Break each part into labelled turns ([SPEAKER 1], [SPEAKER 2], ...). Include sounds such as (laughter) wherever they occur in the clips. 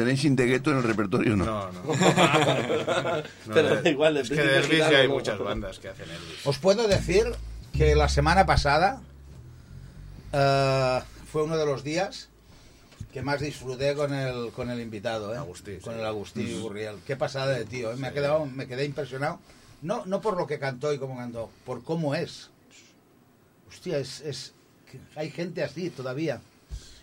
[SPEAKER 1] ¿Tenéis Integueto en el repertorio o no?
[SPEAKER 2] No, no. (laughs) No,
[SPEAKER 3] Pero
[SPEAKER 2] de-
[SPEAKER 3] igual, de
[SPEAKER 2] es que de Elvis hay
[SPEAKER 3] no.
[SPEAKER 2] muchas bandas que hacen Elvis.
[SPEAKER 4] Os puedo decir que la semana pasada eh, fue uno de los días que más disfruté con el, con el invitado, ¿eh?
[SPEAKER 2] Agustí,
[SPEAKER 4] con
[SPEAKER 2] sí.
[SPEAKER 4] el Agustí Gurriel. Qué pasada de tío, ¿eh? me, ha quedado, me quedé impresionado. No, no por lo que cantó y cómo cantó, por cómo es. Hostia, es, es hay gente así todavía.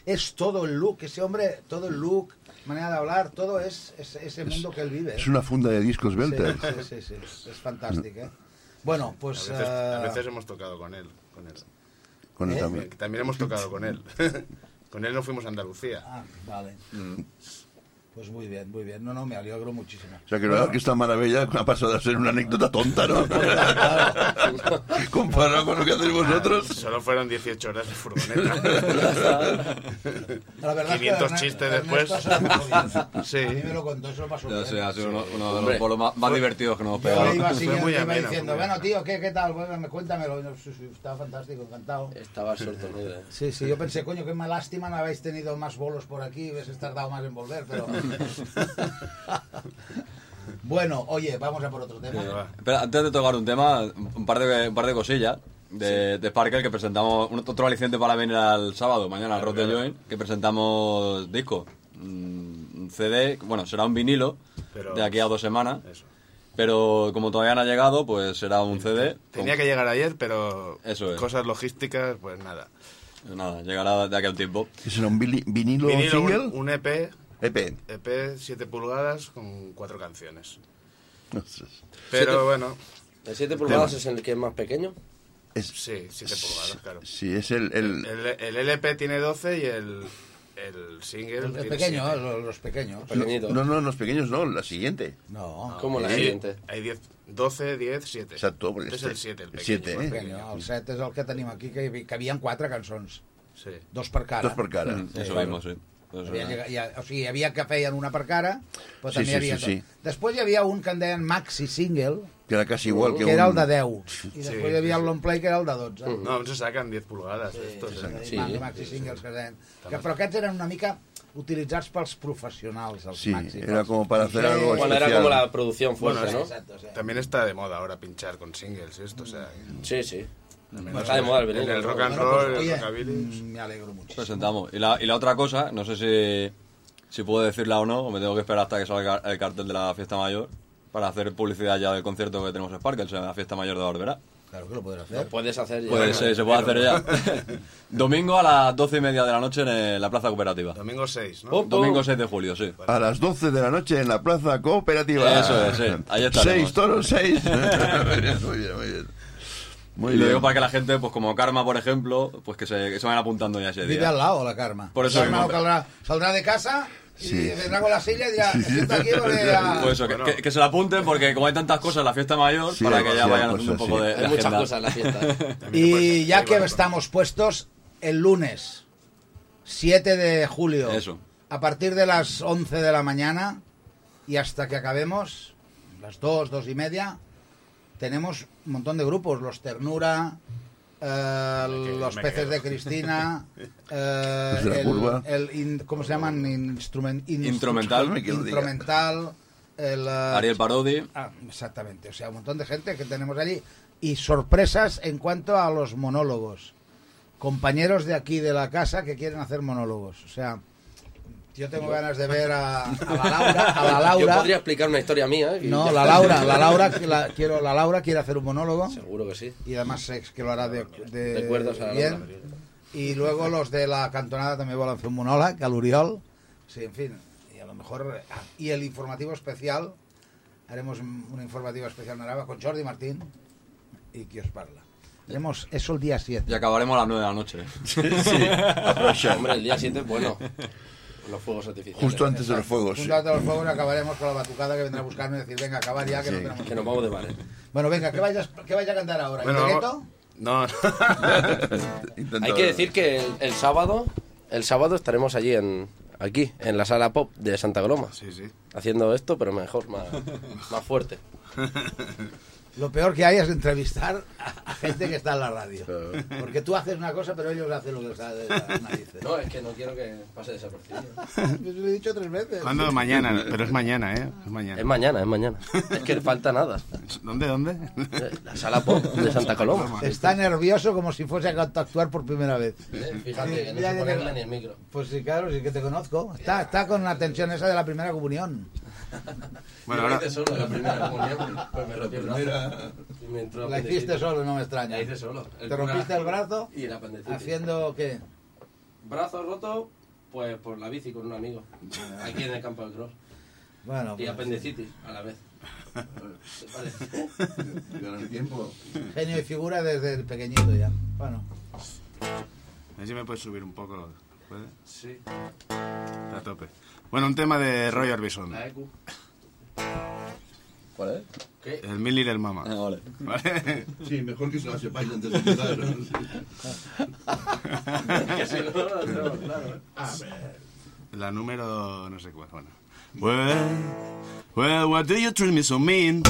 [SPEAKER 4] Es todo el look, ese hombre, todo el look, manera de hablar, todo es, es ese mundo que él vive. ¿eh?
[SPEAKER 1] Es una funda de discos
[SPEAKER 4] Sí,
[SPEAKER 1] Belter.
[SPEAKER 4] sí, sí, sí, es fantástico. ¿eh? Bueno,
[SPEAKER 2] A
[SPEAKER 4] pues...
[SPEAKER 2] veces, a
[SPEAKER 4] eh,
[SPEAKER 2] veces hemos tocado con él. Con él.
[SPEAKER 1] Con él
[SPEAKER 4] ¿Eh?
[SPEAKER 1] también.
[SPEAKER 2] También, también hemos tocado con él. (laughs) con él no fuimos a Andalucía.
[SPEAKER 4] Ah, vale. Pues muy bien, muy bien. No, no, me alegro muchísimo.
[SPEAKER 1] O sea, que, verdad que esta maravilla ha pasado a ser una anécdota tonta, ¿no? (laughs) (laughs) Comparado con lo que hacéis vosotros. (laughs)
[SPEAKER 2] Solo fueron 18 horas de furgoneta.
[SPEAKER 4] La verdad es que
[SPEAKER 2] 500
[SPEAKER 4] Ernesto-
[SPEAKER 2] chistes después. Sí.
[SPEAKER 4] A mí me lo contó, lo pasó
[SPEAKER 5] Ya sé, ha sido uno, uno de
[SPEAKER 3] Hombre.
[SPEAKER 5] los bolos más, más divertidos que nos hemos
[SPEAKER 4] Yo
[SPEAKER 5] pegado.
[SPEAKER 4] le iba, siguiendo, iba diciendo, bueno, tío, ¿qué, qué tal? Bueno, cuéntamelo. Yo, estaba fantástico, encantado.
[SPEAKER 3] Estaba sorprendido. ¿eh?
[SPEAKER 4] Sí, sí, yo pensé, coño, qué más lástima no habéis tenido más bolos por aquí, hubiese tardado más en volver, pero... (laughs) bueno, oye, vamos a por otro tema.
[SPEAKER 2] Va.
[SPEAKER 5] Espera, antes de tocar un tema, un par de, un par de cosillas de, de Sparkle que presentamos, un, otro aliciente para venir al sábado, mañana al Rock
[SPEAKER 2] claro.
[SPEAKER 5] Joint, que presentamos disco, mm, un CD, bueno, será un vinilo
[SPEAKER 2] Pero-
[SPEAKER 5] de aquí a dos semanas,
[SPEAKER 2] Eso.
[SPEAKER 5] pero como todavía no ha llegado, pues será un CD.
[SPEAKER 2] Tenía que llegar ayer, pero
[SPEAKER 5] Eso es.
[SPEAKER 2] cosas logísticas, pues nada.
[SPEAKER 5] Pues nada, llegará de aquí a un tiempo.
[SPEAKER 1] ¿Qué será un vinilo,
[SPEAKER 2] Vinilo,
[SPEAKER 1] single?
[SPEAKER 2] un, un EP,
[SPEAKER 1] EP.
[SPEAKER 2] EP 7 pulgadas con cuatro canciones. Pero
[SPEAKER 3] Siete-
[SPEAKER 2] bueno,
[SPEAKER 3] ¿El 7 pulgadas es el que es más pequeño?
[SPEAKER 1] Es,
[SPEAKER 2] sí, 7 pulgadas, claro.
[SPEAKER 1] sí, es el, el-
[SPEAKER 2] El, el LP tiene 12 y el, el single
[SPEAKER 4] El, el
[SPEAKER 2] tiene
[SPEAKER 4] pequeño,
[SPEAKER 2] siete.
[SPEAKER 4] los, los pequeños.
[SPEAKER 3] Pequeñito.
[SPEAKER 1] No, no, los pequeños no, la siguiente.
[SPEAKER 4] No,
[SPEAKER 3] Como la
[SPEAKER 2] Hay-
[SPEAKER 3] siguiente.
[SPEAKER 2] Hay 10, 12, 10, 7.
[SPEAKER 1] Exacto, porque
[SPEAKER 2] Este es el 7, el pequeño.
[SPEAKER 1] siete,
[SPEAKER 2] más
[SPEAKER 1] eh?
[SPEAKER 4] el
[SPEAKER 2] pequeño.
[SPEAKER 4] El set és el que tenim aquí, que, hi havia- quatre cançons.
[SPEAKER 2] Sí.
[SPEAKER 4] Dos per cara.
[SPEAKER 1] Dos per cara.
[SPEAKER 5] Mm,
[SPEAKER 4] Sí,
[SPEAKER 5] eso
[SPEAKER 4] claro.
[SPEAKER 5] mismo, sí. Pues,
[SPEAKER 4] Havia,
[SPEAKER 5] eh,
[SPEAKER 4] llegat- hi ha, o sigui, hi havia que feien una per cara, però
[SPEAKER 1] Sí,
[SPEAKER 4] també
[SPEAKER 1] sí,
[SPEAKER 4] hi havia...
[SPEAKER 1] sí, sí.
[SPEAKER 4] Després hi havia un que en deien Maxi Single,
[SPEAKER 1] Que era casi igual que,
[SPEAKER 4] que era el
[SPEAKER 1] un...
[SPEAKER 4] de 10, i
[SPEAKER 2] Sí,
[SPEAKER 4] després hi havia
[SPEAKER 2] sí,
[SPEAKER 4] el long play que era el de 12.
[SPEAKER 2] No, aún se sacan 10 pulgadas estos.
[SPEAKER 4] Sí,
[SPEAKER 2] eh.
[SPEAKER 3] Sí.
[SPEAKER 4] sí. Maxi Singles que deien. Que, però aquests eren una mica utilitzats pels professionals, els
[SPEAKER 1] Sí,
[SPEAKER 4] Maxi.
[SPEAKER 1] era como para hacer
[SPEAKER 4] DJs.
[SPEAKER 1] algo
[SPEAKER 3] Bueno, era
[SPEAKER 1] especial.
[SPEAKER 3] como la producción fuerte,
[SPEAKER 2] Bueno,
[SPEAKER 3] ¿no?
[SPEAKER 4] Exacto, sí.
[SPEAKER 2] También está de moda ahora pinchar con singles esto, o sea...
[SPEAKER 3] Sí, sí. Está de moda el
[SPEAKER 2] en el rock and
[SPEAKER 4] Bueno,
[SPEAKER 2] roll, el rockabilly...
[SPEAKER 4] me alegro muchísimo.
[SPEAKER 5] presentamos. Y la, y la otra cosa, no sé si, si puedo decirla o no, o me tengo que esperar hasta que salga el cartel de la fiesta mayor para hacer publicidad ya del concierto que tenemos en Sparkle, o sea, la fiesta mayor de Barberá.
[SPEAKER 4] Claro que lo puedes hacer.
[SPEAKER 3] Lo puedes hacer ya.
[SPEAKER 5] Pues se, se puede hacer ya. (laughs) Domingo a las doce y media de la noche en eh, la Plaza Cooperativa.
[SPEAKER 2] Domingo 6, ¿no?
[SPEAKER 5] Domingo 6 de julio, sí.
[SPEAKER 1] A las 12 de la noche en la Plaza Cooperativa.
[SPEAKER 5] Eso es, sí. Ahí estaremos.
[SPEAKER 1] Seis toros, seis. (laughs) muy bien, muy bien, muy bien. Muy
[SPEAKER 5] y lo digo para que la gente, pues como Karma, por ejemplo, pues que se, que se vayan apuntando ya ese
[SPEAKER 4] Vive
[SPEAKER 5] día.
[SPEAKER 4] al lado, la Karma.
[SPEAKER 5] Por eso
[SPEAKER 4] Karma
[SPEAKER 5] mismo.
[SPEAKER 4] no caldrá- saldrá de casa y
[SPEAKER 1] Sí.
[SPEAKER 4] vendrá con la silla y dirá, aquí. (laughs)
[SPEAKER 5] Pues eso, que-
[SPEAKER 2] Bueno.
[SPEAKER 5] que, que se la apunten porque como hay tantas cosas en la fiesta mayor,
[SPEAKER 1] Sí,
[SPEAKER 5] para que ya vayan
[SPEAKER 1] hay
[SPEAKER 5] haciendo un poco
[SPEAKER 1] sí.
[SPEAKER 5] de, de
[SPEAKER 3] Hay muchas
[SPEAKER 5] agenda.
[SPEAKER 3] cosas en la fiesta. (laughs)
[SPEAKER 4] Y ya que estamos puestos, el lunes 7 de julio,
[SPEAKER 5] Eso.
[SPEAKER 4] a partir de las 11 de la mañana y hasta que acabemos, las 2, 2 y media, tenemos un montón de grupos, los Ternura, eh, los
[SPEAKER 2] me
[SPEAKER 4] peces
[SPEAKER 2] quedo.
[SPEAKER 4] de Cristina, (laughs) eh, el,
[SPEAKER 1] curva.
[SPEAKER 4] el in- ¿cómo se llaman? Instrumen-
[SPEAKER 5] Instrumental.
[SPEAKER 1] Me quiero diga.
[SPEAKER 4] instrumental, el, eh,
[SPEAKER 5] Ariel Parodi.
[SPEAKER 4] Ah, exactamente, o sea, un montón de gente que tenemos allí y sorpresas en cuanto a los monólogos. Compañeros de aquí de la casa que quieren hacer monólogos, o sea, yo tengo ganas de ver a, a la (laughs) Laura, a la
[SPEAKER 3] Yo podría explicar una historia mía. ¿eh? y
[SPEAKER 4] No, la. Laura, la Laura, que la, quiero, la Laura quiere hacer un monólogo
[SPEAKER 3] Seguro que sí.
[SPEAKER 4] y además sé que lo hará de, de,
[SPEAKER 3] a la
[SPEAKER 4] bien.
[SPEAKER 3] Laura.
[SPEAKER 4] Y luego los de la cantonada también van a hacer un monólogo, a l'Oriol. Sí, en fin, y a lo mejor... ah, Y el informativo especial, haremos un informativo especial en Araba con Jordi Martín y qui os parla. Haremos eso el día 7.
[SPEAKER 5] Y acabaremos a las 9 de la noche. (laughs)
[SPEAKER 3] Hombre, el día 7 bueno. Los fuegos artificiales.
[SPEAKER 1] Justo antes de los fuegos. sí.
[SPEAKER 4] Junto a todos los fuegos acabaremos con la batucada que vendrá a buscarme y decir, venga, acabar ya, que no tenemos
[SPEAKER 3] Que nos vamos de bares.
[SPEAKER 4] Bueno, venga, ¿qué vayas, qué vaya a cantar ahora?
[SPEAKER 2] Bueno,
[SPEAKER 4] ¿Integueto?
[SPEAKER 2] vamos- No, (laughs)
[SPEAKER 3] Hay que decir que el, el sábado, el sábado estaremos allí en aquí, en la sala pop de Santa Groma,
[SPEAKER 2] sí, sí.
[SPEAKER 3] haciendo esto, pero mejor, más, más fuerte. (laughs)
[SPEAKER 4] Lo peor que hay es entrevistar a, gente que está en la radio. Porque tú haces una cosa, pero ellos hacen lo que les da de las narices.
[SPEAKER 3] No, es que no quiero que pase desapercibido.
[SPEAKER 4] Yo lo he dicho tres veces.
[SPEAKER 6] ¿Cuándo? Mañana, pero es mañana, ¿eh? Es mañana.
[SPEAKER 3] Es mañana, es mañana. Es que falta nada.
[SPEAKER 6] ¿Dónde, dónde?
[SPEAKER 3] Eh, La sala pop de Santa Coloma.
[SPEAKER 4] Está nervioso como si fuese a actuar por primera vez.
[SPEAKER 3] Eh, Fíjate que no se pone ni el micro.
[SPEAKER 4] Pues sí, claro, sí que te conozco. Está, está con la tensión esa de la primera comunión.
[SPEAKER 6] Bueno, ahora,
[SPEAKER 3] hice solo la primera comunión, pues me rompí el brazo. Y me entró
[SPEAKER 4] La hiciste solo, no me extraña.
[SPEAKER 3] La hice solo.
[SPEAKER 4] ¿Te rompiste el brazo?
[SPEAKER 3] Y la apendicitis.
[SPEAKER 4] Haciendo qué?
[SPEAKER 3] Brazo roto, pues por la bici con un amigo. Aquí en el campo del cross.
[SPEAKER 4] Bueno,
[SPEAKER 3] Y
[SPEAKER 4] pues,
[SPEAKER 3] apendicitis a la vez. (laughs)
[SPEAKER 1] Tiempo.
[SPEAKER 4] genio y figura desde el pequeñito ya. Bueno,
[SPEAKER 6] a ver si me puedes subir un poco. ¿Puede?
[SPEAKER 3] Sí.
[SPEAKER 6] A tope. Bueno, un tema de Roy Orbison.
[SPEAKER 5] ¿Cuál es?
[SPEAKER 3] ¿Qué?
[SPEAKER 6] El Mil Little Mama.
[SPEAKER 5] Ah, vale.
[SPEAKER 6] ¿Vale?
[SPEAKER 1] Sí, mejor que se la sepáis antes de empezar. (laughs)
[SPEAKER 3] Lo claro.
[SPEAKER 6] La número no sé cuál. Bueno. Well, well, why do you treat me so mean?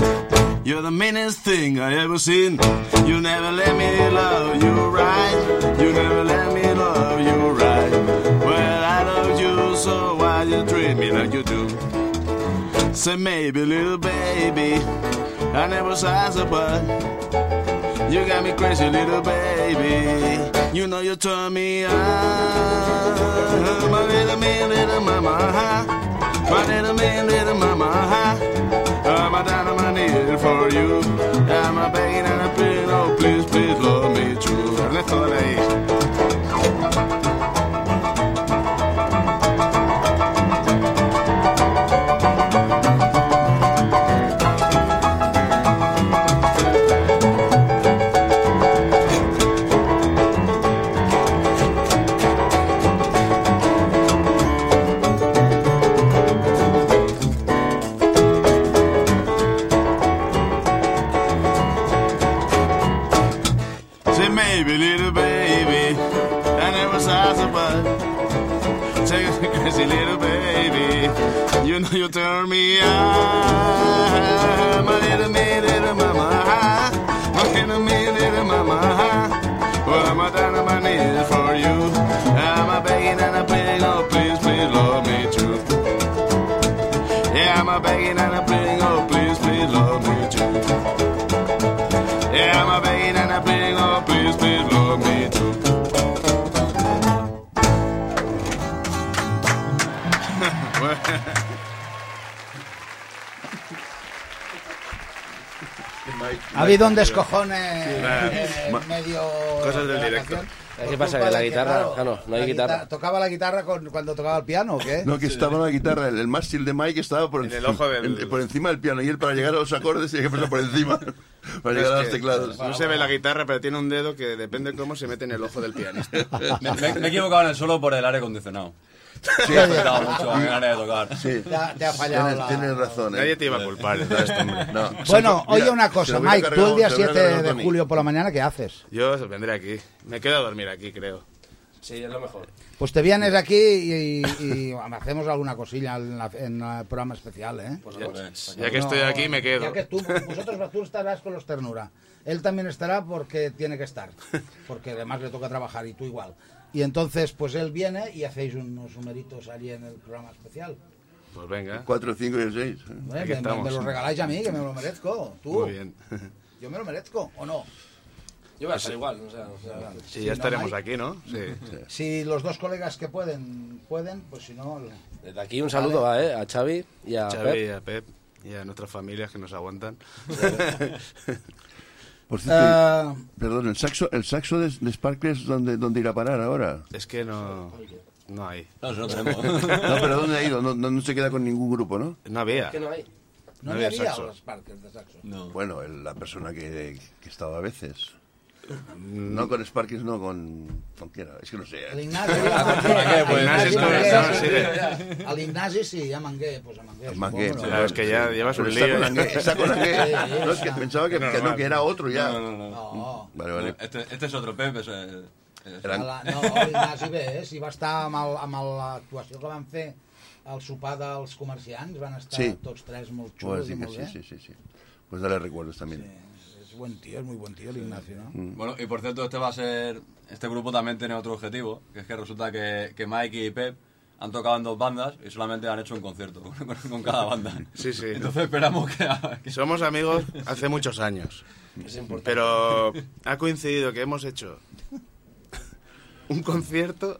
[SPEAKER 6] You're the meanest thing I ever seen. You never let me love you right. You never let me love you right. Treat me like you do? Say maybe, little baby, I never size a butt. You got me crazy, little baby. You know you turn me on. My little me, little mama. My little me, little mama. I'm a knees for you. I'm a begging and a pleading, oh please, please love me true. Ernesto, dale ahí. You turn me on. My little me, little mama, my little me, little mama. Well, I'm down on my knees for you. I'm a begging and a pleading, oh please, please love me too. Yeah, I'm a begging and a pleading, oh please, please love me too. Yeah, I'm a begging and a pleading, oh please, please love
[SPEAKER 4] ha habido un descojone
[SPEAKER 6] Eh,
[SPEAKER 4] en medio.
[SPEAKER 6] cosas
[SPEAKER 4] de
[SPEAKER 6] del
[SPEAKER 4] la
[SPEAKER 6] directo.
[SPEAKER 4] canción.
[SPEAKER 3] ¿Qué pasa, que la guitarra- ah, no, no hay guitarra.
[SPEAKER 4] guitarra- ¿Tocaba la guitarra con- cuando tocaba el piano o qué?
[SPEAKER 1] No, que estaba la guitarra, el, el mástil de Mike estaba por,
[SPEAKER 6] En el ojo del-
[SPEAKER 1] en- por encima del piano y él para llegar a los acordes tenía que pasar por encima (laughs) para llegar a los teclados.
[SPEAKER 6] No se ve la guitarra, pero tiene un dedo que depende cómo se mete en el ojo del pianista. (laughs)
[SPEAKER 5] Me, me- me he equivocado en el solo por el aire acondicionado. Sí, he afectado mucho ganas de tocar.
[SPEAKER 1] Sí.
[SPEAKER 4] Te ha, te ha fallado
[SPEAKER 1] Tienes,
[SPEAKER 4] la...
[SPEAKER 1] tienes razón. ¿eh?
[SPEAKER 6] Nadie te iba a culpar.
[SPEAKER 1] No.
[SPEAKER 4] Bueno,
[SPEAKER 1] Mira,
[SPEAKER 4] oye una cosa, Mike, tú el día
[SPEAKER 1] se lo hubiera
[SPEAKER 4] 7
[SPEAKER 1] cargado
[SPEAKER 4] de julio por la mañana, ¿qué haces?
[SPEAKER 6] Yo vendré aquí. Me quedo a dormir aquí, creo.
[SPEAKER 3] Sí, es lo mejor.
[SPEAKER 4] Pues te vienes aquí y, y hacemos alguna cosilla en, la- en el programa especial, ¿eh?
[SPEAKER 3] Pues
[SPEAKER 5] Ya,
[SPEAKER 3] hombre,
[SPEAKER 6] Ya que estoy aquí, me quedo.
[SPEAKER 4] Ya que tú, vosotros tú estarás con los ternura. Él también estará porque tiene que estar. Porque además le toca trabajar y tú igual. Y entonces, pues él viene y hacéis unos numeritos allí en el programa especial.
[SPEAKER 6] Pues venga.
[SPEAKER 1] 4, 5 y el 6.
[SPEAKER 4] ¿eh?
[SPEAKER 6] Aquí
[SPEAKER 4] Me- me, me lo regaláis a mí, que me lo merezco. Tú.
[SPEAKER 6] Muy bien. (laughs)
[SPEAKER 4] Yo me lo merezco, ¿o no?
[SPEAKER 3] Yo voy a estar igual, o sea, o sea,
[SPEAKER 6] Sí,
[SPEAKER 4] Si
[SPEAKER 6] ya
[SPEAKER 4] no,
[SPEAKER 6] estaremos aquí, ¿no? (laughs) Sí.
[SPEAKER 4] Si los dos colegas que pueden, pueden, pues si no...
[SPEAKER 3] Desde aquí un saludo a, eh, a Xavi y a
[SPEAKER 6] Xavi,
[SPEAKER 3] Pep.
[SPEAKER 6] a Pep y a nuestras familias que nos aguantan. (laughs)
[SPEAKER 1] Por cierto,
[SPEAKER 4] Eh,
[SPEAKER 1] perdón, el saxo, el saxo de, de Sparkles, ¿dónde, ¿dónde irá a parar ahora?
[SPEAKER 6] Es que no, no hay.
[SPEAKER 5] No, no tenemos. (laughs)
[SPEAKER 1] No, pero ¿dónde ha ido? No, no, no se queda con ningún grupo, ¿no?
[SPEAKER 6] No había.
[SPEAKER 3] ¿Qué no hay?
[SPEAKER 4] no,
[SPEAKER 6] No había
[SPEAKER 4] había
[SPEAKER 6] saxo.
[SPEAKER 4] los de saxo.
[SPEAKER 5] No.
[SPEAKER 1] Bueno, el- la persona que, que estaba a veces. No con Sparkles, no con... con quién era? Es que no sé.
[SPEAKER 4] El Ignasi,
[SPEAKER 5] ¿Para qué? Pues,
[SPEAKER 6] Ignasi
[SPEAKER 4] Ignasi
[SPEAKER 6] es
[SPEAKER 4] Mangué,
[SPEAKER 6] con-
[SPEAKER 4] sí.
[SPEAKER 6] sí,
[SPEAKER 4] sí, a Mangué, pues a Mangué.
[SPEAKER 1] El Mangué,
[SPEAKER 4] supongo, ¿no?
[SPEAKER 6] Claro, es que ya llevas un lío.
[SPEAKER 1] está con Angué.
[SPEAKER 4] Sí,
[SPEAKER 1] No, es que
[SPEAKER 4] está.
[SPEAKER 1] pensaba que, que no, que era otro ya.
[SPEAKER 5] No, no, no.
[SPEAKER 4] No,
[SPEAKER 1] Vale, vale.
[SPEAKER 5] Este, este es otro Pep. Es, el- es-
[SPEAKER 1] Era-
[SPEAKER 4] a la, no, l'Ignasi bé, si va estar amb el- amb l'actuació que van fer al sopar dels comerciants, van estar
[SPEAKER 1] Sí.
[SPEAKER 4] tots tres molt xulos i
[SPEAKER 1] decir que
[SPEAKER 4] molt
[SPEAKER 1] sí,
[SPEAKER 4] bé.
[SPEAKER 1] sí, sí, sí. Pues dale recuerdos también.
[SPEAKER 4] Buen tío, es muy buen tío el Ignacio, ¿no?
[SPEAKER 5] Bueno, y por cierto, este va a ser. Este grupo también tiene otro objetivo, que es que resulta que, que Mike y Pep han tocado en dos bandas y solamente han hecho un concierto con, (laughs) con- con cada banda.
[SPEAKER 6] Sí, sí.
[SPEAKER 5] Entonces esperamos que. que-
[SPEAKER 6] Somos amigos hace muchos años.
[SPEAKER 3] Es importante.
[SPEAKER 6] Pero ha coincidido que hemos hecho un concierto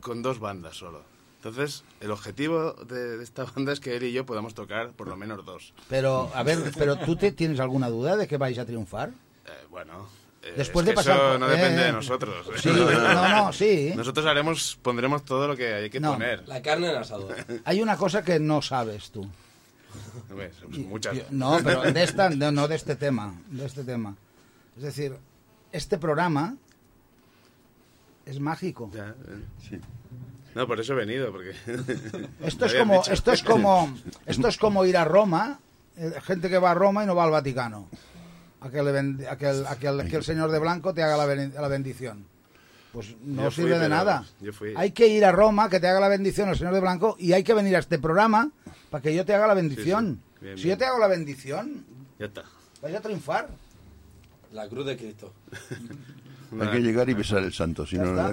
[SPEAKER 6] con dos bandas solo. Entonces, el objetivo de, de esta (laughs) banda es que él y yo podamos tocar por lo menos dos.
[SPEAKER 4] Pero, a ver, pero ¿tú te, tienes alguna duda de que vais a triunfar?
[SPEAKER 6] Eh, bueno, eh,
[SPEAKER 4] Después
[SPEAKER 6] es
[SPEAKER 4] de
[SPEAKER 6] que
[SPEAKER 4] pasar
[SPEAKER 6] eso no depende
[SPEAKER 4] eh,
[SPEAKER 6] de nosotros.
[SPEAKER 4] Sí, no, no, sí.
[SPEAKER 6] Nosotros haremos, pondremos todo lo que hay que
[SPEAKER 4] No.
[SPEAKER 6] poner.
[SPEAKER 3] La carne en asador. (laughs)
[SPEAKER 4] Hay una cosa que no sabes tú.
[SPEAKER 6] Son muchas.
[SPEAKER 4] Yo- No, pero de esta, no, no de este tema, de este tema. Es decir, este programa es mágico.
[SPEAKER 6] Ya, eh.
[SPEAKER 1] Sí.
[SPEAKER 6] No, por eso he venido, porque... (laughs)
[SPEAKER 4] Esto es como,
[SPEAKER 6] dicho.
[SPEAKER 4] esto es como, (laughs) esto es como ir a Roma, eh, gente que va a Roma y no va al Vaticano. A que, le ben- a que el, a que el- que el señor de blanco te haga la, ben- la bendición. Pues no
[SPEAKER 6] Yo fui,
[SPEAKER 4] sirve de nada.
[SPEAKER 6] yo fui.
[SPEAKER 4] Hay que ir a Roma, que te haga la bendición el señor de blanco, y hay que venir a este programa para que yo te haga la bendición.
[SPEAKER 6] sí. Bien,
[SPEAKER 4] si
[SPEAKER 6] bien.
[SPEAKER 4] yo te hago la bendición,
[SPEAKER 6] Ya está.
[SPEAKER 4] vais a triunfar.
[SPEAKER 3] La cruz de Cristo. (laughs)
[SPEAKER 1] Hay que llegar y besar el santo, si no
[SPEAKER 4] está.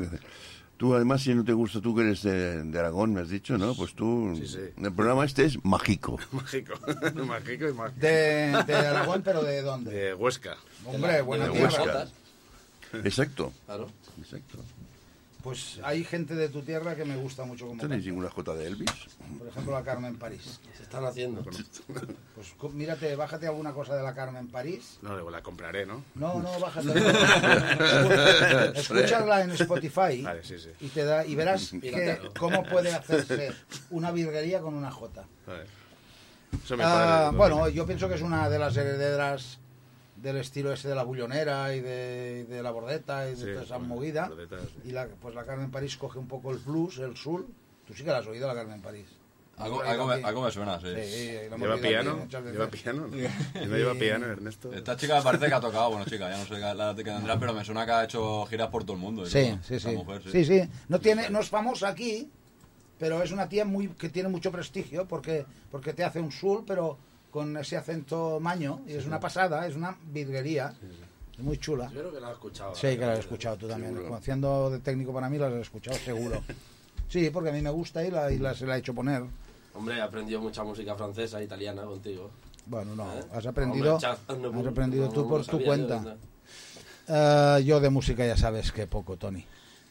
[SPEAKER 1] Tú, además, si no te gusta, tú que eres de, de Aragón, me has dicho, ¿no? Pues tú,
[SPEAKER 6] Sí, sí.
[SPEAKER 1] el programa este es mágico. (laughs)
[SPEAKER 6] Mágico. (laughs) Mágico y mágico.
[SPEAKER 4] De, de Aragón, pero ¿de dónde?
[SPEAKER 6] De Huesca.
[SPEAKER 4] Hombre, buena
[SPEAKER 1] de
[SPEAKER 4] tierra.
[SPEAKER 1] Huesca. Exacto,
[SPEAKER 3] Claro.
[SPEAKER 1] exacto.
[SPEAKER 4] Pues hay gente de tu tierra que me gusta mucho como
[SPEAKER 1] ¿Tenéis ninguna J de Elvis?
[SPEAKER 4] Por ejemplo, la Carmen París.
[SPEAKER 3] Se están haciendo.
[SPEAKER 4] Pues mírate, bájate alguna cosa de la Carmen París.
[SPEAKER 6] No, luego la compraré, ¿no?
[SPEAKER 4] No, no, bájate. (laughs) Escúchala en Spotify
[SPEAKER 6] Vale, sí, sí.
[SPEAKER 4] y te da y verás que, cómo puede hacerse una virguería con una J.
[SPEAKER 6] Vale. Eso me
[SPEAKER 4] Ah, bueno, yo pienso que es una de las herederas del estilo ese de la bullonera y de, de la bordeta y de
[SPEAKER 6] Sí,
[SPEAKER 4] toda esa
[SPEAKER 6] bueno,
[SPEAKER 4] movida.
[SPEAKER 6] bordeta, sí.
[SPEAKER 4] Y la, pues la Carmen París coge un poco el blues, el soul. Tú sí que la has oído, la Carmen París.
[SPEAKER 5] Algo, algo, me, algo suena, sí.
[SPEAKER 4] Sí,
[SPEAKER 6] ¿Lleva piano? (laughs) ¿Lleva piano? ¿No, ¿No lleva piano, Ernesto?
[SPEAKER 5] Esta chica me parece que ha tocado, bueno, chica, ya no sé la edad que tendrá, pero me suena que ha hecho giras por todo el mundo.
[SPEAKER 4] Sí, sí, sí.
[SPEAKER 5] mujer,
[SPEAKER 4] sí, sí. No, tiene, no es famosa aquí, pero es una tía muy que tiene mucho prestigio porque, porque te hace un soul, pero con ese acento maño. Y es una pasada, es una virguería. Muy chula.
[SPEAKER 3] Yo creo que la has escuchado.
[SPEAKER 4] Sí, que la has escuchado tú también. Haciendo de técnico para mí, la has escuchado seguro. (laughs) Sí, porque a mí me gusta y, la, y la, se la he hecho poner.
[SPEAKER 3] Hombre, he aprendido mucha música francesa, italiana contigo.
[SPEAKER 4] Bueno, no,
[SPEAKER 3] ¿Eh?
[SPEAKER 4] has aprendido,
[SPEAKER 3] Hombre,
[SPEAKER 4] has aprendido
[SPEAKER 3] no,
[SPEAKER 4] tú
[SPEAKER 3] no
[SPEAKER 4] por
[SPEAKER 3] lo
[SPEAKER 4] tu cuenta.
[SPEAKER 3] yo,
[SPEAKER 4] Eh, yo de música ya sabes que poco, Tony.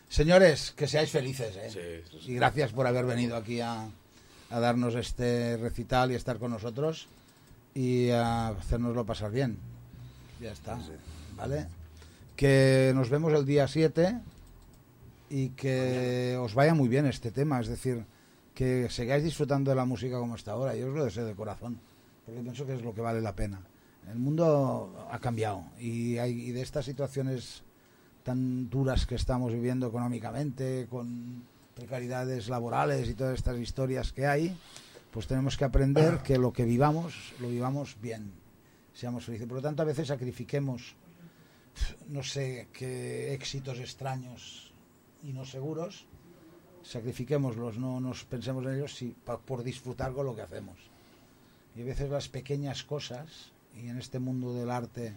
[SPEAKER 4] Señores, que seáis felices, ¿eh?
[SPEAKER 6] Sí, sí, sí.
[SPEAKER 4] Y gracias por haber venido aquí a, a darnos este recital y estar con nosotros y a hacernoslo pasar bien. Ya está, ¿vale? Que nos vemos el día 7 y que os vaya muy bien este tema, es decir, que sigáis disfrutando de la música como está ahora. Yo os lo deseo de corazón, porque pienso que es lo que vale la pena. El mundo ha cambiado y, hay, y de estas situaciones tan duras que estamos viviendo económicamente, con precariedades laborales y todas estas historias que hay, pues tenemos que aprender que lo que vivamos, lo vivamos bien, seamos felices. Por lo tanto, a veces sacrifiquemos, no sé, qué éxitos extraños y no seguros, sacrifiquémoslos, no nos pensemos en ellos por disfrutar con lo que hacemos. Y a veces las pequeñas cosas, y en este mundo del arte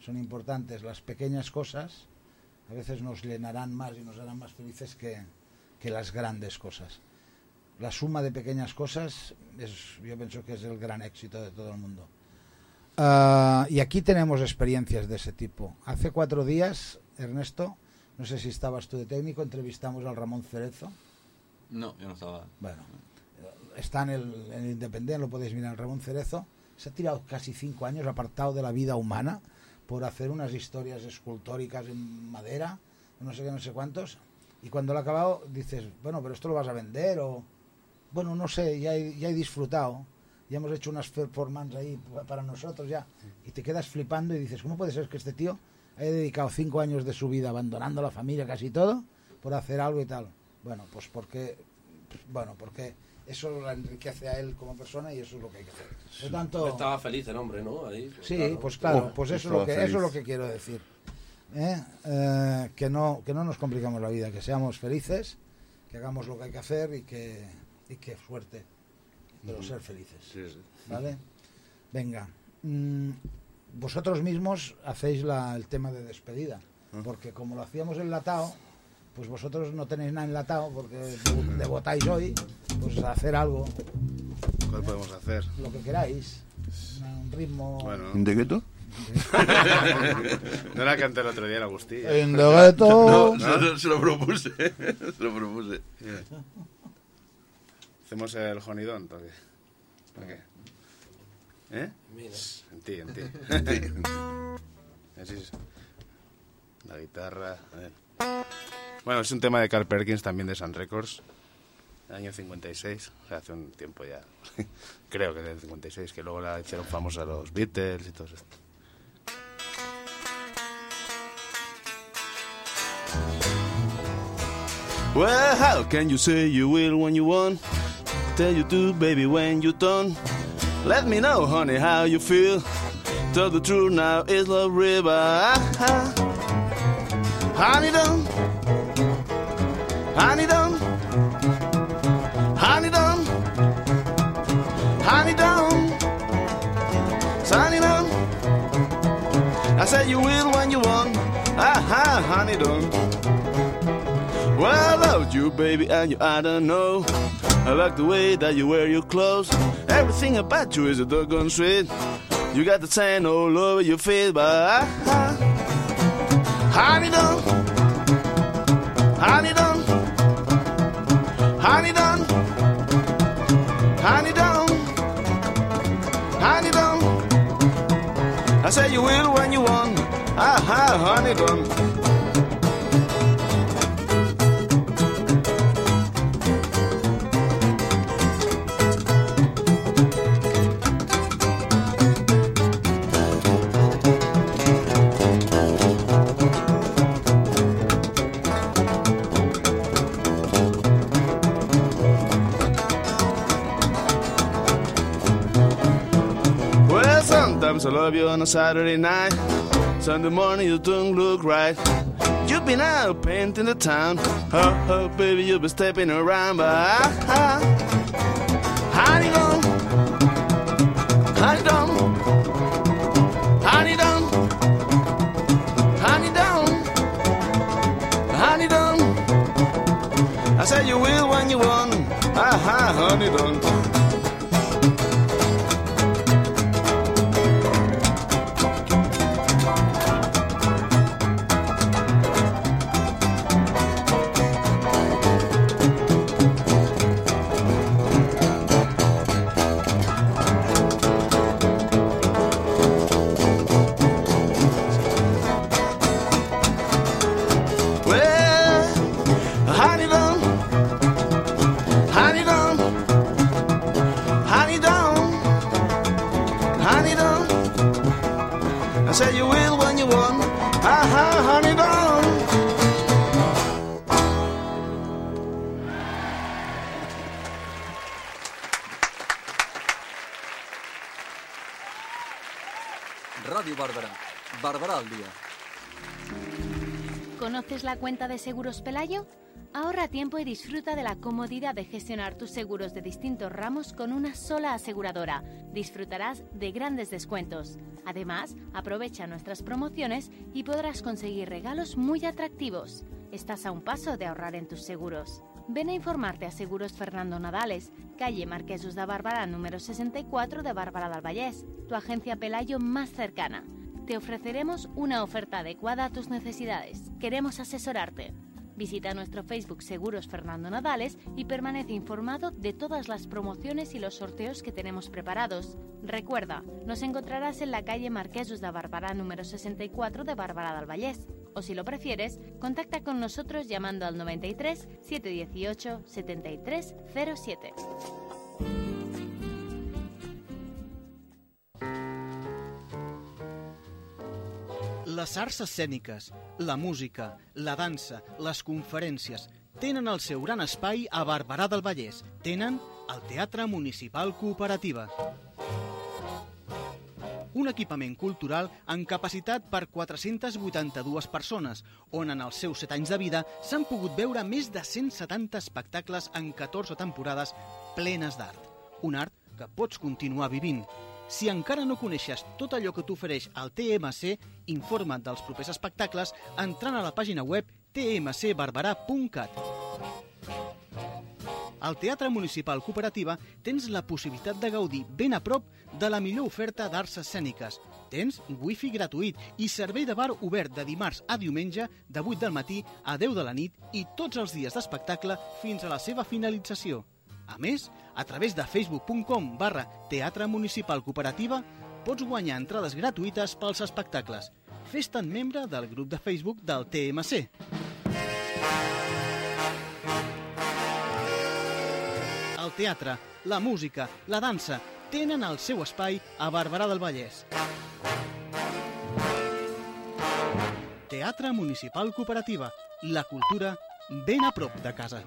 [SPEAKER 4] son importantes, las pequeñas cosas a veces nos llenarán más y nos harán más felices que, que las grandes cosas. La suma de pequeñas cosas es, yo pienso que es el gran éxito de todo el mundo. Ah, y aquí tenemos experiencias de ese tipo. Hace cuatro días, Ernesto, no sé si estabas tú de técnico, entrevistamos al Ramón Cerezo.
[SPEAKER 5] No, yo no estaba.
[SPEAKER 4] Bueno, está en el, en el Independiente, lo podéis mirar, Ramón Cerezo. Se ha tirado casi cinco años apartado de la vida humana por hacer unas historias escultóricas en madera, no sé qué, no sé cuántos. Y cuando lo ha acabado, dices, bueno, pero esto lo vas a vender o... Bueno, no sé, ya he, ya he disfrutado. Ya hemos hecho unas performances ahí pa- para nosotros ya. Y te quedas flipando y dices, ¿cómo puede ser que este tío haya dedicado cinco años de su vida abandonando la familia casi todo por hacer algo y tal? Bueno, pues porque, bueno, porque eso lo enriquece a él como persona y eso es lo que hay que hacer. Por tanto,
[SPEAKER 3] Estaba feliz el hombre, ¿no? Ahí, pues,
[SPEAKER 4] Sí,
[SPEAKER 3] claro.
[SPEAKER 4] pues claro,
[SPEAKER 1] Oh,
[SPEAKER 4] pues eso lo que,
[SPEAKER 1] feliz.
[SPEAKER 4] eso es lo que quiero decir. ¿Eh? Eh, que, no, que no nos complicamos la vida, que seamos felices, que hagamos lo que hay que hacer y que, y que suerte, pero ser felices.
[SPEAKER 6] Sí, sí.
[SPEAKER 4] ¿Vale? Venga. Mm, vosotros mismos hacéis la- el tema de despedida. Porque como lo hacíamos enlatado, pues vosotros no tenéis nada enlatado porque debutáis hoy, pues hacer algo,
[SPEAKER 2] ¿Cuál podemos hacer?
[SPEAKER 4] lo que queráis. Una- Un ritmo...
[SPEAKER 2] Bueno,
[SPEAKER 1] ¿De gueto? (laughs)
[SPEAKER 2] no la canté el otro día la Agustilla.
[SPEAKER 4] En the ghetto. (laughs)
[SPEAKER 1] No, se, lo- se lo propuse. (laughs) se lo propuse.
[SPEAKER 2] Hacemos el jonidón. ¿Para qué? ¿Eh? En ti, en ti. Así es. La guitarra. a ver. Bueno, es un tema de Carl Perkins, también de Sun Records. Año 56, o sea, hace un tiempo ya. (laughs) Creo que del 56, que luego la hicieron famosa los Beatles y todo esto.
[SPEAKER 6] Well, how can you say you will when you want? Tell you do, baby, when you don't. Let me know, honey, how you feel. Tell the truth now, it's love river. Honey, don't. Honey, don't. Honey, don't. Honey, don't. Honey, don't. I said you will when you want. Ah, ah, honey, don't. Well, I love you, baby, and you I don't know. I like the way that you wear your clothes. Everything about you is a doggone sweet. You got the sand all over your face, but I, I, honey don't, honey don't, honey don't, honey don't, honey don't. I say you will when you want. Ah, ah, honey don't. Love you on a Saturday night. Sunday morning you don't look right. You've been out painting the town. Oh, oh, baby, you've been stepping around, but ah, ah. honey don't, honey don't, honey don't, honey don't, honey don't. I said you will when you want. Ah, ah, honey don't.
[SPEAKER 7] ¿Conoces la cuenta de Seguros Pelayo? Ahorra tiempo y disfruta de la comodidad de gestionar tus seguros de distintos ramos con una sola aseguradora. Disfrutarás de grandes descuentos. Además, aprovecha nuestras promociones y podrás conseguir regalos muy atractivos. Estás a un paso de ahorrar en tus seguros. Ven a informarte a Seguros Fernando Nadales, calle Marquesos de Bárbara número 64 de Bárbara del Vallés, tu agencia Pelayo más cercana. Te ofreceremos una oferta adecuada a tus necesidades. Queremos asesorarte. Visita nuestro Facebook Seguros Fernando Nadales y permanece informado de todas las promociones y los sorteos que tenemos preparados. Recuerda, nos encontrarás en la calle Marquesos de Bárbara número 64 de Bárbara del Vallés. O si lo prefieres, contacta con nosotros llamando al 93 718 7307.
[SPEAKER 8] Les arts escèniques, la música, la dansa, les conferències tenen el seu gran espai a Barberà del Vallès. Tenen el Teatre Municipal Cooperativa. Un equipament cultural amb capacitat per 482 persones, on en els seus 7 anys de vida s'han pogut veure més de 170 espectacles en 14 temporades plenes d'art. Un art que pots continuar vivint. Si encara no coneixes tot allò que t'ofereix el TMC, informa't dels propers espectacles entrant a la pàgina web tmcbarberà.cat. Al Teatre Municipal Cooperativa tens la possibilitat de gaudir ben a prop de la millor oferta d'arts escèniques. Tens wifi gratuït i servei de bar obert de dimarts a diumenge de 8 del matí a 10 de la nit i tots els dies d'espectacle fins a la seva finalització. A més, a través de facebook.com barra Teatre Municipal Cooperativa pots guanyar entrades gratuïtes pels espectacles. Fes-te'n membre del grup de Facebook del TMC. El teatre, la música, la dansa tenen el seu espai a Barberà del Vallès. Teatre Municipal Cooperativa. La cultura ben a prop de casa.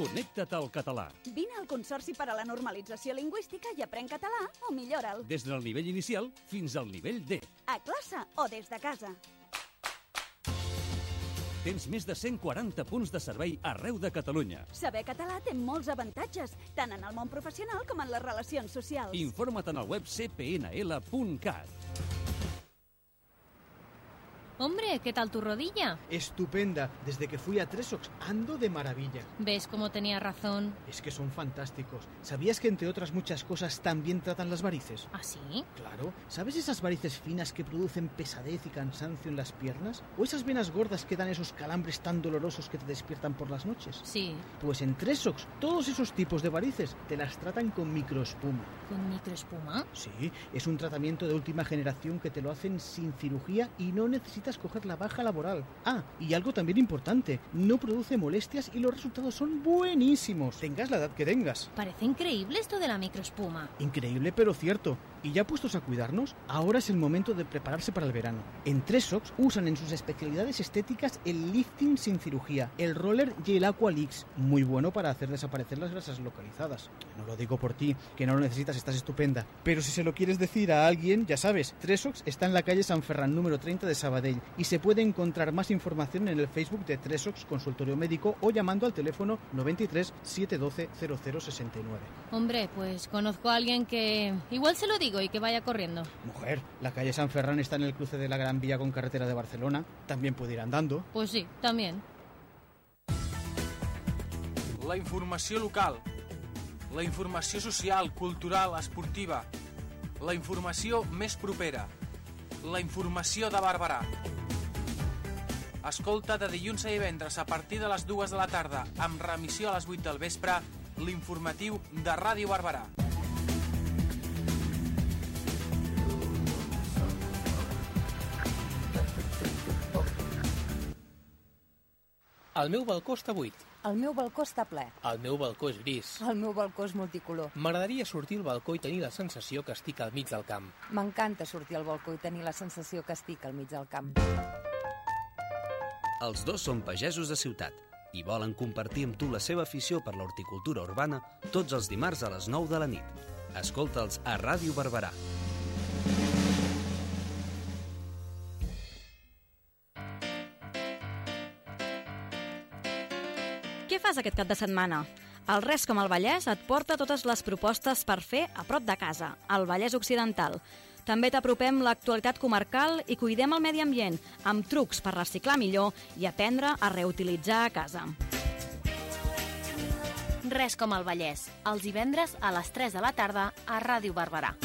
[SPEAKER 9] Connecta't al català.
[SPEAKER 10] Vine al Consorci per a la Normalització Lingüística i aprèn català o millora'l.
[SPEAKER 9] Des del nivell inicial fins al nivell D.
[SPEAKER 10] A classe o des de casa.
[SPEAKER 9] Tens més de 140 punts de servei arreu de Catalunya.
[SPEAKER 10] Saber català té molts avantatges, tant en el món professional com en les relacions socials.
[SPEAKER 9] Informa't en el web cpnl.cat.
[SPEAKER 7] Hombre, ¿qué tal tu rodilla?
[SPEAKER 8] Estupenda. Desde que fui a Tresox ando de maravilla.
[SPEAKER 7] ¿Ves cómo tenía razón?
[SPEAKER 8] Es que son fantásticos. ¿Sabías que entre otras muchas cosas también tratan las varices?
[SPEAKER 7] ¿Ah, sí?
[SPEAKER 8] Claro. ¿Sabes esas varices finas que producen pesadez y cansancio en las piernas? ¿O esas venas gordas que dan esos calambres tan dolorosos que te despiertan por las noches?
[SPEAKER 7] Sí.
[SPEAKER 8] Pues en Tresox todos esos tipos de varices te las tratan con microespuma.
[SPEAKER 7] ¿Con microespuma?
[SPEAKER 8] Sí, es un tratamiento de última generación que te lo hacen sin cirugía y no necesitas coger la baja laboral. Ah, y algo también importante, no produce molestias y los resultados son buenísimos. Tengas la edad que tengas.
[SPEAKER 7] Parece increíble esto de la microespuma.
[SPEAKER 8] Increíble pero cierto. Y ya puestos a cuidarnos, ahora es el momento de prepararse para el verano. En Tresox usan en sus especialidades estéticas el lifting sin cirugía, el roller y el Aqualix, muy bueno para hacer desaparecer las grasas localizadas. No lo digo por ti, que no lo necesitas, estás estupenda. Pero si se lo quieres decir a alguien, ya sabes, Tresox está en la calle San Ferran número 30 de Sabadell y se puede encontrar más información en el Facebook de Tresox Consultorio Médico o llamando al teléfono 93 712 0069.
[SPEAKER 7] Hombre, pues conozco a alguien que igual se lo digo y que vaya corriendo.
[SPEAKER 8] Mujer, la calle San Ferran está en el cruce de la Gran Vía con carretera de Barcelona. También puede ir andando.
[SPEAKER 7] Pues sí, también.
[SPEAKER 11] La informació local, la informació social, cultural, esportiva, la informació més propera, la informació de Barberà. Escolta de dilluns a divendres a partir de les dues de la tarda, amb remissió a les 8 del vespre, l'informatiu de Ràdio Barberà.
[SPEAKER 12] El meu balcó està buit.
[SPEAKER 13] El meu balcó està ple.
[SPEAKER 12] El meu balcó és gris.
[SPEAKER 13] El meu balcó és multicolor.
[SPEAKER 12] M'agradaria sortir al balcó i tenir la sensació que estic al mig del camp.
[SPEAKER 13] M'encanta sortir al balcó i tenir la sensació que estic al mig del camp.
[SPEAKER 14] Els dos són pagesos de ciutat i volen compartir amb tu la seva afició per l'horticultura urbana tots els dimarts a les 9 de la nit. Escolta'ls a Ràdio Barberà.
[SPEAKER 15] Fas aquest cap de setmana? El Res com el Vallès et porta totes les propostes per fer a prop de casa, al Vallès Occidental. També t'apropem l'actualitat comarcal i cuidem el medi ambient, amb trucs per reciclar millor i aprendre a reutilitzar a casa.
[SPEAKER 7] Res com el Vallès, els divendres a les 3 de la tarda a Ràdio Barberà.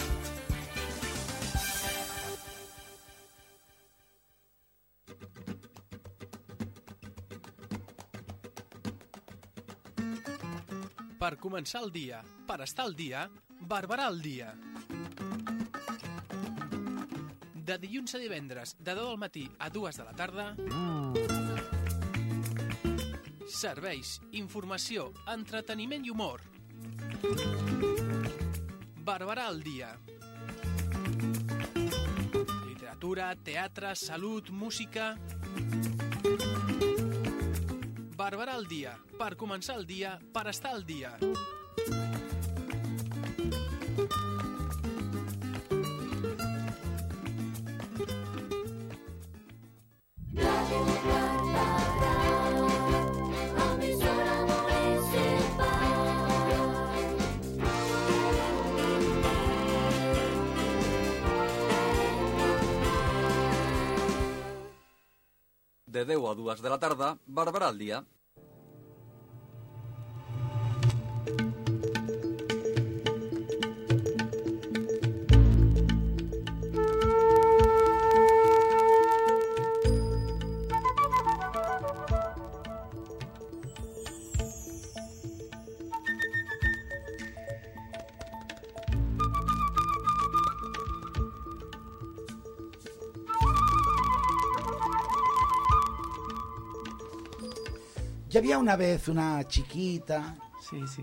[SPEAKER 11] Per començar el dia, per estar al dia, Barberà al dia. De dilluns a divendres, de 10 del matí a 2 de la tarda... Serveis, informació, entreteniment i humor. Barberà al dia. Literatura, teatre, salut, música... Barberà al dia. Per començar el dia, per estar al dia.
[SPEAKER 16] De 10 a 2 de la tarda, Barberà al dia.
[SPEAKER 4] Había una vez una chiquita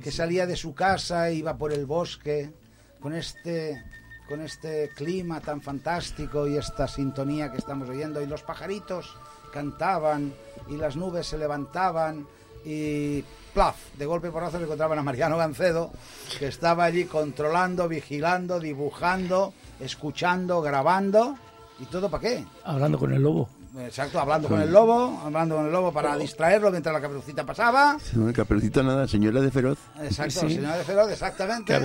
[SPEAKER 4] que salía de su casa e iba por el bosque con este con este clima tan fantástico y esta sintonía que estamos oyendo y los pajaritos cantaban y las nubes se levantaban y plaf, de golpe y porrazo se encontraban a Mariano Gancedo que estaba allí controlando, vigilando, dibujando, escuchando, grabando y todo para qué?
[SPEAKER 17] Hablando con el lobo.
[SPEAKER 4] Exacto, hablando con el lobo, hablando con el lobo para distraerlo mientras la caperucita pasaba.
[SPEAKER 1] No, caperucita nada, señora de feroz.
[SPEAKER 4] Exacto,
[SPEAKER 17] Sí.
[SPEAKER 4] señora de Feroz, exactamente.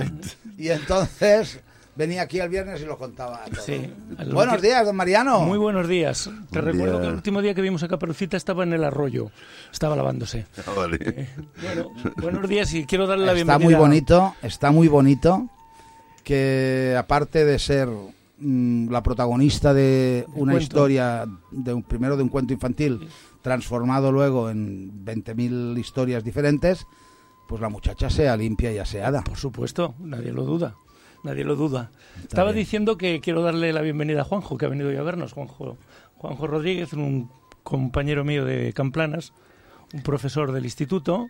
[SPEAKER 4] Y entonces venía aquí el viernes y lo contaba. todo.
[SPEAKER 17] Sí.
[SPEAKER 4] Buenos días, don Mariano.
[SPEAKER 17] Muy buenos días. Te
[SPEAKER 1] Buen
[SPEAKER 17] recuerdo
[SPEAKER 1] día.
[SPEAKER 17] que el último día que vimos a Caperucita estaba en el arroyo. Estaba lavándose.
[SPEAKER 1] Ah, vale.
[SPEAKER 17] Bueno, buenos días y quiero darle la
[SPEAKER 4] Está
[SPEAKER 17] bienvenida.
[SPEAKER 4] muy bonito, está muy bonito que aparte de ser mm, la protagonista de una
[SPEAKER 17] cuento.
[SPEAKER 4] historia, de un, primero de un cuento infantil, transformado luego en 20.000 historias diferentes, pues la muchacha sea limpia y aseada.
[SPEAKER 17] Por supuesto, nadie lo duda. Nadie lo duda. Estaba
[SPEAKER 4] bien.
[SPEAKER 17] diciendo que quiero darle la bienvenida a Juanjo, que ha venido hoy a vernos. Juanjo, Juanjo Rodríguez, un compañero mío de Camplanas, un profesor del instituto,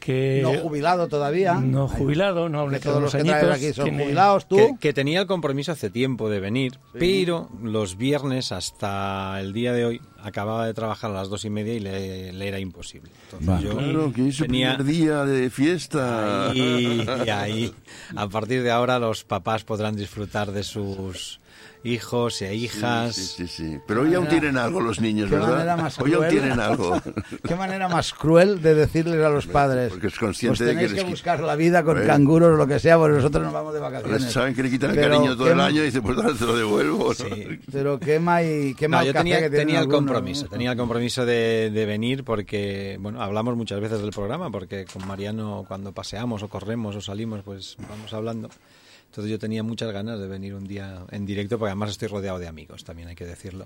[SPEAKER 17] que...
[SPEAKER 4] No jubilado todavía.
[SPEAKER 17] No jubilado, no le
[SPEAKER 4] todos los
[SPEAKER 17] unos
[SPEAKER 4] que
[SPEAKER 17] añitos.
[SPEAKER 4] aquí son
[SPEAKER 17] tiene-
[SPEAKER 4] jubilados, tú.
[SPEAKER 18] Que, que tenía el compromiso hace tiempo de venir, pero los viernes hasta el día de hoy acababa de trabajar a las dos y media y le, le era imposible. Entonces yo
[SPEAKER 1] Claro, que es su
[SPEAKER 18] tenía-
[SPEAKER 1] primer día de fiesta.
[SPEAKER 18] Ahí, y ahí, a partir de ahora los papás podrán disfrutar de sus hijos e hijas.
[SPEAKER 1] Sí, sí, sí. Pero hoy aún tienen algo los niños,
[SPEAKER 4] Qué
[SPEAKER 1] ¿verdad?
[SPEAKER 4] más
[SPEAKER 1] Hoy aún
[SPEAKER 4] cruel.
[SPEAKER 1] tienen algo. (laughs)
[SPEAKER 4] Qué manera más cruel de decirles a los padres.
[SPEAKER 1] Porque es consciente
[SPEAKER 4] pues
[SPEAKER 1] de que
[SPEAKER 4] tenéis que, buscar la vida con canguros o lo que sea, porque nosotros nos vamos de vacaciones.
[SPEAKER 1] Saben que le quitan el
[SPEAKER 4] Pero
[SPEAKER 1] cariño todo el año y dicen, pues ahora te lo devuelvo. ¿no? (laughs)
[SPEAKER 4] Pero qué mal, qué
[SPEAKER 18] No, yo tenía,
[SPEAKER 4] que
[SPEAKER 18] tenía el compromiso, tenía el compromiso de, de venir porque, bueno, hablamos muchas veces del programa, porque con Mariano cuando paseamos o corremos o salimos, pues vamos hablando. Entonces yo tenía muchas ganas de venir un día en directo, porque además estoy rodeado de amigos, también hay que decirlo.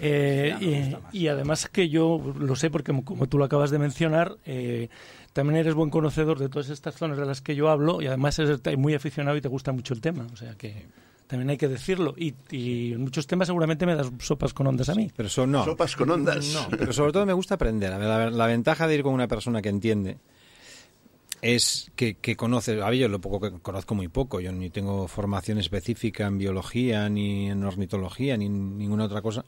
[SPEAKER 17] Eh, y, y además que yo lo sé porque como, tú lo acabas de mencionar, eh, también eres buen conocedor de todas estas zonas de las que yo hablo y además eres muy aficionado y te gusta mucho el tema. O sea que también hay que decirlo. Y, y en muchos temas seguramente me das sopas con ondas a mí.
[SPEAKER 18] Pero eso no.
[SPEAKER 1] Sopas con ondas.
[SPEAKER 18] No, pero sobre todo me gusta aprender. A ver, La, la ventaja de ir con una persona que entiende es que, que conoce, a ver, yo lo poco que conozco muy poco, yo ni tengo formación específica en biología, ni en ornitología, ni en ninguna otra cosa,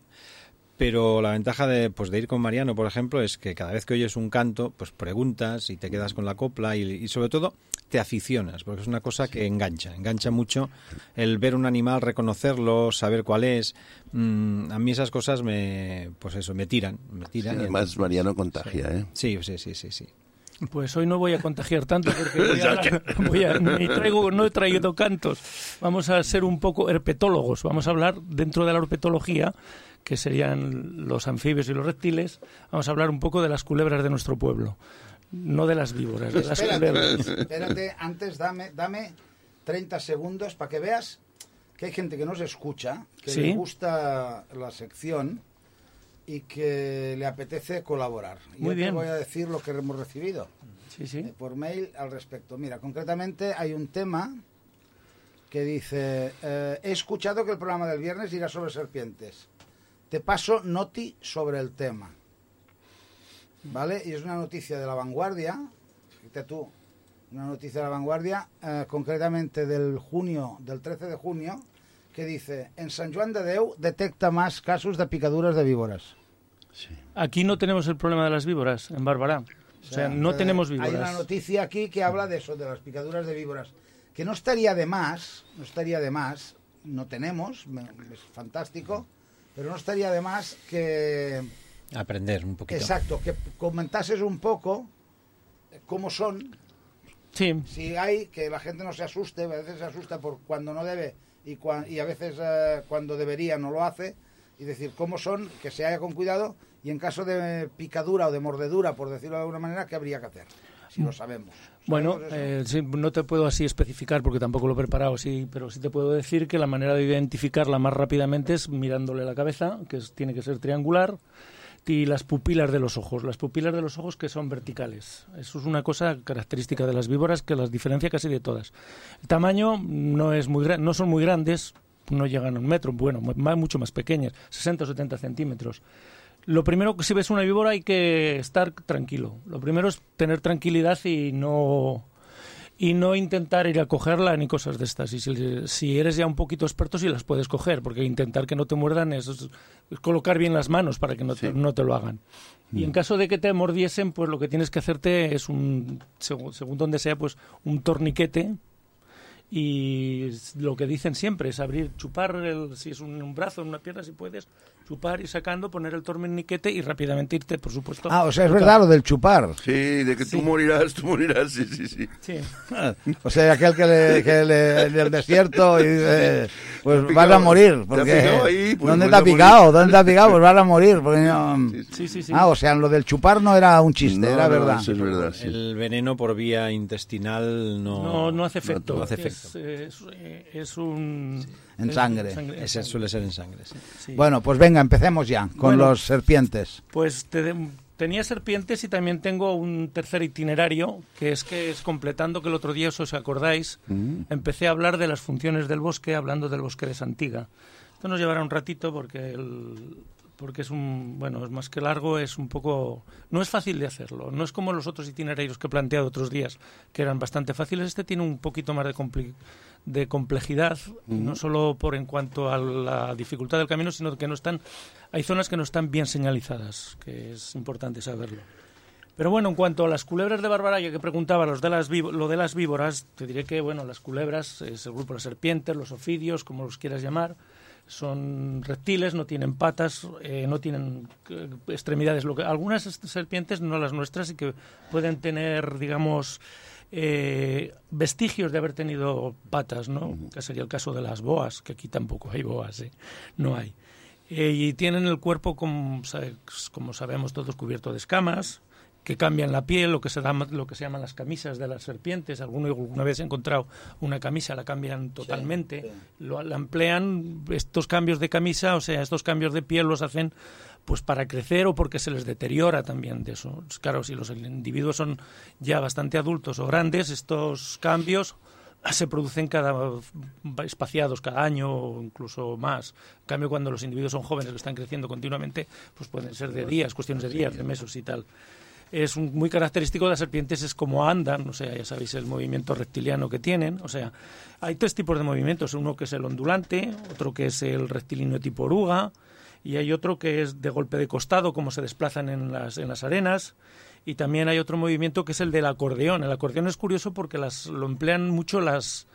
[SPEAKER 18] pero la ventaja de, pues, de ir con Mariano, por ejemplo, es que cada vez que oyes un canto, pues preguntas y te quedas con la copla y, y sobre todo te aficionas, porque es una cosa que engancha, engancha mucho el ver un animal, reconocerlo, saber cuál es. Mm, a mí esas cosas me, pues eso, me tiran, me tiran.
[SPEAKER 1] Además, Mariano contagia, ¿eh?
[SPEAKER 18] Sí, sí, sí, sí, sí.
[SPEAKER 17] Pues hoy no voy a contagiar tanto porque (laughs) voy a (laughs) voy a- ni traigo, no he traído cantos. Vamos a ser un poco herpetólogos. Vamos a hablar dentro de la herpetología, que serían los anfibios y los reptiles. Vamos a hablar un poco de las culebras de nuestro pueblo. No de las víboras, de las
[SPEAKER 4] Espérate,
[SPEAKER 17] culebras.
[SPEAKER 4] espérate, antes dame, dame 30 segundos para que veas que hay gente que nos escucha, que
[SPEAKER 17] Sí.
[SPEAKER 4] le gusta la sección y que le apetece colaborar.
[SPEAKER 17] Muy
[SPEAKER 4] yo te
[SPEAKER 17] bien.
[SPEAKER 4] voy a decir lo que hemos recibido
[SPEAKER 17] Sí, sí.
[SPEAKER 4] eh, por mail al respecto. Mira, concretamente hay un tema que dice, eh, he escuchado que el programa del viernes irá sobre serpientes. Te paso noti sobre el tema. ¿Vale? Y es una noticia de la vanguardia, fíjate tú, una noticia de la vanguardia, eh, concretamente del junio, del 13 de junio, que dice, en San Juan de Deu detecta más casos de picaduras de víboras.
[SPEAKER 17] Aquí no tenemos el problema de las víboras, en Bárbara. O sea, no
[SPEAKER 4] eh,
[SPEAKER 17] tenemos
[SPEAKER 4] Hay una
[SPEAKER 17] víboras.
[SPEAKER 4] noticia aquí que habla de eso, de las picaduras de víboras. Que no estaría de más, no estaría de más, no tenemos, es fantástico, pero no estaría de más que,
[SPEAKER 18] Aprender un poquito.
[SPEAKER 4] exacto, que comentases un poco eh, cómo son,
[SPEAKER 17] Sí.
[SPEAKER 4] si hay, que la gente no se asuste, a veces se asusta por cuando no debe y, cua- y a veces eh, cuando debería no lo hace, y decir cómo son, que se haya con cuidado y en caso de picadura o de mordedura, por decirlo de alguna manera, ¿qué habría que hacer? Si lo sabemos.
[SPEAKER 17] Bueno, eh, sí, no te puedo así especificar porque tampoco lo he preparado, sí, pero sí te puedo decir que la manera de identificarla más rápidamente es mirándole la cabeza, que es- tiene que ser triangular, y las pupilas de los ojos. Las pupilas de los ojos que son verticales. Eso es una cosa característica de las víboras que las diferencia casi de todas. El tamaño no es muy no son muy grandes, no llegan a un metro, bueno, más, mucho más pequeñas, 60 o 70 centímetros. Lo primero que si ves una víbora hay que estar tranquilo. Lo primero es tener tranquilidad y no y no intentar ir a cogerla ni cosas de estas. Y si, si eres ya un poquito experto, sí las puedes coger, porque intentar que no te muerdan es, es colocar bien las manos para que no te, no te lo hagan. Y en caso de que te mordiesen, pues lo que tienes que hacerte es un, según, según donde sea, pues un torniquete. Y lo que dicen siempre es abrir, chupar, el, si es un, un brazo, una pierna, si puedes, chupar y sacando, poner el torniquete y rápidamente irte, por supuesto.
[SPEAKER 4] Ah, o sea, es verdad lo del chupar.
[SPEAKER 1] Sí, de que tú morirás, tú morirás, sí, sí, sí.
[SPEAKER 17] Sí. (laughs)
[SPEAKER 4] O sea, aquel que, le, que le- en el desierto y dice, pues vas a morir. Porque,
[SPEAKER 1] ahí, pues
[SPEAKER 4] ¿Dónde
[SPEAKER 1] vas
[SPEAKER 4] te ha
[SPEAKER 1] a morir.
[SPEAKER 4] picado? ¿Dónde te ha picado? Pues vas a morir. porque no-
[SPEAKER 17] Sí, sí, sí.
[SPEAKER 4] Ah, o sea, lo del chupar no era un chiste,
[SPEAKER 1] No,
[SPEAKER 4] era
[SPEAKER 1] no,
[SPEAKER 4] verdad.
[SPEAKER 1] eso es verdad, sí.
[SPEAKER 18] El veneno por vía intestinal no,
[SPEAKER 17] No, no hace efecto.
[SPEAKER 18] No hace
[SPEAKER 17] Es,
[SPEAKER 18] efecto.
[SPEAKER 17] es, eh, es un...
[SPEAKER 4] En
[SPEAKER 17] es-
[SPEAKER 4] sangre.
[SPEAKER 17] en
[SPEAKER 18] Ese suele ser en sangre. sí.
[SPEAKER 17] Sí.
[SPEAKER 4] Bueno, pues venga, empecemos ya con
[SPEAKER 17] Bueno.
[SPEAKER 4] los serpientes.
[SPEAKER 17] Pues te de- tenía serpientes y también tengo un tercer itinerario, que es que es completando que el otro día, si os acordáis, empecé a hablar de las funciones del bosque, hablando del bosque de Santiga. Esto nos llevará un ratito porque el- porque es un bueno es más que largo es un poco no es fácil de hacerlo. No es como los otros itinerarios que he planteado otros días que eran bastante fáciles. Este tiene un poquito más de compli- de complejidad no solo por en cuanto a la dificultad del camino sino que no están hay zonas que no están bien señalizadas que es importante saberlo pero bueno, en cuanto a las culebras de Barbaraya que preguntaba los de las lo de las víboras, te diré que bueno, las culebras es el grupo de las serpientes, los ofidios, como los quieras llamar, son reptiles, no tienen patas, eh, no tienen eh, extremidades. Lo que, algunas serpientes, no las nuestras, y que pueden tener, digamos, eh, vestigios de haber tenido patas, ¿no? Que sería el caso de las boas, que aquí tampoco hay boas, ¿eh? No hay. Eh, y tienen el cuerpo, como, sa- como sabemos todos, cubierto de escamas, que cambian la piel, lo que se, da, lo que se llaman las camisas de las serpientes. Alguno alguna vez he encontrado una camisa, la cambian totalmente, Lo, la emplean, estos cambios de camisa, o sea, estos cambios de piel los hacen pues para crecer o porque se les deteriora también de eso. Claro, si los individuos son ya bastante adultos o grandes, estos cambios (clears throat) se producen cada espaciados cada año o incluso más. En cambio, cuando los individuos son jóvenes que están creciendo continuamente, pues pueden ser de días, cuestiones de días, de meses y tal. Es un- muy característico de las serpientes es cómo andan, o sea, ya sabéis el movimiento reptiliano que tienen, o sea, hay tres tipos de movimientos, uno que es el ondulante, otro que es el rectilíneo tipo oruga y hay otro que es de golpe de costado, como se desplazan en las, en las arenas, y también hay otro movimiento que es el del acordeón. El acordeón es curioso porque las, lo emplean mucho las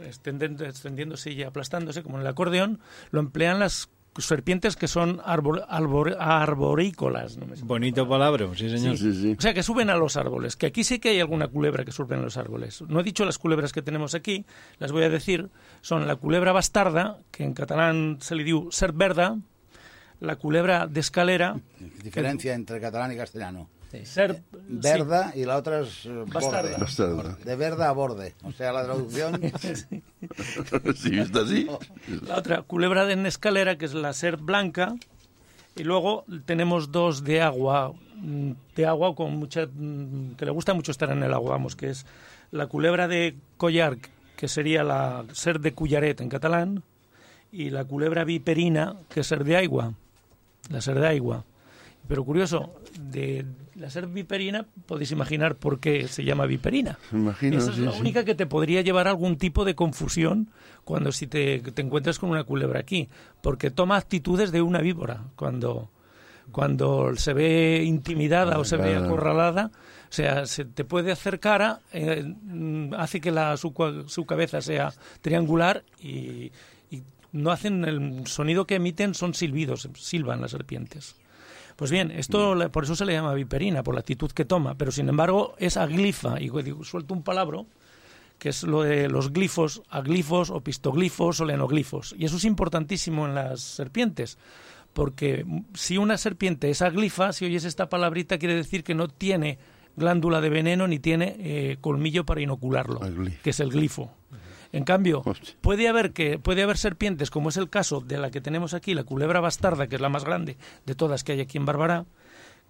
[SPEAKER 17] extendiéndose y aplastándose, como en el acordeón, lo emplean las serpientes que son arbor- arbor- arborícolas. No me.
[SPEAKER 18] Bonito palabra, sí señor.
[SPEAKER 17] O sea, que suben a los árboles. Que aquí sí que hay alguna culebra que sube a los árboles. No he dicho las culebras que tenemos aquí, las voy a decir. Son la culebra bastarda, que en catalán se le diu serp verda, la culebra de escalera, (laughs)
[SPEAKER 4] Diferencia entre catalán y castellano.
[SPEAKER 17] Serp,
[SPEAKER 4] Verda y la otra es eh,
[SPEAKER 17] Bastarda.
[SPEAKER 4] borde.
[SPEAKER 1] Bastarda.
[SPEAKER 4] De verda a borde. O sea, la traducción... (laughs) (laughs)
[SPEAKER 1] Sí, está así.
[SPEAKER 17] La otra, culebra de escalera, que es la ser blanca. Y luego tenemos dos de agua, mm, de agua con mucha, mm, que le gusta mucho estar en el agua, vamos, que es la culebra de collar, que sería la ser de cullaret en catalán, y la culebra viperina, que es ser de agua, la ser de agua. Pero curioso, de la ser viperina podéis imaginar por qué se llama viperina.
[SPEAKER 1] Imagino,
[SPEAKER 17] Esa es
[SPEAKER 1] sí,
[SPEAKER 17] la
[SPEAKER 1] sí.
[SPEAKER 17] única que te podría llevar a algún tipo de confusión cuando si te, te encuentras con una culebra aquí, porque toma actitudes de una víbora cuando cuando se ve intimidada o se ve acorralada, o sea, se te puede acercar a, eh, mm, hace que la, su, su cabeza sea triangular y no hacen el sonido que emiten son silbidos, silban las serpientes. Pues bien, esto le- por eso se le llama viperina, por la actitud que toma, pero sin embargo es aglifa, y suelto un palabra que es lo de los glifos, aglifos, opistoglifos o lenoglifos. Y eso es importantísimo en las serpientes, porque si una serpiente es aglifa, si oyes esta palabrita, quiere decir que no tiene glándula de veneno ni tiene eh, colmillo para inocularlo, que es el glifo. En cambio, puede haber que puede haber serpientes, como es el caso de la que tenemos aquí, la culebra bastarda, que es la más grande de todas que hay aquí en Barbará,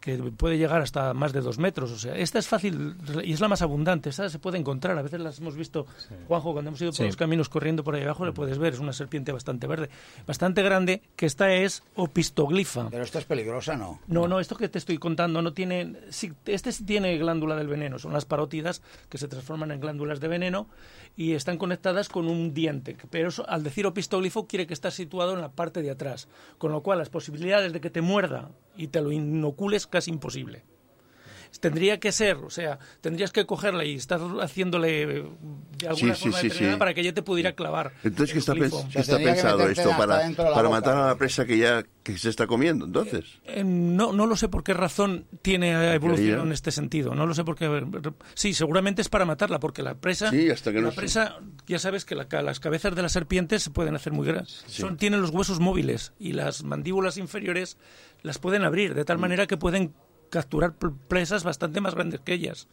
[SPEAKER 17] que puede llegar hasta más de dos metros. O sea, esta es fácil y es la más abundante. Esta se puede encontrar. A veces las hemos visto, Juanjo, cuando hemos ido por
[SPEAKER 18] Sí.
[SPEAKER 17] los caminos corriendo por ahí abajo, le puedes ver. Es una serpiente bastante verde, bastante grande, que esta es opistoglifa.
[SPEAKER 4] Pero esta es peligrosa, ¿no?
[SPEAKER 17] No, no, esto que te estoy contando no tiene. Sí, este sí tiene glándula del veneno. Son las parótidas que se transforman en glándulas de veneno y están conectadas con un diente. Pero eso, al decir opistoglifo quiere que está situado en la parte de atrás. Con lo cual las posibilidades de que te muerda y te lo inocules casi imposible. Tendría que ser, o sea, tendrías que cogerla y estar haciéndole eh, de alguna
[SPEAKER 1] Sí,
[SPEAKER 17] forma
[SPEAKER 1] sí,
[SPEAKER 17] determinada
[SPEAKER 1] sí.
[SPEAKER 17] para que ella te pudiera clavar.
[SPEAKER 1] Entonces, ¿qué está,
[SPEAKER 17] el glifo.
[SPEAKER 1] pens- qué está pensado esto? Para, para matar a la presa que ya que se está comiendo, entonces.
[SPEAKER 17] Eh, no, no lo sé por qué razón tiene evolución en este sentido. No lo sé por qué. Sí, seguramente es para matarla, porque la presa.
[SPEAKER 1] Sí, hasta que no
[SPEAKER 17] la presa, ya sabes que la ca- las cabezas de las serpientes se pueden hacer muy grandes. Son, tienen los huesos móviles y las mandíbulas inferiores las pueden abrir de tal
[SPEAKER 1] Mm.
[SPEAKER 17] manera que pueden capturar presas bastante más grandes que ellas.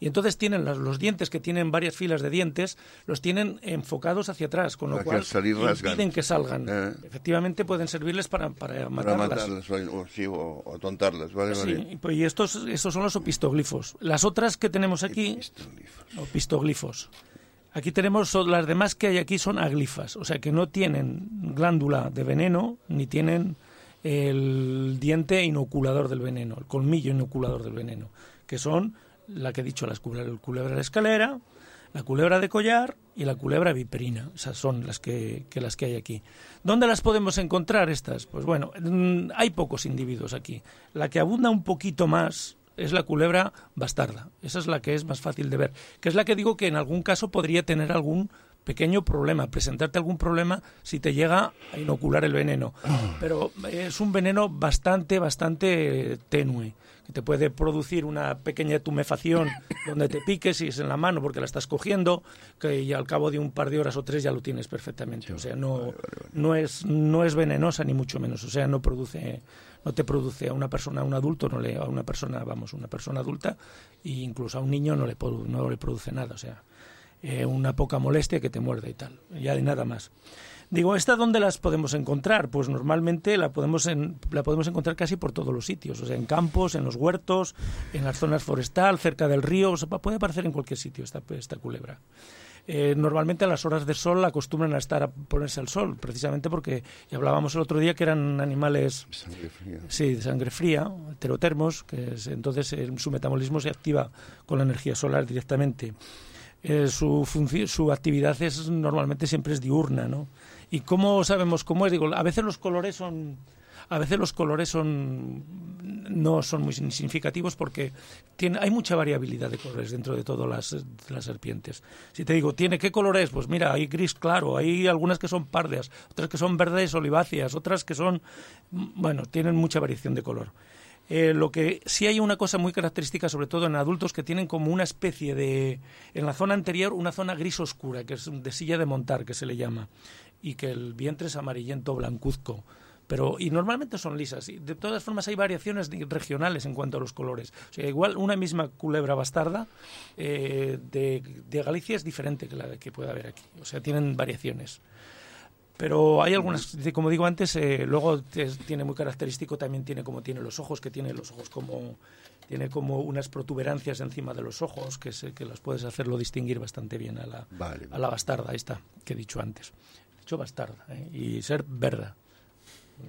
[SPEAKER 17] Y entonces tienen las- los dientes que tienen varias filas de dientes, los tienen enfocados hacia atrás, con lo
[SPEAKER 1] Para
[SPEAKER 17] cual
[SPEAKER 1] salir
[SPEAKER 17] impiden que salgan.
[SPEAKER 1] Eh.
[SPEAKER 17] Efectivamente pueden servirles para, para
[SPEAKER 1] Para
[SPEAKER 17] matarlas.
[SPEAKER 1] matarlas o, sí, o, o tontarlas, ¿vale?
[SPEAKER 17] Sí,
[SPEAKER 1] vale.
[SPEAKER 17] pues, y estos, estos son los opistoglifos. Las otras que tenemos aquí, opistoglifos. Aquí tenemos, las demás que hay aquí son aglifas, o sea que no tienen glándula de veneno ni tienen el diente inoculador del veneno, el colmillo inoculador del veneno, que son la que he dicho, las culebra, el culebra de escalera, la culebra de collar y la culebra viperina. Esas son las que, que las que hay aquí. ¿Dónde las podemos encontrar estas? Pues bueno, mm, hay pocos individuos aquí. La que abunda un poquito más es la culebra bastarda. Esa es la que es más fácil de ver. Que es la que digo que en algún caso podría tener algún pequeño problema, presentarte algún problema si te llega a inocular el veneno. Pero es un veneno bastante, bastante tenue, que te puede producir una pequeña tumefacción donde te piques y es en la mano porque la estás cogiendo, que ya al cabo de un par de horas o tres ya lo tienes perfectamente. O sea, no, no, es, no es venenosa ni mucho menos. O sea, no produce no te produce a una persona, a un adulto, no le, a una persona, vamos, una persona adulta, e incluso a un niño no le, no le produce nada. O sea, eh, una poca molestia que te muerde y tal, ya de nada más. Digo, ¿esta dónde las podemos encontrar? Pues normalmente la podemos, en- la podemos encontrar casi por todos los sitios, o sea, en campos, en los huertos, en las zonas forestal, cerca del río, o sea, puede aparecer en cualquier sitio esta, esta culebra. Eh, normalmente a las horas de sol acostumbran a estar a ponerse al sol, precisamente porque ya hablábamos el otro día que eran animales
[SPEAKER 1] Sangre fría.
[SPEAKER 17] Sí, de sangre fría, heterotermos, que es- entonces eh, su metabolismo se activa con la energía solar directamente. Eh, su, su actividad es normalmente siempre es diurna, ¿no? ¿Y cómo sabemos cómo es? Digo, a veces los colores son a veces los colores son no son muy significativos porque tiene, hay mucha variabilidad de colores dentro de todas las, las serpientes. Si te digo, ¿tiene qué color es? Pues mira, hay gris claro, hay algunas que son pardas, otras que son verdes oliváceas, otras que son, mm, bueno, tienen mucha variación de color. Eh, lo que sí hay una cosa muy característica, sobre todo en adultos, que tienen como una especie de, en la zona anterior, una zona gris oscura, que es de silla de montar, que se le llama, y que el vientre es amarillento blancuzco. Pero, y normalmente son lisas. Y de todas formas hay variaciones regionales en cuanto a los colores. O sea, igual una misma culebra bastarda eh, de, de Galicia es diferente que la que puede haber aquí. O sea, tienen variaciones. Pero hay algunas, como digo antes, eh, luego tiene muy característico, también tiene como tiene los ojos, que tiene los ojos como tiene como unas protuberancias encima de los ojos que se, que las puedes hacerlo distinguir bastante bien a la,
[SPEAKER 1] Vale,
[SPEAKER 17] a la bastarda, está, que he dicho antes. He dicho bastarda, ¿eh? y ser verda.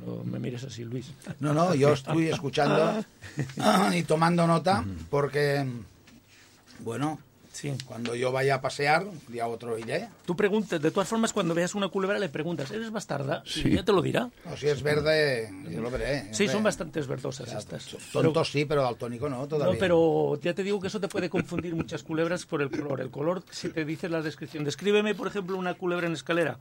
[SPEAKER 17] No me mires así, Luis.
[SPEAKER 4] No, no, yo estoy escuchando (laughs) y tomando nota porque, bueno, cuando yo vaya a pasear, día otro iré.
[SPEAKER 17] Tú preguntas, de todas formas, cuando veas una culebra le preguntas, ¿eres bastarda?
[SPEAKER 4] Sí.
[SPEAKER 17] Y ya te lo dirá.
[SPEAKER 4] No, si es verde, yo lo veré.
[SPEAKER 17] Sí, son bastantes verdosas estas.
[SPEAKER 4] Tonto sí, pero daltónico no, todavía.
[SPEAKER 17] No, pero ya te digo que eso te puede confundir muchas culebras por el color. El color, si te dices la descripción, descríbeme, por ejemplo, una culebra en escalera.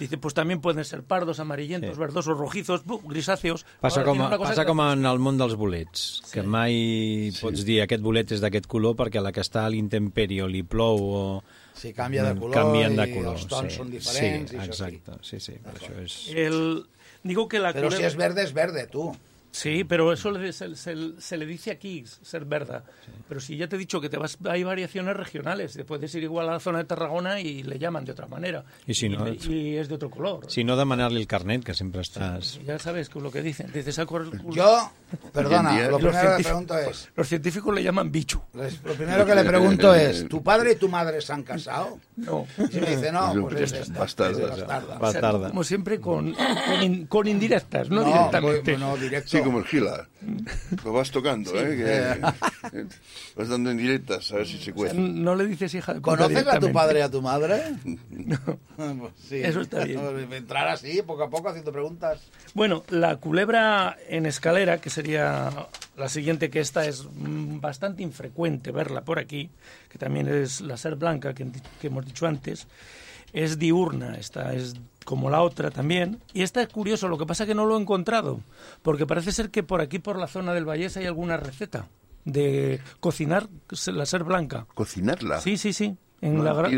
[SPEAKER 17] Dice, pues también pueden ser pardos, amarillentos,
[SPEAKER 18] Sí.
[SPEAKER 17] verdosos, rojizos, bu, grisáceos.
[SPEAKER 18] Passa,
[SPEAKER 17] Ahora
[SPEAKER 18] com, a,
[SPEAKER 17] una cosa
[SPEAKER 18] passa
[SPEAKER 17] que-
[SPEAKER 18] com en el món dels bolets, que mai pots dir aquest bolet és d'aquest color perquè a la que està a l'intemperio li plou o...
[SPEAKER 4] Sí, canvia de color
[SPEAKER 18] canvien de
[SPEAKER 4] i
[SPEAKER 18] color,
[SPEAKER 4] els tons
[SPEAKER 18] sí.
[SPEAKER 4] són diferents
[SPEAKER 18] Sí,
[SPEAKER 4] i això sí.
[SPEAKER 18] exacte, sí, sí, per això és...
[SPEAKER 17] El, digo que la
[SPEAKER 4] Pero si
[SPEAKER 17] culebra-
[SPEAKER 4] es verde, es verde, tú.
[SPEAKER 17] Sí, pero eso le- se, se- se le dice aquí, ser verdad. Pero si ya te he dicho que te vas, hay variaciones regionales. Te puedes ir igual a la zona de Tarragona y le llaman de otra manera.
[SPEAKER 18] Y si no-
[SPEAKER 17] y es de otro color.
[SPEAKER 18] Si no, demanar-li el carnet, que sempre estàs...
[SPEAKER 17] Ya sabes que lo que dicen. Dices, "Ah, cor-
[SPEAKER 4] Yo, perdona, lo primero que le pregunto es,
[SPEAKER 17] Los científicos le llaman bicho.
[SPEAKER 4] lo primero que le pregunto es, ¿tu padre y tu madre se han casado?
[SPEAKER 17] No.
[SPEAKER 4] Y me dice, no, pues es esta,
[SPEAKER 1] Bastarda.
[SPEAKER 4] es bastarda.
[SPEAKER 17] O sea, como siempre, con, con, in- con indirectas, no,
[SPEAKER 4] No,
[SPEAKER 17] directamente.
[SPEAKER 4] no, directo.
[SPEAKER 1] Sí, como el Gila. Lo vas tocando,
[SPEAKER 17] Sí.
[SPEAKER 1] ¿eh? Que- (laughs) vas dando indirectas a ver si se
[SPEAKER 17] O sea,
[SPEAKER 1] cuece.
[SPEAKER 17] no le dices hija de
[SPEAKER 4] ¿Conoces a tu padre y a tu madre? (laughs) Pues sí.
[SPEAKER 17] Eso está bien. (laughs)
[SPEAKER 4] Entrar así, poco a poco, haciendo preguntas.
[SPEAKER 17] Bueno, la culebra en escalera, que sería la siguiente, que esta es mm, bastante infrecuente verla por aquí, que también es la ser blanca que, que hemos dicho antes, es diurna, esta es como la otra también. Y esta es curioso, lo que pasa que no lo he encontrado, porque parece ser que por aquí, por la zona del Vallés, hay alguna receta de cocinar la ser blanca.
[SPEAKER 1] ¿Cocinarla?
[SPEAKER 17] Sí, sí, sí. En
[SPEAKER 1] no
[SPEAKER 17] la gra-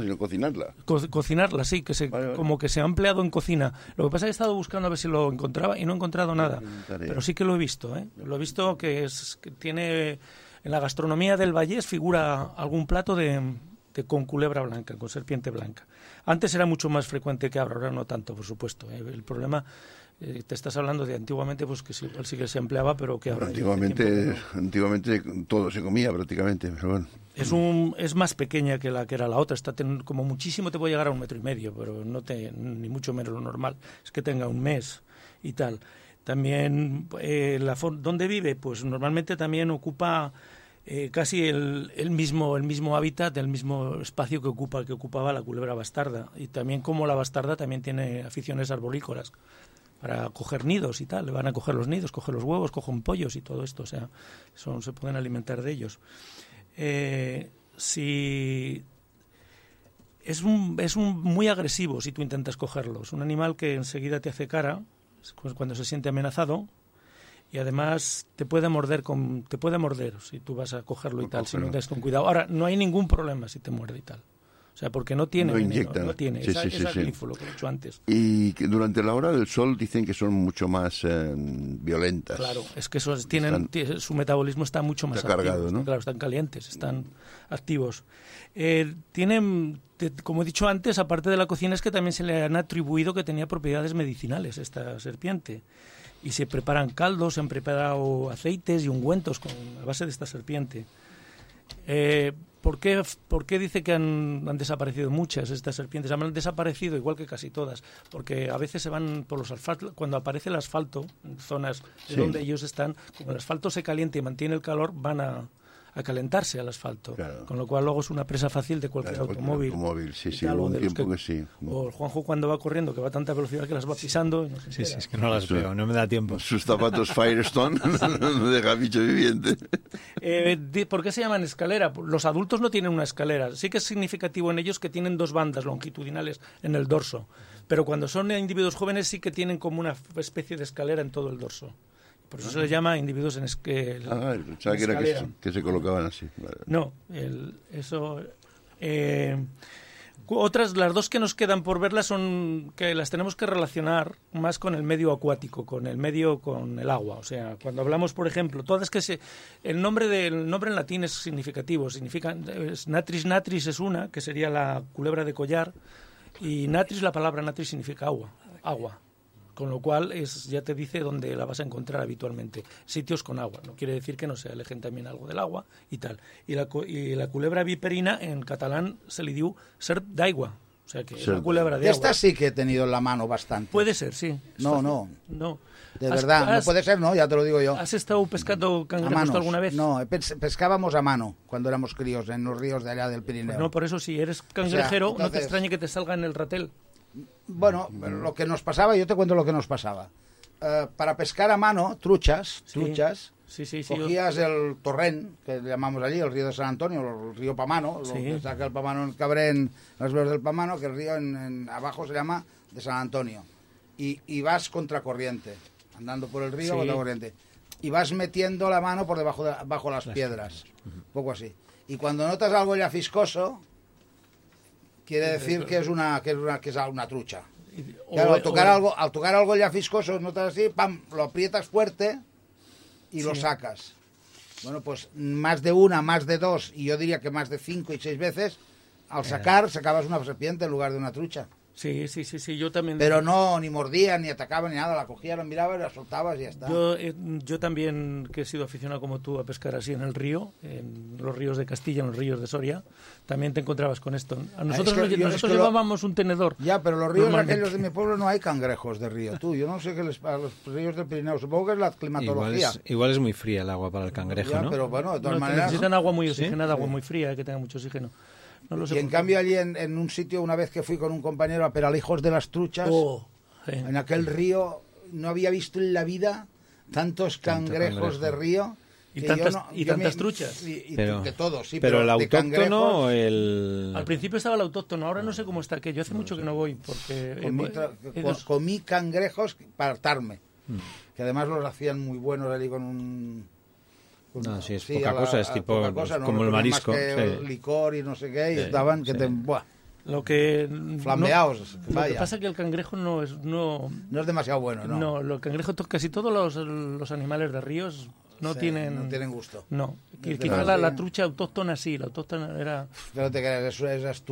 [SPEAKER 1] sino cocinarla.
[SPEAKER 17] Co- cocinarla, sí, que se, como que se ha empleado en cocina. Lo que pasa es que he estado buscando a ver si lo encontraba y no he encontrado nada. Pero sí que lo he visto, ¿eh? Lo he visto que, es, que tiene... En la gastronomía del Vallés figura algún plato de, de con culebra blanca, con serpiente blanca. Antes era mucho más frecuente que ahora, ahora no tanto, por supuesto. ¿eh? El problema... eh, te estás hablando de antiguamente, pues que sí, igual sí que se empleaba, pero que ahora... tiempo
[SPEAKER 1] Antiguamente,
[SPEAKER 17] no.
[SPEAKER 1] antiguamente todo se comía prácticamente, pero bueno.
[SPEAKER 17] Es, un, es más pequeña que la que era la otra. Está ten- como muchísimo te puede llegar a un metro y medio, pero no te, ni mucho menos lo normal. Es que tenga un mes y tal. También, eh, la ¿dónde vive? Pues normalmente también ocupa eh, casi el, el mismo el mismo hábitat, el mismo espacio que ocupa que ocupaba la culebra bastarda. Y también como la bastarda también tiene aficiones arborícolas para coger nidos y tal. Le van a coger los nidos, coger los huevos, cogen pollos y todo esto. O sea, son, se pueden alimentar de ellos. Eh, si es un, es un muy agresivo si tú intentas cogerlo. Es un animal que enseguida te hace cara cuando se siente amenazado y además te puede morder con, te puede morder si tú vas a cogerlo y tal, si no das con cuidado. Ahora, no hay ningún problema si te muerde y tal. O sea, porque no tiene
[SPEAKER 1] No
[SPEAKER 17] veneno,
[SPEAKER 1] inyecta.
[SPEAKER 17] no tiene,
[SPEAKER 1] Sí,
[SPEAKER 17] es,
[SPEAKER 1] sí,
[SPEAKER 17] es
[SPEAKER 1] sí,
[SPEAKER 17] aglífulo, que he dicho antes.
[SPEAKER 1] Y que durante la hora del sol dicen que son mucho más eh, violentas.
[SPEAKER 17] Claro, es que esos tienen, tie- su metabolismo está mucho más
[SPEAKER 1] Está cargado. ¿no?
[SPEAKER 17] Claro, están calientes, están activos. Eh, tienen, te- como he dicho antes, aparte de la cocina, es que también se le han atribuido que tenía propiedades medicinales esta serpiente. Y se preparan caldos, se han preparado aceites y ungüentos con, a base de esta serpiente. Eh, ¿por, qué, ¿Por qué dice que han, han desaparecido muchas estas serpientes? Han desaparecido igual que casi todas, porque a veces se van por los asfaltos, cuando aparece el asfalto, en zonas de
[SPEAKER 1] Sí.
[SPEAKER 17] donde ellos están, como el asfalto se calienta y mantiene el calor, van a, a calentarse al asfalto, con lo cual luego es una presa fácil de cualquier
[SPEAKER 1] Claro,
[SPEAKER 17] automóvil.
[SPEAKER 1] automóvil, sí, sí,
[SPEAKER 17] tal,
[SPEAKER 1] un
[SPEAKER 17] de
[SPEAKER 1] tiempo que sí.
[SPEAKER 17] O el Juanjo cuando va corriendo, que va a tanta velocidad que las va pisando. no
[SPEAKER 18] Sí, sí, es que no las veo, no me da tiempo.
[SPEAKER 1] Sus zapatos Firestone (laughs) (laughs) no deja bicho viviente.
[SPEAKER 17] Eh, ¿Por qué se llaman escalera? Los adultos no tienen una escalera. Sí que es significativo en ellos que tienen dos bandas longitudinales en el dorso. Pero cuando son individuos jóvenes sí que tienen como una especie de escalera en todo el dorso. Por eso se les llama individuos en esque-
[SPEAKER 1] Ah, pensaba que era que, se- que se colocaban así. Vale.
[SPEAKER 17] No, el- eso. eh, otras, las dos que nos quedan por verlas son que las tenemos que relacionar más con el medio acuático, con el medio, con el agua. O sea, cuando hablamos, por ejemplo, todas que se, el nombre del nombre en latín es significativo. Significa es natris natris es una, que sería la culebra de collar, y natris la palabra natris significa agua, agua. Con lo cual es, ya te dice dónde la vas a encontrar habitualmente. Sitios con agua. No quiere decir que no se alejen también algo del agua y tal. Y la, y la culebra viperina en catalán se le dio serp d'aigua. O sea que es una culebra de agua.
[SPEAKER 4] esta sí que he tenido en la mano bastante.
[SPEAKER 17] Puede ser, sí.
[SPEAKER 4] No, no.
[SPEAKER 17] No.
[SPEAKER 4] De
[SPEAKER 17] ¿Has-
[SPEAKER 4] verdad, no puede ser, ¿no? Ya te lo digo yo.
[SPEAKER 17] ¿Has estado pescando
[SPEAKER 4] A
[SPEAKER 17] cangrejos alguna vez?
[SPEAKER 4] No, pes- pescábamos a mano cuando éramos críos en los ríos de allá del Pirineo.
[SPEAKER 17] Pues no, por eso si eres cangrejero, no te extrañe que te salga en el ratel.
[SPEAKER 4] Bueno, lo que nos pasaba, yo te cuento lo que nos pasaba. Eh, para pescar a mano, truchas, truchas,
[SPEAKER 17] Sí, sí,
[SPEAKER 4] Cogías el torrent, que llamamos allí, el río de San Antonio, el río Pamano, lo que saca el Pamano en Cabré, en las velas del Pamano, que el río en, en- abajo se llama de San Antonio. Y, y vas contracorriente, andando por el río contracorriente. Y vas metiendo la mano por debajo de bajo las piedras, un poco así. Y cuando notas algo ya fiscoso, quiere decir que es una que es una, que es una trucha. Claro, al tocar
[SPEAKER 17] o-
[SPEAKER 4] algo, al tocar algo ya fiscoso, notas así, pam, lo aprietas fuerte y lo
[SPEAKER 17] Sí.
[SPEAKER 4] sacas. Bueno, pues más de una, más de dos, y yo diría que más de cinco y seis veces, al sacar sacabas una serpiente en lugar de una trucha.
[SPEAKER 17] Sí, sí, sí, sí, yo también.
[SPEAKER 4] Pero no, ni mordía, ni atacaba, ni nada, la cogías, la mirabas, la soltabas y ya está.
[SPEAKER 17] Yo, eh, yo también, que he sido aficionado como tú a pescar así en el río, en los ríos de Castilla, en los ríos de Soria, también te encontrabas con esto. A nosotros,
[SPEAKER 4] es que
[SPEAKER 17] nos-
[SPEAKER 4] yo- es
[SPEAKER 17] nosotros
[SPEAKER 4] que lo-
[SPEAKER 17] llevábamos un tenedor.
[SPEAKER 4] Ya, pero los ríos aquellos de mi pueblo no hay cangrejos de río. Tú, yo no sé qué les a los ríos del Pirineo. Supongo que es la
[SPEAKER 18] Igual
[SPEAKER 4] climatología.
[SPEAKER 18] es, igual es muy fría el agua para el cangrejo,
[SPEAKER 4] Ya,
[SPEAKER 18] ¿no?
[SPEAKER 4] pero bueno, de todas
[SPEAKER 17] No,
[SPEAKER 4] maneras.
[SPEAKER 17] necesitan agua muy
[SPEAKER 18] ¿Sí?
[SPEAKER 17] oxigenada, agua muy fría, eh, que tenga mucho oxígeno. No lo sé
[SPEAKER 4] y en cambio allí en, en un sitio, una vez que fui con un compañero a Peralijos de las Truchas,
[SPEAKER 17] Oh, sí.
[SPEAKER 4] en aquel río, no había visto en la vida tantos
[SPEAKER 18] Tanto
[SPEAKER 4] cangrejos
[SPEAKER 18] cangrejo.
[SPEAKER 4] de río.
[SPEAKER 17] Y tantas-
[SPEAKER 4] yo no-
[SPEAKER 17] y
[SPEAKER 4] yo
[SPEAKER 17] tantas
[SPEAKER 4] me-
[SPEAKER 17] truchas.
[SPEAKER 4] y- y
[SPEAKER 18] Pero,
[SPEAKER 4] de todo, sí,
[SPEAKER 18] pero el
[SPEAKER 4] de
[SPEAKER 18] autóctono el...
[SPEAKER 17] Al principio estaba el autóctono, ahora no sé cómo está, que yo hace mucho que no voy, porque...
[SPEAKER 4] comí,
[SPEAKER 17] eh, dos-
[SPEAKER 4] comí cangrejos para hartarme.
[SPEAKER 18] Mm.
[SPEAKER 4] Que además los hacían muy buenos allí con un...
[SPEAKER 18] No, sí, es
[SPEAKER 4] sí,
[SPEAKER 18] poca
[SPEAKER 4] la-
[SPEAKER 18] cosa, es tipo
[SPEAKER 4] poca cosa, no
[SPEAKER 18] como el marisco.
[SPEAKER 4] Más que
[SPEAKER 18] sí.
[SPEAKER 4] el licor y no sé qué, y
[SPEAKER 18] Sí,
[SPEAKER 4] estaban que
[SPEAKER 18] sí.
[SPEAKER 4] te... buah,
[SPEAKER 17] Lo que...
[SPEAKER 4] Flambeaos,
[SPEAKER 17] no- lo que pasa es que el cangrejo no es... No,
[SPEAKER 4] no es demasiado bueno, ¿no?
[SPEAKER 17] No, los cangrejos, to- casi todos los, los animales de ríos no
[SPEAKER 4] Sí,
[SPEAKER 17] tienen...
[SPEAKER 4] no tienen gusto.
[SPEAKER 17] No,
[SPEAKER 4] Desde
[SPEAKER 17] quizá
[SPEAKER 4] la-
[SPEAKER 17] la, trucha autóctona sí, la autóctona era...
[SPEAKER 4] Pero te creas, eso es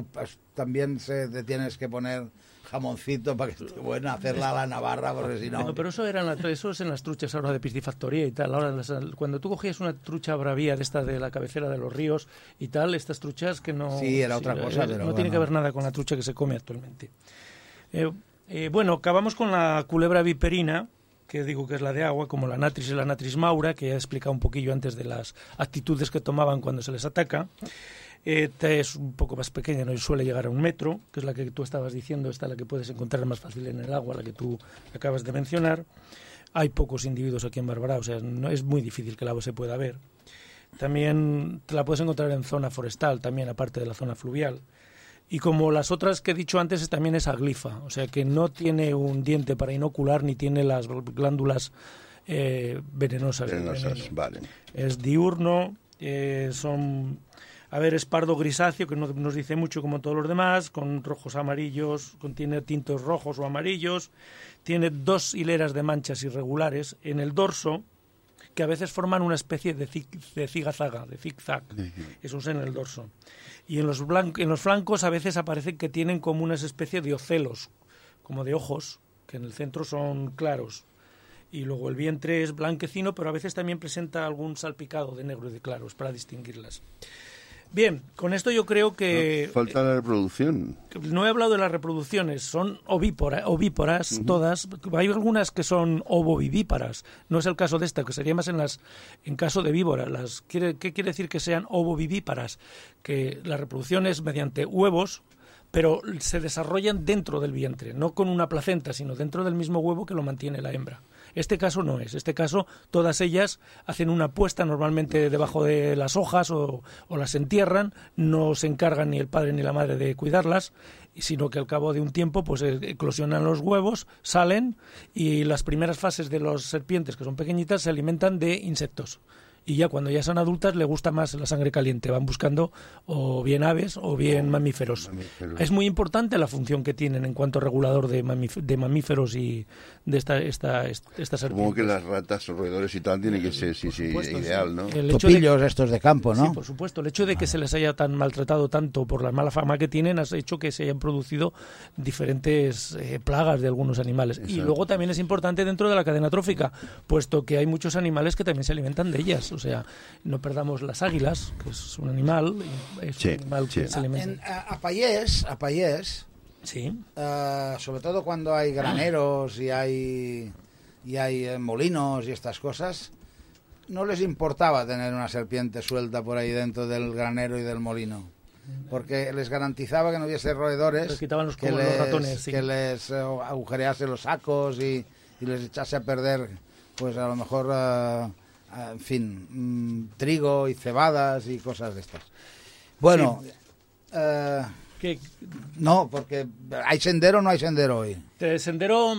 [SPEAKER 4] también se, te tienes que poner jamoncito para que esté buena, hacerla a la navarra, porque si no...
[SPEAKER 17] No, pero eso, era en la- eso es en las truchas ahora de piscifactoría y tal. Ahora, las- cuando tú cogías una trucha bravía de esta de la cabecera de los ríos y tal, estas truchas que no...
[SPEAKER 4] Sí, era otra cosa,
[SPEAKER 17] eh,
[SPEAKER 4] pero
[SPEAKER 17] No tiene
[SPEAKER 4] bueno.
[SPEAKER 17] que ver nada con la trucha que se come actualmente. Eh, eh, bueno, acabamos con la culebra viperina, que digo que es la de agua, como la natris y la natris maura, que ya he explicado un poquillo antes de las actitudes que tomaban cuando se les ataca. Esta es un poco más pequeña, no suele llegar a un metro, que es la que tú estabas diciendo, esta es la que puedes encontrar más fácil en el agua, la que tú acabas de mencionar. Hay pocos individuos aquí en Bárbara, o sea, no es muy difícil que la se pueda ver. También te la puedes encontrar en zona forestal, también aparte de la zona fluvial. Y como las otras que he dicho antes, es- también es aglifa, o sea que no tiene un diente para inocular ni tiene las glándulas eh, venenosas.
[SPEAKER 1] Venenosas,
[SPEAKER 17] veneno.
[SPEAKER 1] vale.
[SPEAKER 17] Es diurno, eh, son, a ver, es pardo grisáceo, que no nos dice mucho como todos los demás, con rojos amarillos, contiene tintos rojos o amarillos, tiene dos hileras de manchas irregulares en el dorso, que a veces forman una especie de, zig- de zigazaga, de zigzag. Eso es en el dorso. Y en los, blan- en los flancos a veces aparecen que tienen como una especie de ocelos, como de ojos, que en el centro son claros. Y luego el vientre es blanquecino, pero a veces también presenta algún salpicado de negro y de claros para distinguirlas. Bien, con esto yo creo que
[SPEAKER 1] Falta la reproducción.
[SPEAKER 17] no he hablado de las reproducciones, son ovípora- ovíporas todas. Hay algunas que son ovovivíparas. No es el caso de esta, que sería más en las en caso de víbora. Las, quiere, ¿Qué quiere decir que sean ovovivíparas? Que la reproducción es mediante huevos, pero se desarrollan dentro del vientre, no con una placenta, sino dentro del mismo huevo que lo mantiene la hembra. Este caso no es. Este caso, todas ellas hacen una puesta normalmente debajo de las hojas o, las entierran. No se encargan ni el padre ni la madre de cuidarlas, sino que al cabo de un tiempo, pues eh, eclosionan los huevos, salen y las primeras fases de las serpientes, que son pequeñitas, se alimentan de insectos. Y ya cuando ya son adultas le gusta más la sangre caliente. Van buscando o bien aves o bien mamíferos. Es muy importante la función que tienen en cuanto regulador de, mamíf- de mamíferos y de esta, esta, esta,
[SPEAKER 1] Supongo que las ratas roedores y tal tiene que ser sí, sí,
[SPEAKER 17] supuesto,
[SPEAKER 1] ideal. ¿no?
[SPEAKER 17] El hecho de-
[SPEAKER 4] Topillos estos de campo, ¿no?
[SPEAKER 17] Sí, por supuesto. El hecho de que se les haya tan maltratado tanto por la mala fama que tienen ha hecho que se hayan producido diferentes eh, plagas de algunos animales. Y luego también es importante dentro de la cadena trófica, puesto que hay muchos animales que también se alimentan de ellas. O sea, no perdamos las águilas, que es un animal, es
[SPEAKER 1] Sí,
[SPEAKER 17] un animal que se alimenta.
[SPEAKER 4] En- a, a Payés, a Payés,
[SPEAKER 17] Sí.
[SPEAKER 4] eh, sobre todo cuando hay graneros y hay, y hay eh, molinos y estas cosas, no les importaba tener una serpiente suelta por ahí dentro del granero y del molino. Porque les garantizaba que no hubiese roedores
[SPEAKER 17] Les quitaban los
[SPEAKER 4] que,
[SPEAKER 17] los
[SPEAKER 4] les,
[SPEAKER 17] ratones, sí.
[SPEAKER 4] que les eh, agujerease los sacos y, y les echase a perder, pues a lo mejor ah, en fin, mm, trigo y cebadas y cosas de estas. Bueno, eh,
[SPEAKER 17] ¿Qué-
[SPEAKER 4] no, porque ¿hay sendero o no hay sendero hoy?
[SPEAKER 17] De sendero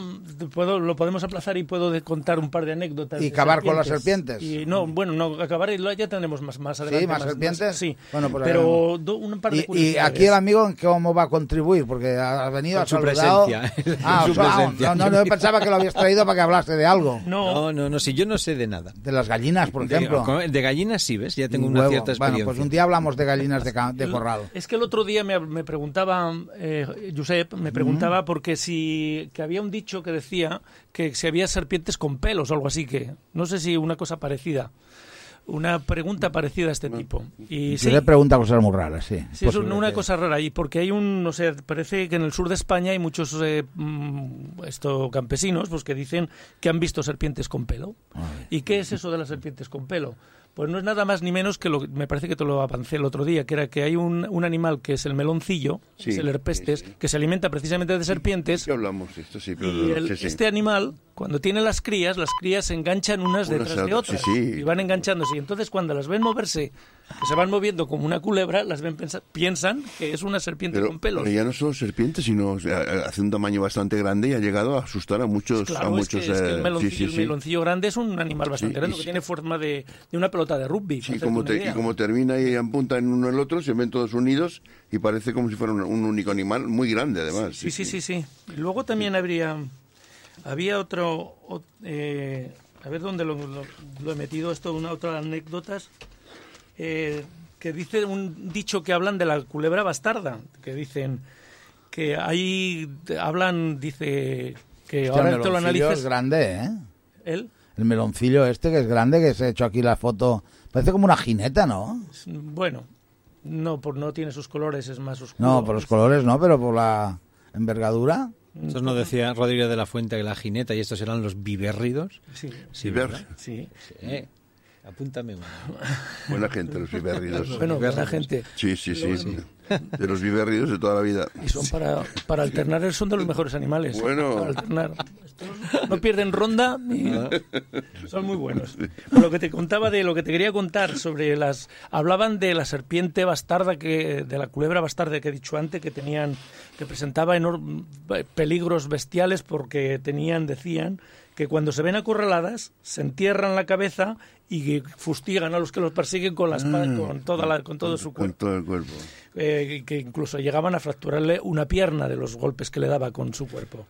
[SPEAKER 17] puedo, lo podemos aplazar y puedo contar un par de anécdotas.
[SPEAKER 4] ¿Y
[SPEAKER 17] de
[SPEAKER 4] acabar con las serpientes?
[SPEAKER 17] Y no, bueno, no, acabar ya tendremos más, más adelante.
[SPEAKER 4] ¿Sí? ¿Más serpientes?
[SPEAKER 17] sí,
[SPEAKER 4] Bueno, pues
[SPEAKER 17] pero do- un par de
[SPEAKER 4] Y, y aquí el amigo, ¿en ¿cómo va a contribuir? Porque ha venido,
[SPEAKER 18] Con
[SPEAKER 4] ha
[SPEAKER 18] su
[SPEAKER 4] saludado...
[SPEAKER 18] presencia.
[SPEAKER 4] Ah, (laughs) o
[SPEAKER 18] su
[SPEAKER 4] sea, ah,
[SPEAKER 18] presencia.
[SPEAKER 4] no, no, yo pensaba que lo habías traído para que hablase de algo. (laughs)
[SPEAKER 18] No, no, no, si yo no sé de nada.
[SPEAKER 4] De las gallinas, por
[SPEAKER 18] De-
[SPEAKER 4] ejemplo.
[SPEAKER 18] De, gallinas sí, ¿ves? Ya tengo una cierta
[SPEAKER 4] Bueno,
[SPEAKER 18] experiencia.
[SPEAKER 4] pues un día hablamos de gallinas de, de corral.
[SPEAKER 17] Es que el otro día me, me preguntaba, eh, Josep, me preguntaba porque si que había un dicho que decía que si había serpientes con pelos o algo así, que no sé si una cosa parecida. Una pregunta parecida a este tipo. Y sí,
[SPEAKER 4] le pregunta cosas muy raras, sí.
[SPEAKER 17] Sí, es una cosa rara y porque hay un, no sé, parece que en el sur de España hay muchos eh, mm, esto, campesinos pues que dicen que han visto serpientes con pelo. ¿Y qué es eso de las serpientes con pelo? Pues no es nada más ni menos que lo me parece que te lo avancé el otro día, que era que hay un, un animal que es el meloncillo,
[SPEAKER 1] Sí,
[SPEAKER 17] es el herpestes, que se alimenta precisamente de serpientes.
[SPEAKER 1] ¿Qué hablamos de esto? Sí, pero
[SPEAKER 17] Y el-
[SPEAKER 1] sí, sí.
[SPEAKER 17] este animal, cuando tiene las crías, las crías se enganchan unas
[SPEAKER 1] Unas
[SPEAKER 17] detrás
[SPEAKER 1] a
[SPEAKER 17] de
[SPEAKER 1] otras, sí, sí.
[SPEAKER 17] y van enganchándose. Y entonces cuando las ven moverse, que se van moviendo como una culebra, las ven pensa- piensan que es una serpiente
[SPEAKER 1] Pero,
[SPEAKER 17] con pelos.
[SPEAKER 1] pero ya no solo serpientes, sino o sea, hace un tamaño bastante grande y ha llegado a asustar a muchos. a
[SPEAKER 17] Claro, es que,
[SPEAKER 1] muchos
[SPEAKER 17] es que el,
[SPEAKER 1] eh,
[SPEAKER 17] meloncillo,
[SPEAKER 1] sí, sí,
[SPEAKER 17] el
[SPEAKER 1] sí.
[SPEAKER 17] meloncillo grande es un animal bastante
[SPEAKER 1] Sí,
[SPEAKER 17] grande, que
[SPEAKER 1] sí.
[SPEAKER 17] tiene forma de, de una pelota de rugby. hacerte
[SPEAKER 1] como, te- y como termina y apunta en uno el otro, se ven todos unidos y parece como si fuera un, un único animal, muy grande además.
[SPEAKER 17] Sí, sí, sí, sí. Y luego también habría, había otro, o- eh, a ver dónde lo, lo- lo he metido esto, una otra anécdotas, eh, que dice un dicho que hablan de la culebra bastarda, que dicen que ahí hablan, dice que
[SPEAKER 4] Hostia,
[SPEAKER 17] ahora
[SPEAKER 4] el
[SPEAKER 17] te lo
[SPEAKER 4] meloncillo
[SPEAKER 17] analices.
[SPEAKER 4] es grande, ¿eh?
[SPEAKER 17] ¿El?
[SPEAKER 4] El meloncillo este que es grande, que se ha hecho aquí la foto. Parece como una jineta, ¿no?
[SPEAKER 17] Bueno, no, por no tiene sus colores, es más oscuro.
[SPEAKER 4] No, por los colores no, pero por la envergadura.
[SPEAKER 18] Entonces no decía Rodríguez de la Fuente que la jineta y estos eran los vivérridos.
[SPEAKER 17] Sí.
[SPEAKER 18] sí.
[SPEAKER 17] Sí.
[SPEAKER 18] Sí. Apúntame uno. (laughs)
[SPEAKER 1] Buena gente, los vivérridos.
[SPEAKER 17] Bueno, buena gente.
[SPEAKER 1] Sí, sí, sí.
[SPEAKER 17] Sí.
[SPEAKER 1] De los vivérridos de toda la vida.
[SPEAKER 17] Y son para, para alternar, son de los mejores animales.
[SPEAKER 1] Bueno.
[SPEAKER 17] Para alternar. No pierden ronda y son muy buenos. Pero lo que te contaba de lo que te quería contar sobre las. Hablaban de la serpiente bastarda, que de la culebra bastarda que he dicho antes, que tenían. que presentaba enorm- peligros bestiales porque tenían, decían, que cuando se ven acorraladas, se entierran la cabeza y fustigan a los que los persiguen con, las, pa-
[SPEAKER 1] Mm.
[SPEAKER 17] con, toda la, con todo su
[SPEAKER 1] Con
[SPEAKER 17] cuerpo.
[SPEAKER 1] todo el cuerpo.
[SPEAKER 17] Eh, que incluso llegaban a fracturarle una pierna de los golpes que le daba con su cuerpo.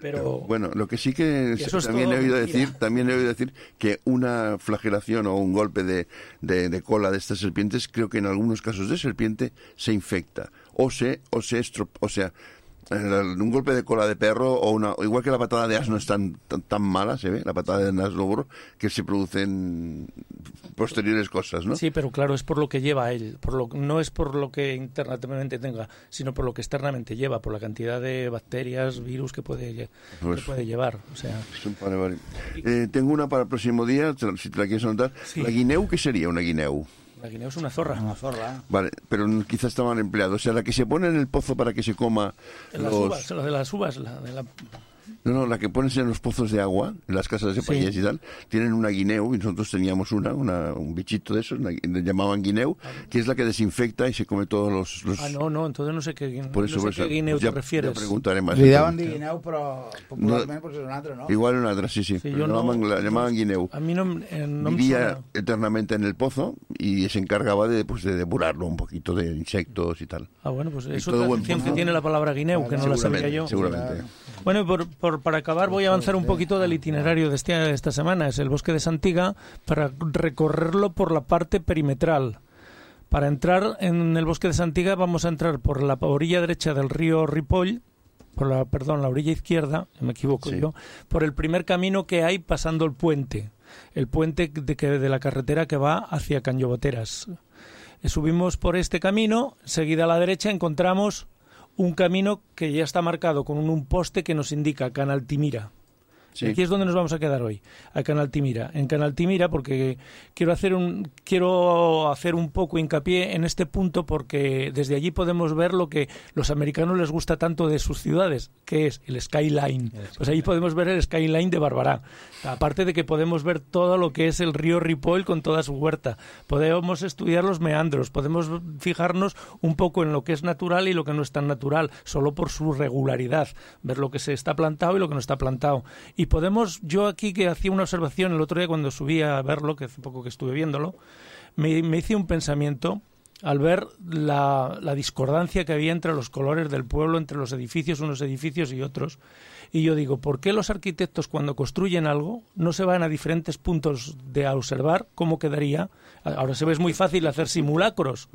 [SPEAKER 17] Pero
[SPEAKER 1] bueno, lo que sí que también he oído
[SPEAKER 17] mentira.
[SPEAKER 1] decir, también he oído decir que una flagelación o un golpe de, de- de cola de estas serpientes, creo que en algunos casos de serpiente se infecta o se o se o sea, un golpe de cola de perro o una igual que la patada de asno es tan, tan tan mala, se ve, la patada de asno que se producen posteriores cosas, ¿no?
[SPEAKER 17] Sí, pero claro, es por lo que lleva él. Por lo, no es por lo que internamente tenga, sino por lo que externamente lleva, por la cantidad de bacterias, virus que puede, lle-
[SPEAKER 1] Pues-
[SPEAKER 17] que puede llevar. O sea,
[SPEAKER 1] Vale, vale. Eh, tengo una para el próximo día, si te la quieres anotar.
[SPEAKER 17] Sí.
[SPEAKER 1] La guineu, ¿qué sería una guineu?
[SPEAKER 17] La guineo es una zorra.
[SPEAKER 4] Una zorra.
[SPEAKER 1] Vale, pero quizás está mal empleado. O sea, la que se pone en el pozo para que se coma
[SPEAKER 17] Las
[SPEAKER 1] los...
[SPEAKER 17] uvas, la de las uvas, la de la...
[SPEAKER 1] No, no, la que pones en los pozos de agua, en las casas de
[SPEAKER 17] Sí.
[SPEAKER 1] payés y tal, tienen una guineu, y nosotros teníamos una, una un bichito de esos, una- le llamaban guineu, que es la que desinfecta y se come todos los... los-
[SPEAKER 17] Ah, no, no, entonces no sé qué,
[SPEAKER 1] Por eso,
[SPEAKER 17] no sé
[SPEAKER 1] por eso,
[SPEAKER 17] qué guineo
[SPEAKER 1] ya-
[SPEAKER 17] te refieres.
[SPEAKER 1] ya preguntaré más.
[SPEAKER 4] Li daban de guineu, però popularment
[SPEAKER 1] No.
[SPEAKER 4] pues és un altre, no?
[SPEAKER 1] Igual una otra, sí, sí.
[SPEAKER 17] Sí,
[SPEAKER 1] pero
[SPEAKER 17] yo no-
[SPEAKER 1] llamaban, la llamaban guineu.
[SPEAKER 17] A mí no, eh, no me
[SPEAKER 1] Vivía
[SPEAKER 17] suena.
[SPEAKER 1] eternamente en el pozo y se encargaba de, pues, de depurarlo un poquito de insectos y tal.
[SPEAKER 17] Ah, bueno, pues
[SPEAKER 1] Y
[SPEAKER 17] es atención que tiene la palabra guineu, que no la sabía yo.
[SPEAKER 1] Seguramente.
[SPEAKER 17] Bueno, por, por- para acabar voy a avanzar un poquito del itinerario de, este- de esta semana. Es el bosque de Santiga para recorrerlo por la parte perimetral. Para entrar en el bosque de Santiga vamos a entrar por la orilla derecha del río Ripoll, por la, perdón, la orilla izquierda, me equivoco
[SPEAKER 1] Sí.
[SPEAKER 17] yo, por el primer camino que hay pasando el puente, el puente de, que, de la carretera que va hacia Cañoboteras. Eh, Subimos por este camino, seguida a la derecha encontramos un camino que ya está marcado con un, poste que nos indica Canaltimira.
[SPEAKER 1] Sí.
[SPEAKER 17] Aquí es donde nos vamos a quedar hoy, a Canal Timira. En Canal Timira, porque quiero hacer un quiero hacer un poco hincapié en este punto porque desde allí podemos ver lo que los americanos les gusta tanto de sus ciudades, que es el skyline. Pues allí podemos ver el skyline de Barbará. Aparte de que podemos ver todo lo que es el río Ripoll con toda su huerta. Podemos estudiar los meandros, podemos fijarnos un poco en lo que es natural y lo que no es tan natural, solo por su regularidad, ver lo que se está plantado y lo que no está plantado. Y podemos, yo aquí que hacía una observación el otro día cuando subí a verlo, que hace poco que estuve viéndolo, me, me hice un pensamiento al ver la, la discordancia que había entre los colores del pueblo, entre los edificios, unos edificios y otros. Y yo digo, ¿por qué los arquitectos cuando construyen algo no se van a diferentes puntos de a observar cómo quedaría? Ahora se ve es muy fácil hacer simulacros,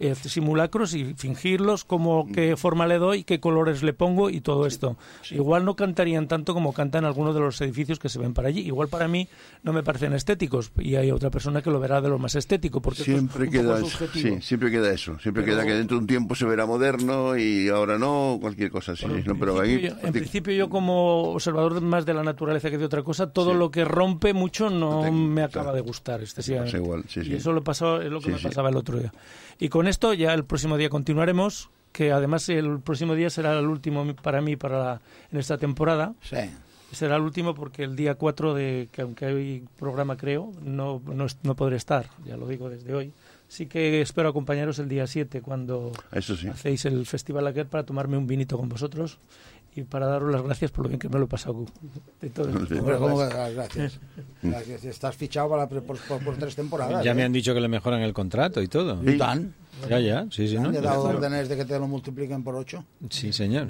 [SPEAKER 17] eh, simulacros y fingirlos, cómo, qué forma le doy, qué colores le pongo y todo esto. Igual no cantarían tanto como cantan algunos de los edificios que se ven para allí. Igual para mí no me parecen estéticos y hay otra persona que lo verá de lo más estético porque es
[SPEAKER 1] Siempre queda eso, sí, siempre queda eso. Siempre
[SPEAKER 17] Pero-
[SPEAKER 1] queda que dentro de un tiempo se verá moderno y ahora no, cualquier cosa así. no, pero ahí,
[SPEAKER 17] principio yo- en principio yo como observador más de la naturaleza que de otra cosa, todo lo que rompe mucho no me acaba de gustar excesivamente.
[SPEAKER 1] igual, sí,
[SPEAKER 17] y
[SPEAKER 1] sí.
[SPEAKER 17] eso lo pasó, es lo que
[SPEAKER 1] Sí,
[SPEAKER 17] me
[SPEAKER 1] sí.
[SPEAKER 17] pasaba el otro día. Y con esto ya el próximo día continuaremos, que además el próximo día será el último para mí para la- en esta temporada.
[SPEAKER 4] Sí.
[SPEAKER 17] Será el último porque el día 4, de, que aunque hay programa creo, no, no, no podré estar, ya lo digo desde hoy. Sí que espero acompañaros el día 7 cuando
[SPEAKER 1] Eso sí.
[SPEAKER 17] hacéis el Festival aquel para tomarme un vinito con vosotros y para daros las gracias por lo bien que me lo he pasado. De todo.
[SPEAKER 4] Hombre, ¿cómo gracias? Gracias. Estás fichado para, por, por- por tres temporadas.
[SPEAKER 18] Ya me
[SPEAKER 4] ¿eh?
[SPEAKER 18] han dicho que le mejoran el contrato y todo.
[SPEAKER 4] ¿Y tan?
[SPEAKER 18] Ya, ya, sí, sí. ¿no?
[SPEAKER 4] ¿Le he dado órdenes de que te lo multipliquen por ocho?
[SPEAKER 18] Sí, señor.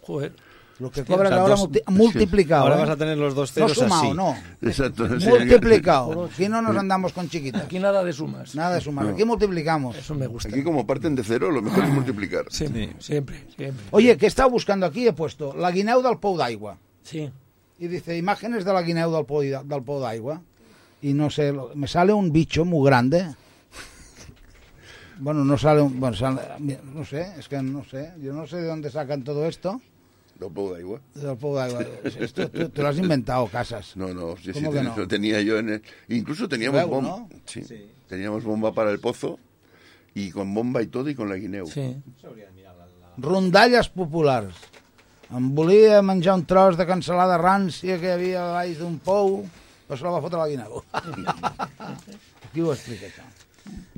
[SPEAKER 17] Joder.
[SPEAKER 4] Lo que
[SPEAKER 18] Hostia,
[SPEAKER 4] cobras
[SPEAKER 18] o sea,
[SPEAKER 4] ahora
[SPEAKER 18] dos-
[SPEAKER 4] multi- multiplicado.
[SPEAKER 18] Ahora
[SPEAKER 4] ¿eh?
[SPEAKER 18] vas a tener los dos
[SPEAKER 4] No
[SPEAKER 18] ceros
[SPEAKER 4] sumado,
[SPEAKER 18] así.
[SPEAKER 4] no.
[SPEAKER 1] Exacto. (laughs)
[SPEAKER 4] Multiplicado. (laughs) Aquí no nos andamos con chiquitas.
[SPEAKER 17] Aquí nada de sumas.
[SPEAKER 4] Nada de sumar.
[SPEAKER 1] No.
[SPEAKER 4] Aquí multiplicamos.
[SPEAKER 17] Eso me gusta.
[SPEAKER 1] Aquí como parten de cero, lo mejor es multiplicar.
[SPEAKER 17] Siempre, siempre, siempre.
[SPEAKER 4] Oye, que he estado buscando aquí, he puesto la guineu del Pou d'Aigua.
[SPEAKER 17] Sí.
[SPEAKER 4] Y dice, imágenes de la guineu del Pou d'a- del Pou d'Aigua. Y no sé, lo- me sale un bicho muy grande. Bueno, no sale un... Bueno, sale- no sé, es que no sé. Yo no sé de dónde sacan todo esto.
[SPEAKER 1] No puedo igual.
[SPEAKER 4] Del Pou d'Aigua. Esto tú, tú lo has inventado, Casas.
[SPEAKER 1] No, no, sí, sí,
[SPEAKER 4] ¿Cómo que
[SPEAKER 1] ten-
[SPEAKER 4] no?
[SPEAKER 1] lo tenía yo en el- Incluso teníamos
[SPEAKER 4] Veu,
[SPEAKER 1] bomba.
[SPEAKER 4] ¿no?
[SPEAKER 1] Sí, teníamos bomba para el pozo y con bomba y todo y con la guineu.
[SPEAKER 17] Sí.
[SPEAKER 4] Rondalles populars. Em volia menjar un tros de cancel·lada rància que hi havia a baix d'un pou, però se la va fotre la guineu. (laughs) Qui ho explica, això?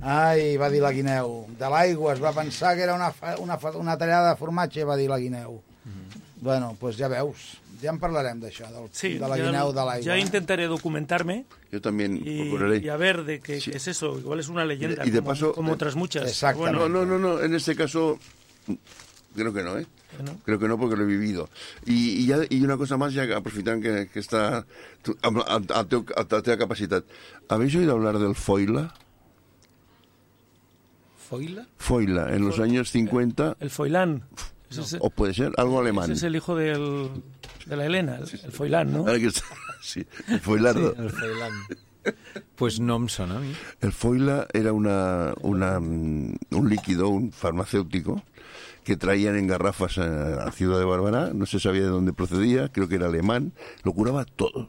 [SPEAKER 4] Ai, va dir la guineu. De l'aigua es va pensar que era una, fa- una, fa- una tallada de formatge, va dir la guineu. Bueno, doncs pues ja veus, ja en parlarem d'això, del,
[SPEAKER 17] Sí,
[SPEAKER 4] de la
[SPEAKER 17] ya-
[SPEAKER 4] guineu de l'aigua.
[SPEAKER 17] Ya intentaré documentarme
[SPEAKER 1] Yo también
[SPEAKER 17] y,
[SPEAKER 1] procuraré.
[SPEAKER 17] y a ver de qué, qué es eso. Igual es una leyenda,
[SPEAKER 1] Y de
[SPEAKER 17] como,
[SPEAKER 1] paso-
[SPEAKER 17] como otras muchas. Bueno,
[SPEAKER 1] No, no, no, no, en este caso creo que no, ¿eh?
[SPEAKER 17] Bueno.
[SPEAKER 1] Creo que no porque lo he vivido. Y, y, ya, y una cosa más, ya que aprofitan que, que está tu- a, a, a, teu- a, a teva capacitat. ¿Habéis oído hablar del foila?
[SPEAKER 17] ¿Foila?
[SPEAKER 1] Foila, en los años 50,
[SPEAKER 17] El Foilán. Ese es-
[SPEAKER 1] o puede ser algo alemán.
[SPEAKER 17] Ese es el hijo del, de la Helena, el, el Foilán, ¿no?
[SPEAKER 1] Ahora que está- (laughs) sí, el foilardo.
[SPEAKER 18] Sí, el foilán. Pues no em sona a mí.
[SPEAKER 1] El foila era una, una, mm, un líquido, un farmacéutico, que traían en garrafas a la ciudad de Barbará, no se sabía de dónde procedía, creo que era alemán, lo curaba todo.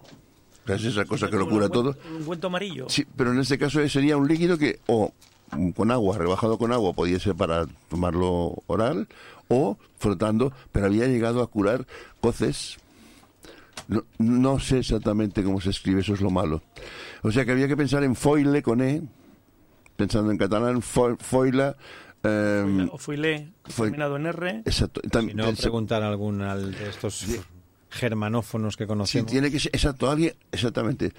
[SPEAKER 1] Es esa cosa que lo cura todo.
[SPEAKER 17] Un cuento amarillo.
[SPEAKER 1] Sí, pero en este caso sería un líquido que o mm, con agua, rebajado con agua, podía ser para tomarlo oral, o frotando, pero había llegado a curar coces. No, no sé exactamente cómo se escribe, eso es lo malo. O sea que había que pensar en foile con E, pensando en catalán, fo- foila. em,
[SPEAKER 17] O Foilé,
[SPEAKER 1] Foi-
[SPEAKER 17] terminado en R.
[SPEAKER 1] exacto. Tam-
[SPEAKER 18] Si no,
[SPEAKER 1] pensa-
[SPEAKER 18] preguntar a algún al- de estos germanófonos que
[SPEAKER 1] Sí,
[SPEAKER 18] conocemos.
[SPEAKER 1] tiene que ser, exacto, alguien- exactamente.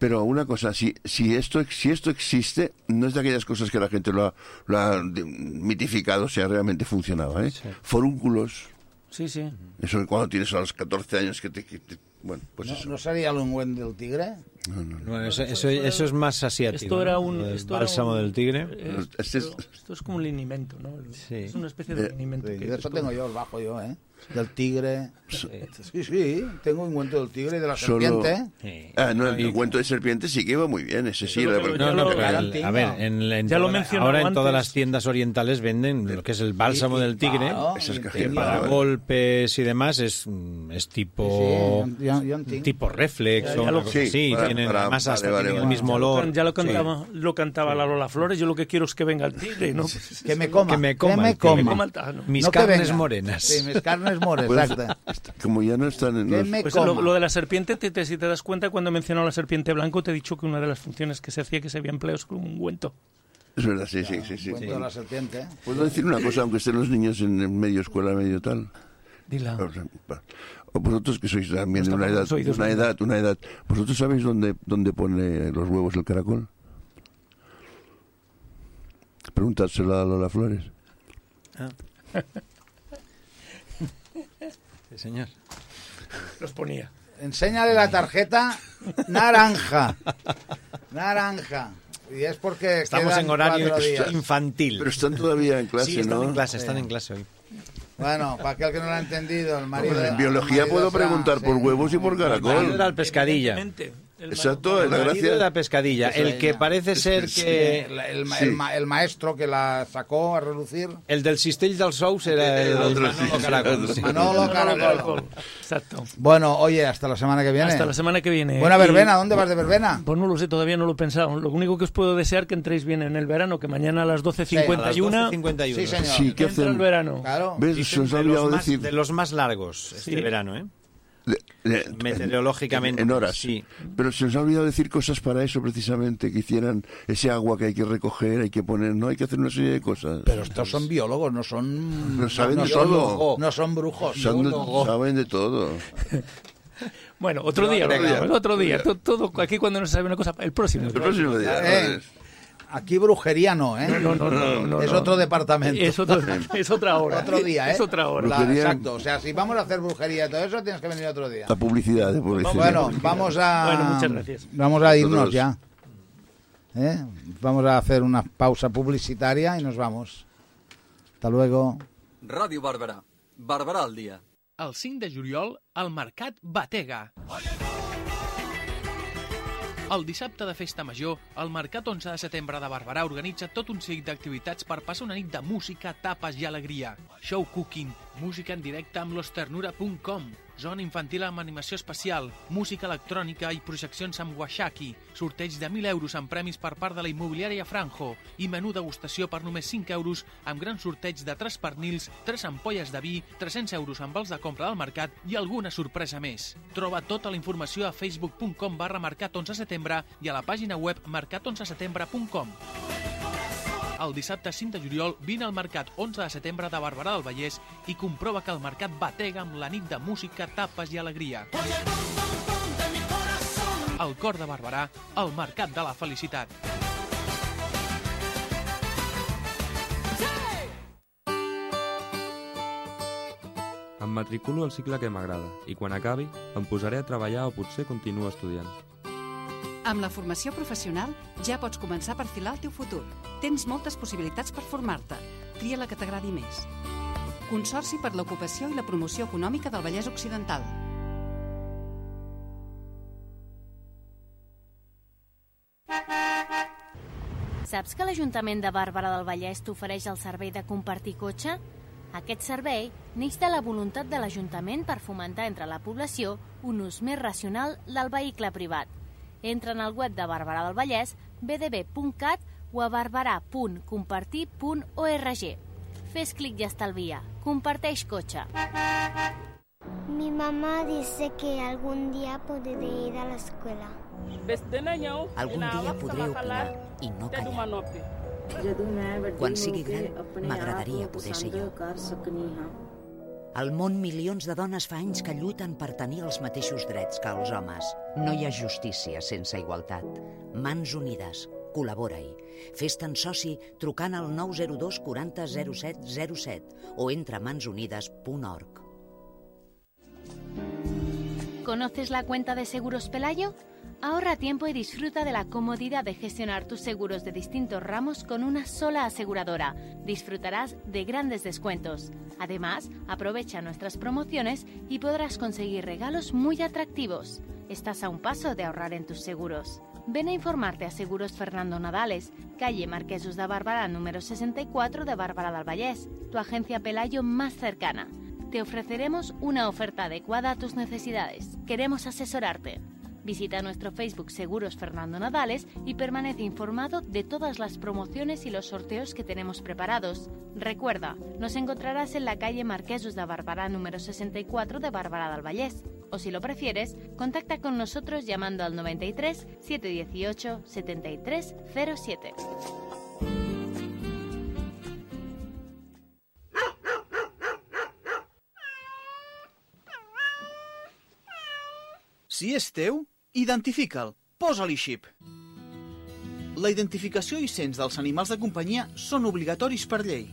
[SPEAKER 1] Pero una cosa, si, si, esto, si esto existe, no es de aquellas cosas que la gente lo ha, lo ha mitificado, o sea, realmente funcionaba, ¿eh? Forúnculos,
[SPEAKER 17] Sí, sí.
[SPEAKER 1] eso cuando tienes a los 14 años que te... que te- bueno, pues
[SPEAKER 4] no,
[SPEAKER 1] eso.
[SPEAKER 4] no seria l'ungüent del tigre?
[SPEAKER 18] Bueno, eso, eso, eso es más asiático.
[SPEAKER 17] Esto era
[SPEAKER 18] ¿no?
[SPEAKER 17] un...
[SPEAKER 18] El
[SPEAKER 17] Esto era
[SPEAKER 18] bálsamo
[SPEAKER 17] un-
[SPEAKER 18] del tigre.
[SPEAKER 17] eh,
[SPEAKER 1] Este
[SPEAKER 17] esto, esto es como un linimento, ¿no? Es una especie de linimento.
[SPEAKER 4] Sí,
[SPEAKER 17] que
[SPEAKER 4] de eso tengo yo el bajo yo, ¿eh? Del tigre. Sí, sí, tengo un cuento del tigre y de la
[SPEAKER 1] Solo...
[SPEAKER 4] serpiente.
[SPEAKER 1] Ah, no, el cuento de serpiente sí que iba muy bien, ese sí. la-
[SPEAKER 18] No, no, pero el- a ver, en, en
[SPEAKER 17] Ya lo
[SPEAKER 18] toda- ahora en
[SPEAKER 17] antes.
[SPEAKER 18] todas las tiendas orientales venden lo que es el bálsamo
[SPEAKER 4] y-
[SPEAKER 18] del tigre,
[SPEAKER 4] claro,
[SPEAKER 18] que para golpes y demás es, es tipo
[SPEAKER 4] Sí, sí, yo- yo
[SPEAKER 18] tipo reflex
[SPEAKER 17] Ya-
[SPEAKER 18] o
[SPEAKER 1] Sí,
[SPEAKER 18] así,
[SPEAKER 1] para-
[SPEAKER 18] tienen
[SPEAKER 1] para-
[SPEAKER 18] además hasta
[SPEAKER 1] vale, vale,
[SPEAKER 18] tienen el
[SPEAKER 1] vale.
[SPEAKER 18] mismo
[SPEAKER 17] Ya lo
[SPEAKER 18] olor.
[SPEAKER 17] Ya lo
[SPEAKER 18] Sí.
[SPEAKER 17] cantaba, lo cantaba la Lola Flores. Yo lo que quiero es que venga el tigre, ¿no?
[SPEAKER 4] Que me coma.
[SPEAKER 18] Que me coma el
[SPEAKER 17] el no.
[SPEAKER 18] Mis carnes morenas.
[SPEAKER 4] Sí, mis carnes morenas,
[SPEAKER 1] Pues, como ya no están en los...
[SPEAKER 17] Pues lo, lo de la serpiente, te, te- si te das cuenta, cuando he mencionado la serpiente blanco, te he dicho que una de las funciones que se hacía que se había empleado es como un ungüento.
[SPEAKER 1] Es verdad, sí, sí, sí. sí.
[SPEAKER 4] La serpiente. ¿eh?
[SPEAKER 1] ¿Puedo decir una cosa, aunque estén los niños en medio escuela, medio tal?
[SPEAKER 17] Dila.
[SPEAKER 1] O vosotros que sois también de una edad,
[SPEAKER 17] oídos,
[SPEAKER 1] una edad, una edad, ¿vosotros sabéis dónde, dónde pone los huevos el caracol? Preguntádselo a Lola Flores.
[SPEAKER 18] Sí, (laughs) señor.
[SPEAKER 17] Los ponía.
[SPEAKER 4] Enséñale la tarjeta naranja. Naranja. Y es porque
[SPEAKER 18] Estamos en horario infantil.
[SPEAKER 1] Pero están todavía en clase,
[SPEAKER 18] Sí, están
[SPEAKER 1] ¿no?
[SPEAKER 18] en clase, están
[SPEAKER 4] Sí.
[SPEAKER 18] en clase hoy.
[SPEAKER 4] Bueno, para aquel que no lo ha entendido, el marido...
[SPEAKER 1] Hombre, en biología
[SPEAKER 4] marido
[SPEAKER 1] puedo preguntar por
[SPEAKER 4] sí.
[SPEAKER 1] huevos y por caracol.
[SPEAKER 18] Era el pescadilla.
[SPEAKER 17] El
[SPEAKER 1] Exacto,
[SPEAKER 17] ma-
[SPEAKER 1] la
[SPEAKER 18] El marido
[SPEAKER 1] gracia.
[SPEAKER 18] de la pescadilla. El que parece ser
[SPEAKER 4] Sí,
[SPEAKER 18] que...
[SPEAKER 4] el, el ma-
[SPEAKER 1] Sí.
[SPEAKER 4] el ma- el maestro que la sacó a relucir...
[SPEAKER 18] El del Cistell del Sous era el,
[SPEAKER 1] El otro,
[SPEAKER 18] Manolo
[SPEAKER 1] sí,
[SPEAKER 18] Caracol.
[SPEAKER 4] Manolo.
[SPEAKER 17] Exacto.
[SPEAKER 4] Bueno, oye, hasta la semana que viene.
[SPEAKER 17] Hasta la semana que viene.
[SPEAKER 4] Buena
[SPEAKER 17] Y-
[SPEAKER 4] verbena, ¿dónde vas de verbena?
[SPEAKER 17] Pues no lo sé, todavía no lo he pensado. Lo único que os puedo desear que entréis bien en el verano, que mañana a las
[SPEAKER 18] A las
[SPEAKER 17] 12.51
[SPEAKER 18] 12.51.
[SPEAKER 4] Sí, señor.
[SPEAKER 1] Sí, ¿qué
[SPEAKER 17] entra el
[SPEAKER 1] hacen?
[SPEAKER 17] verano.
[SPEAKER 4] Claro.
[SPEAKER 1] ¿Ves? Se os ha
[SPEAKER 18] de,
[SPEAKER 1] olvidado
[SPEAKER 18] los más,
[SPEAKER 1] decir.
[SPEAKER 18] de los más largos este
[SPEAKER 17] Sí.
[SPEAKER 18] verano, ¿eh? Meteorológicamente.
[SPEAKER 1] En horas.
[SPEAKER 18] Sí.
[SPEAKER 1] Pero se os ha olvidado decir cosas para eso, precisamente, que hicieran ese agua que hay que recoger, hay que poner, no hay que hacer una serie de cosas.
[SPEAKER 4] Pero estos son biólogos, no son...
[SPEAKER 1] Pero saben
[SPEAKER 4] no
[SPEAKER 1] de todo.
[SPEAKER 4] No son brujos.
[SPEAKER 1] Son de-
[SPEAKER 4] biólogos.
[SPEAKER 1] saben de todo.
[SPEAKER 17] Bueno, otro
[SPEAKER 1] No,
[SPEAKER 17] día,
[SPEAKER 1] otro
[SPEAKER 17] lo
[SPEAKER 1] día.
[SPEAKER 17] otro día. To- Todo, aquí cuando no se sabe una cosa, el próximo.
[SPEAKER 1] El próximo día.
[SPEAKER 4] Eh. Aquí brujería no, ¿eh?
[SPEAKER 17] No, no, no, no,
[SPEAKER 4] es otro departamento.
[SPEAKER 17] Es, otro- (laughs) es otra hora.
[SPEAKER 4] Otro día, ¿eh?
[SPEAKER 17] Es otra hora.
[SPEAKER 4] La-
[SPEAKER 1] Brujería-
[SPEAKER 4] exacto. O sea, si vamos a hacer brujería y todo eso, tienes que venir otro día.
[SPEAKER 1] La publicidad, de publicidad.
[SPEAKER 4] Bueno, vamos a...
[SPEAKER 17] Bueno, muchas gracias.
[SPEAKER 4] Vamos a irnos
[SPEAKER 1] Nosotros-
[SPEAKER 4] ya. ¿Eh? Vamos a hacer una pausa publicitaria y nos vamos. Hasta luego.
[SPEAKER 16] Ràdio Barberà. Barberà al dia.
[SPEAKER 11] El 5 de juliol, al Mercat Batega. El dissabte de Festa Major, el Mercat 11 de setembre de Barberà organitza tot un seguit d'activitats per passar una nit de música, tapes i alegria. Show cooking, música en directe amb losternura.com, zona infantil amb animació especial, música electrònica i projeccions amb Washaki, sorteig de 1.000 euros en premis per part de la immobiliària Franjo i menú degustació per només 5 euros amb gran sorteig de 3 pernils, 3 ampolles de vi, 300 euros amb els de compra del mercat i alguna sorpresa més. Troba tota la informació a facebook.com barra mercat 11 setembre i a la pàgina web mercat11setembre.com. El dissabte 5 de juliol vine al Mercat 11 de setembre de Barberà del Vallès i comprova que el mercat batega amb la nit de música, tapes i alegria. El cor de Barberà, el mercat de la felicitat.
[SPEAKER 19] Em matriculo al cicle que m'agrada i quan acabi em posaré a treballar o potser continuo estudiant.
[SPEAKER 20] Amb la formació professional ja pots començar a perfilar el teu futur. Tens moltes possibilitats per formar-te. Tria la que t'agradi més. Consorci per l'ocupació i la promoció econòmica del Vallès Occidental.
[SPEAKER 7] Saps que l'Ajuntament de Bàrbara del Vallès t'ofereix el servei de compartir cotxe? Aquest servei neix de la voluntat de l'Ajuntament per fomentar entre la població un ús més racional del vehicle privat. Entra en el web de Barberà del Vallès, bdb.cat o a barberà.compartir.org. Fes clic i estalvia. Comparteix cotxe.
[SPEAKER 21] Mi mamá dice que algún día podré ir a la escuela.
[SPEAKER 22] Algun dia podré opinar i no callar. Quan sigui gran, m'agradaria poder ser jo. Al món, milions de dones fa anys que lluiten per tenir els mateixos drets que els homes. No hi ha justícia sense igualtat. Mans unides. Col·labora-hi. Fes-te'n soci trucant al 902 40 07 07 o entra a mansunides.org.
[SPEAKER 7] ¿Conoces la cuenta de Seguros Pelayo? Ahorra tiempo y disfruta de la comodidad de gestionar tus seguros de distintos ramos con una sola aseguradora. Disfrutarás de grandes descuentos. Además, aprovecha nuestras promociones y podrás conseguir regalos muy atractivos. Estás a un paso de ahorrar en tus seguros. Ven a informarte a Seguros Fernando Nadales, calle Marquesos de Bárbara número 64 de Bárbara del Vallés, tu agencia Pelayo más cercana. Te ofreceremos una oferta adecuada a tus necesidades. Queremos asesorarte. Visita nuestro Facebook Seguros Fernando Nadales y permanece informado de todas las promociones y los sorteos que tenemos preparados. Recuerda, nos encontrarás en la calle Marquesos de Bárbara número 64 de Bárbara del Vallés. O si lo prefieres, contacta con nosotros llamando al 93 718 7307.
[SPEAKER 8] Si identifica'l, posa-li xip. La identificació i cens dels animals de companyia són obligatoris per llei.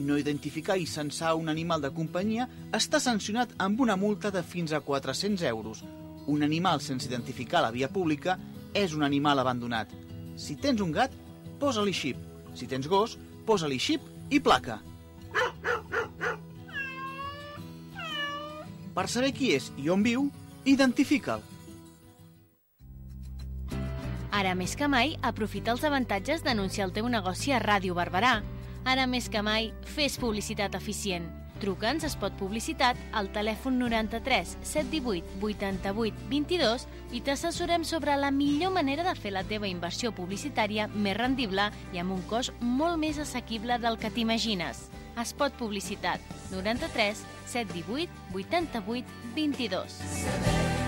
[SPEAKER 8] No identificar i censar un animal de companyia està sancionat amb una multa de fins a 400 euros. Un animal sense identificar a la via pública és un animal abandonat. Si tens un gat, posa-li xip. Si tens gos, posa-li xip i placa. Per saber qui és i on viu, identifica'l.
[SPEAKER 7] Ara més que mai, aprofita els avantatges d'anunciar el teu negoci a Ràdio Barberà. Ara més que mai, fes publicitat eficient. Truca'ns a Spot Publicitat al telèfon 93 718 88 22 i t'assessorem sobre la millor manera de fer la teva inversió publicitària més rendible i amb un cost molt més assequible del que t'imagines. Spot Publicitat 93 718 88 22.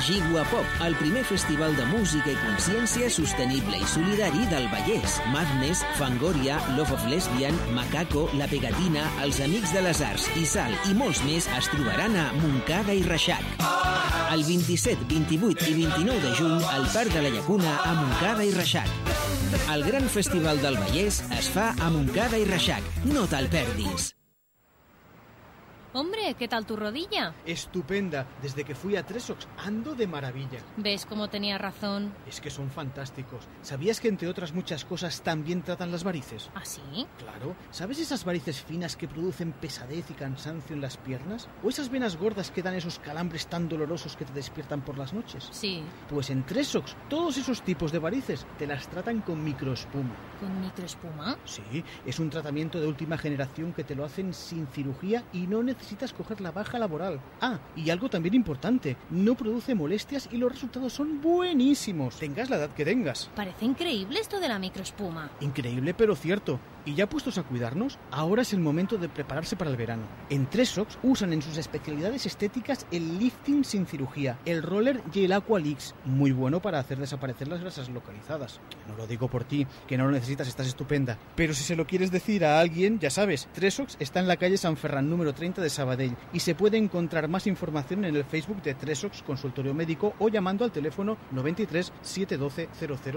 [SPEAKER 23] Gigua Pop, el primer festival de música i consciència sostenible i solidari del Vallès. Madness, Fangoria, Love of Lesbian, Macaco, La Pegatina, Els Amics de les Arts i Sal i molts més es trobaran a Montcada i Reixac. El 27, 28 i 29 de juny al Parc de la Llacuna a Montcada i Reixac. El gran festival del Vallès es fa a Montcada i Reixac. No te'l perdis.
[SPEAKER 7] Hombre, ¿qué tal tu rodilla?
[SPEAKER 8] Estupenda. Desde que fui a Tresox ando de maravilla.
[SPEAKER 7] ¿Ves cómo tenía razón?
[SPEAKER 8] Es que son fantásticos. ¿Sabías que entre otras muchas cosas también tratan las varices?
[SPEAKER 7] ¿Ah, sí?
[SPEAKER 8] Claro. ¿Sabes esas varices finas que producen pesadez y cansancio en las piernas? ¿O esas venas gordas que dan esos calambres tan dolorosos que te despiertan por las noches?
[SPEAKER 7] Sí.
[SPEAKER 8] Pues en Tresox todos esos tipos de varices te las tratan con microespuma.
[SPEAKER 7] ¿Con microespuma?
[SPEAKER 8] Sí, es un tratamiento de última generación que te lo hacen sin cirugía y no necesitas coger la baja laboral. Ah, y algo también importante, no produce molestias y los resultados son buenísimos. Tengas la edad que tengas.
[SPEAKER 7] Parece increíble esto de la microespuma.
[SPEAKER 8] Increíble pero cierto. Y ya puestos a cuidarnos, ahora es el momento de prepararse para el verano. En Tresox usan en sus especialidades estéticas el lifting sin cirugía, el roller y el aqua Leaks, muy bueno para hacer desaparecer las grasas localizadas. No lo digo por ti, que no lo necesitas, estás estupenda. Pero si se lo quieres decir a alguien, ya sabes, Tresox está en la calle San Ferran número 30 de Sabadell y se puede encontrar más información en el Facebook de Tresox Consultorio Médico o llamando al teléfono 93 712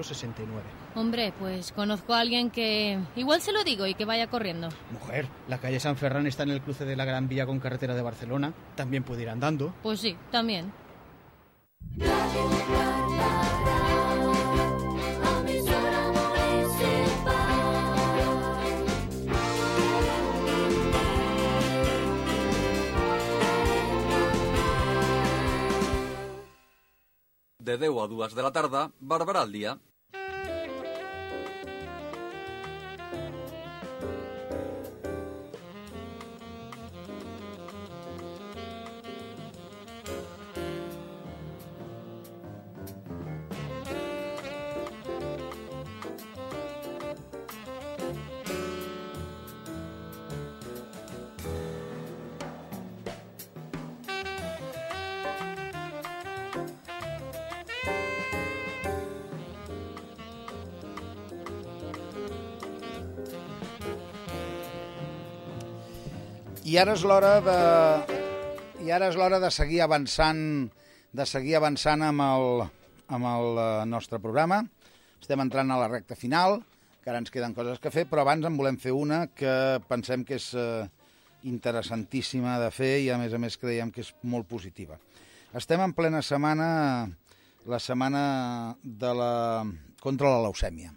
[SPEAKER 8] 0069.
[SPEAKER 7] Hombre, pues conozco a alguien que igual se lo digo y que vaya corriendo.
[SPEAKER 8] Mujer, la calle San Ferran está en el cruce de la Gran Vía con carretera de Barcelona. También puede ir andando.
[SPEAKER 7] Pues sí, también.
[SPEAKER 16] De 10 a 2 de la tarda, Barberà al dia.
[SPEAKER 4] I ara és l'hora de... I ara és l'hora de seguir avançant de seguir avançant amb el, amb el eh, nostre programa. Estem entrant a la recta final, que ara ens queden coses que fer, però abans en volem fer una que pensem que és, eh, interessantíssima de fer i a més a més creiem que és molt positiva. Estem en plena setmana, la setmana de la... contra la leucèmia,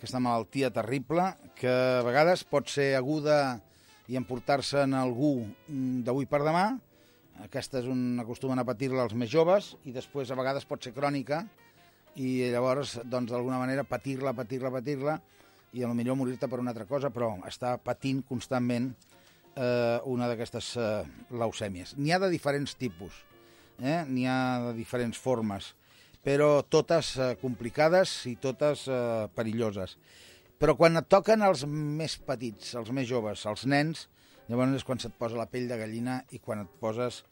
[SPEAKER 4] aquesta malaltia terrible que a vegades pot ser aguda i emportar-se en algú mm, d'avui per demà, aquesta és un, acostumen a patir-la els més joves i després a vegades pot ser crònica i llavors doncs d'alguna manera patir-la, patir-la, patir-la i a lo millor morir-te per una altra cosa, però està patint constantment eh, una d'aquestes eh, leucèmies. N'hi ha de diferents tipus, eh? n'hi ha de diferents formes, però totes eh, complicades i totes eh, perilloses. Però quan et toquen els més petits, els més joves, els nens, llavors és quan se't posa la pell de gallina i quan et poses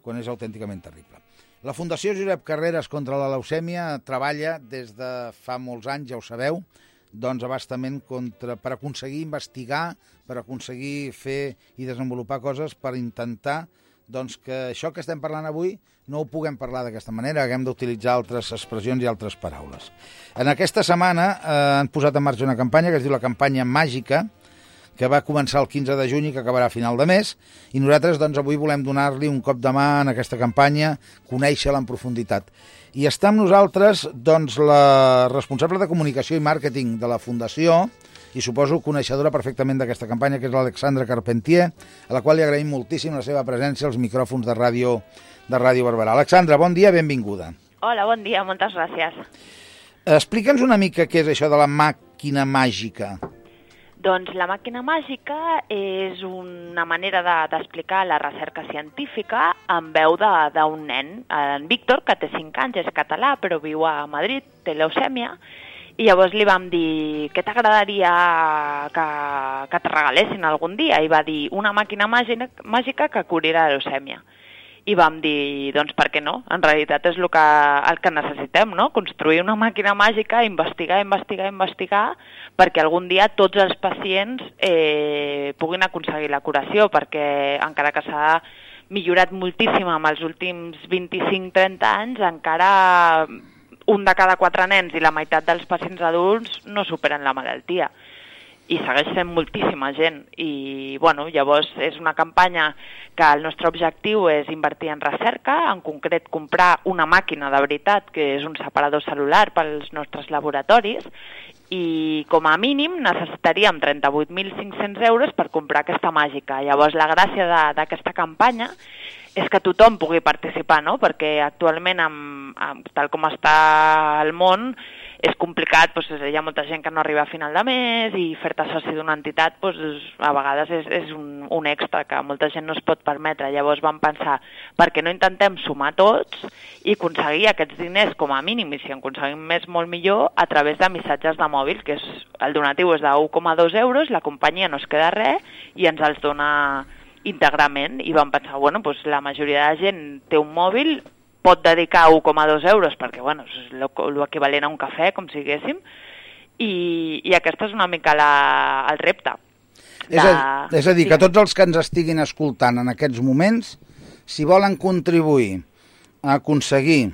[SPEAKER 4] quan és autènticament terrible. La Fundació Josep Carreras contra la leucèmia treballa des de fa molts anys, ja ho sabeu, doncs abastament contra, per aconseguir investigar, per aconseguir fer i desenvolupar coses per intentar doncs, que això que estem parlant avui no ho puguem parlar d'aquesta manera, haguem d'utilitzar altres expressions i altres paraules. En aquesta setmana eh, han posat en marxa una campanya que es diu la campanya màgica, que va començar el 15 de juny i que acabarà a final de mes, i nosaltres doncs, avui volem donar-li un cop de mà en aquesta campanya, conèixer-la en profunditat. I està amb nosaltres doncs, la responsable de comunicació i màrqueting de la Fundació, i suposo coneixedora perfectament d'aquesta campanya, que és l'Alexandra Carpentier, a la qual li agraïm moltíssim la seva presència als micròfons de ràdio de Ràdio Barberà. Alexandra, bon dia, benvinguda.
[SPEAKER 24] Hola, bon dia, moltes gràcies.
[SPEAKER 4] Explica'ns una mica què és això de la màquina màgica.
[SPEAKER 24] Doncs la màquina màgica és una manera d'explicar de, la recerca científica en veu d'un nen, en Víctor, que té 5 anys, és català, però viu a Madrid, té leucèmia, i llavors li vam dir, què t'agradaria que, que te regalessin algun dia? I va dir, una màquina màgica, que curirà la leucèmia i vam dir, doncs per què no? En realitat és el que, el que necessitem, no? Construir una màquina màgica, investigar, investigar, investigar, perquè algun dia tots els pacients eh, puguin aconseguir la curació, perquè encara que s'ha millorat moltíssim amb els últims 25-30 anys, encara un de cada quatre nens i la meitat dels pacients adults no superen la malaltia i segueix sent moltíssima gent i bueno, llavors és una campanya que el nostre objectiu és invertir en recerca, en concret comprar una màquina de veritat que és un separador celular pels nostres laboratoris i com a mínim necessitaríem 38.500 euros per comprar aquesta màgica. Llavors la gràcia d'aquesta campanya és que tothom pugui participar, no? perquè actualment, amb, amb, tal com està el món, és complicat, doncs, hi ha molta gent que no arriba a final de mes i fer-te soci d'una entitat doncs, a vegades és, és un, un extra que molta gent no es pot permetre. Llavors vam pensar, per què no intentem sumar tots i aconseguir aquests diners com a mínim, i si en aconseguim més molt millor, a través de missatges de mòbil, que és, el donatiu és de 1,2 euros, la companyia no es queda res i ens els dona íntegrament i vam pensar, bueno, doncs la majoria de gent té un mòbil, pot dedicar 1,2 euros, perquè bueno, és l'equivalent a un cafè, com si diguéssim, i, i aquesta és una mica la, el repte.
[SPEAKER 4] De... És, a, és a dir, que tots els que ens estiguin escoltant en aquests moments, si volen contribuir a aconseguir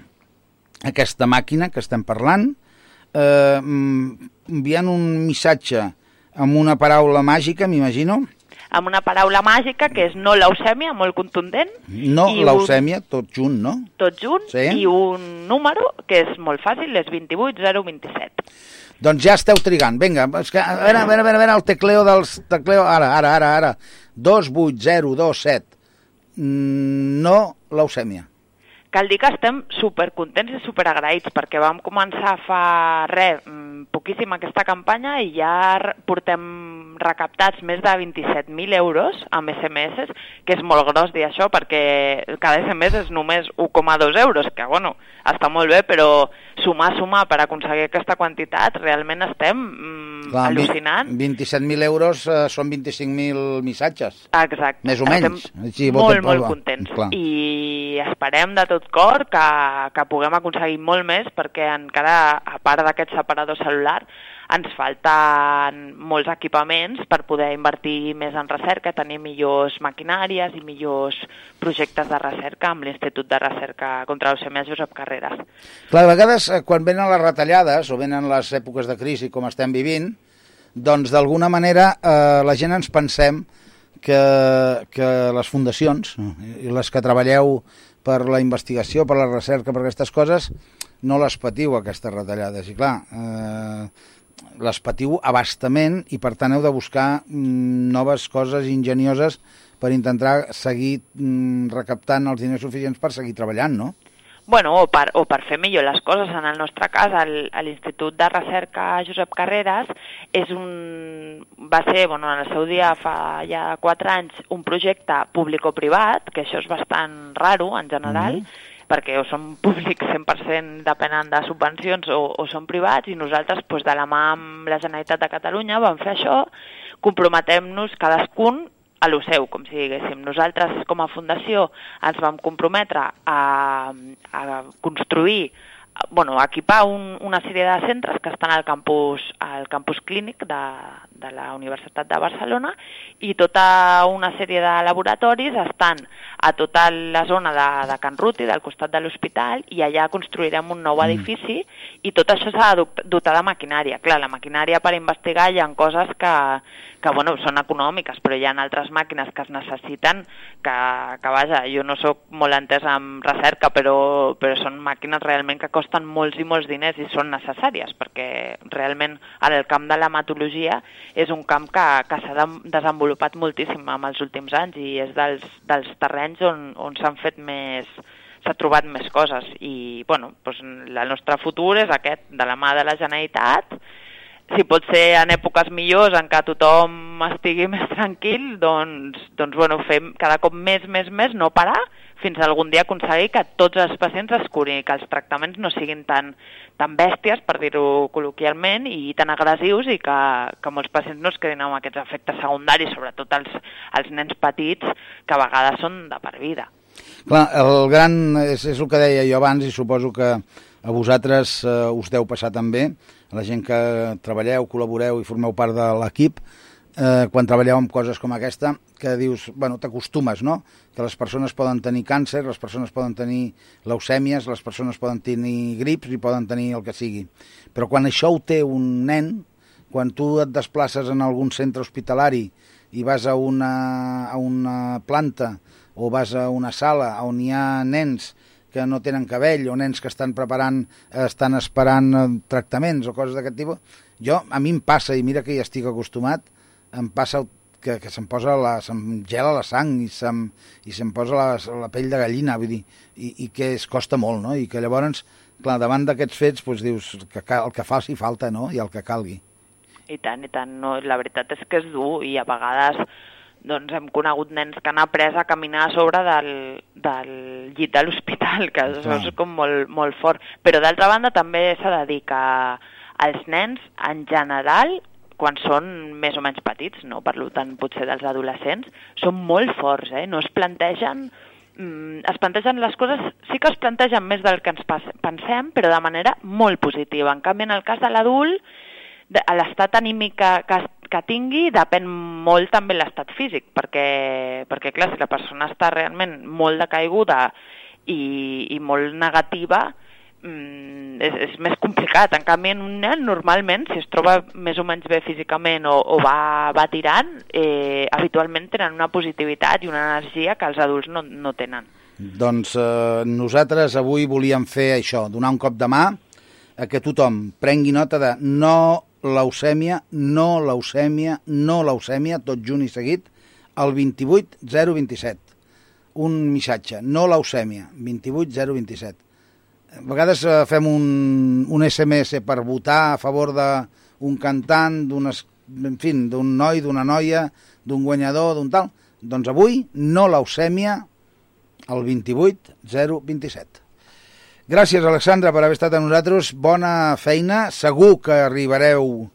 [SPEAKER 4] aquesta màquina que estem parlant, eh, mm, enviant un missatge amb una paraula màgica, m'imagino,
[SPEAKER 24] amb una paraula màgica que és no leucèmia, molt contundent.
[SPEAKER 4] No leucèmia, un... tot junt, no?
[SPEAKER 24] Tot junt, sí. i un número que és molt fàcil, és 28027.
[SPEAKER 4] Doncs ja esteu trigant. Vinga, és que, a veure, a veure, a veure, a veure el tecleo dels... Tecleo, ara, ara, ara, ara. 28027. Mm, no leucèmia
[SPEAKER 24] cal dir que estem supercontents i superagraïts perquè vam començar fa res, mm, poquíssim aquesta campanya i ja portem recaptats més de 27.000 euros amb SMS, que és molt gros dir això perquè cada SMS és només 1,2 euros, que bueno, està molt bé, però sumar, sumar per aconseguir aquesta quantitat, realment estem mm, Clar, al·lucinant.
[SPEAKER 4] 27.000 euros eh, són 25.000 missatges.
[SPEAKER 24] Exacte.
[SPEAKER 4] Més o menys.
[SPEAKER 24] Estem Així, molt, molt contents. Clar. I esperem de tot cor que, que puguem aconseguir molt més perquè encara, a part d'aquest separador celular, ens falten molts equipaments per poder invertir més en recerca, tenir millors maquinàries i millors projectes de recerca amb l'Institut de Recerca contra l'Eucèmia Josep Carreras.
[SPEAKER 4] Clar, a vegades eh, quan venen les retallades o venen les èpoques de crisi com estem vivint, doncs d'alguna manera eh, la gent ens pensem que, que les fundacions i les que treballeu per la investigació, per la recerca, per aquestes coses, no les patiu, aquestes retallades. I clar, eh, les patiu abastament i per tant heu de buscar mm, noves coses ingenioses per intentar seguir mm, recaptant els diners suficients per seguir treballant, no?
[SPEAKER 24] Bueno, o per, o per fer millor les coses. En el nostre cas, l'Institut de Recerca Josep Carreras és un, va ser, bueno, en el seu dia fa ja quatre anys, un projecte públic-privat, que això és bastant raro en general, mm -hmm perquè o són (laughs) públics 100% depenen de subvencions o, o són privats i nosaltres doncs, de la mà amb la Generalitat de Catalunya vam fer això, comprometem-nos cadascun a lo seu, com si diguéssim. Nosaltres, com a fundació, ens vam comprometre a, a construir bueno, equipar un, una sèrie de centres que estan al campus, al campus clínic de, de la Universitat de Barcelona i tota una sèrie de laboratoris estan a tota la zona de, de Can Ruti, del costat de l'hospital, i allà construirem un nou mm. edifici i tot això s'ha de dotar de maquinària. Clar, la maquinària per investigar hi ha coses que, que bueno, són econòmiques, però hi ha altres màquines que es necessiten que, que vaja, jo no sóc molt entès en recerca, però, però són màquines realment que costen molts i molts diners i són necessàries, perquè realment en el camp de l'hematologia és un camp que, que s'ha de, desenvolupat moltíssim en els últims anys i és dels, dels terrenys on, on s'han fet més s'ha trobat més coses. I bueno, doncs el nostre futur és aquest, de la mà de la Generalitat. Si pot ser en èpoques millors en què tothom estigui (laughs) més tranquil, doncs, doncs bueno, fem cada cop més, més, més, no parar, fins algun dia aconseguir que tots els pacients es curin, que els tractaments no siguin tan, tan bèsties, per dir-ho col·loquialment, i tan agressius i que, que molts pacients no es quedin amb aquests efectes secundaris, sobretot els, els nens petits, que a vegades són de per vida.
[SPEAKER 4] Clar, el gran, és, és el que deia jo abans i suposo que a vosaltres eh, us deu passar també, a la gent que treballeu, col·laboreu i formeu part de l'equip, eh, quan treballeu amb coses com aquesta, que dius, bueno, t'acostumes, no? Que les persones poden tenir càncer, les persones poden tenir leucèmies, les persones poden tenir grips i poden tenir el que sigui. Però quan això ho té un nen, quan tu et desplaces en algun centre hospitalari i vas a una, a una planta o vas a una sala on hi ha nens que no tenen cabell o nens que estan preparant, estan esperant eh, tractaments o coses d'aquest tipus, jo, a mi em passa, i mira que hi estic acostumat, em passa que, que se'm posa la, se'm gela la sang i se'm, i se'm posa la, la pell de gallina, vull dir, i, i que es costa molt, no? I que llavors, clar, davant d'aquests fets, doncs dius que cal, el que faci falta, no? I el que calgui.
[SPEAKER 24] I tant, i tant. No, la veritat és que és dur i a vegades doncs hem conegut nens que han après a caminar a sobre del, del llit de l'hospital, que això és com molt, molt fort. Però d'altra banda també s'ha de dir que els nens en general quan són més o menys petits, no parlo tant potser dels adolescents, són molt forts, eh? no es plantegen mm, es plantegen les coses, sí que es plantegen més del que ens pensem, però de manera molt positiva. En canvi, en el cas de l'adult, l'estat anímic que, que, que tingui depèn molt també l'estat físic, perquè, perquè clar, si la persona està realment molt decaiguda i, i molt negativa, mm, és, és més complicat. En canvi, en un nen, normalment, si es troba més o menys bé físicament o, o va, va tirant, eh, habitualment tenen una positivitat i una energia que els adults no, no tenen.
[SPEAKER 4] Doncs eh, nosaltres avui volíem fer això, donar un cop de mà a que tothom prengui nota de no leucèmia, no leucèmia, no leucèmia, tot junt i seguit, al 28 027. Un missatge, no leucèmia, 28 027. A vegades eh, fem un, un SMS per votar a favor d'un cantant, d'un en fi, d'un noi, d'una noia, d'un guanyador, d'un tal. Doncs avui, no leucèmia, al 28 027. Gràcies, Alexandra, per haver estat amb nosaltres. Bona feina. Segur que arribareu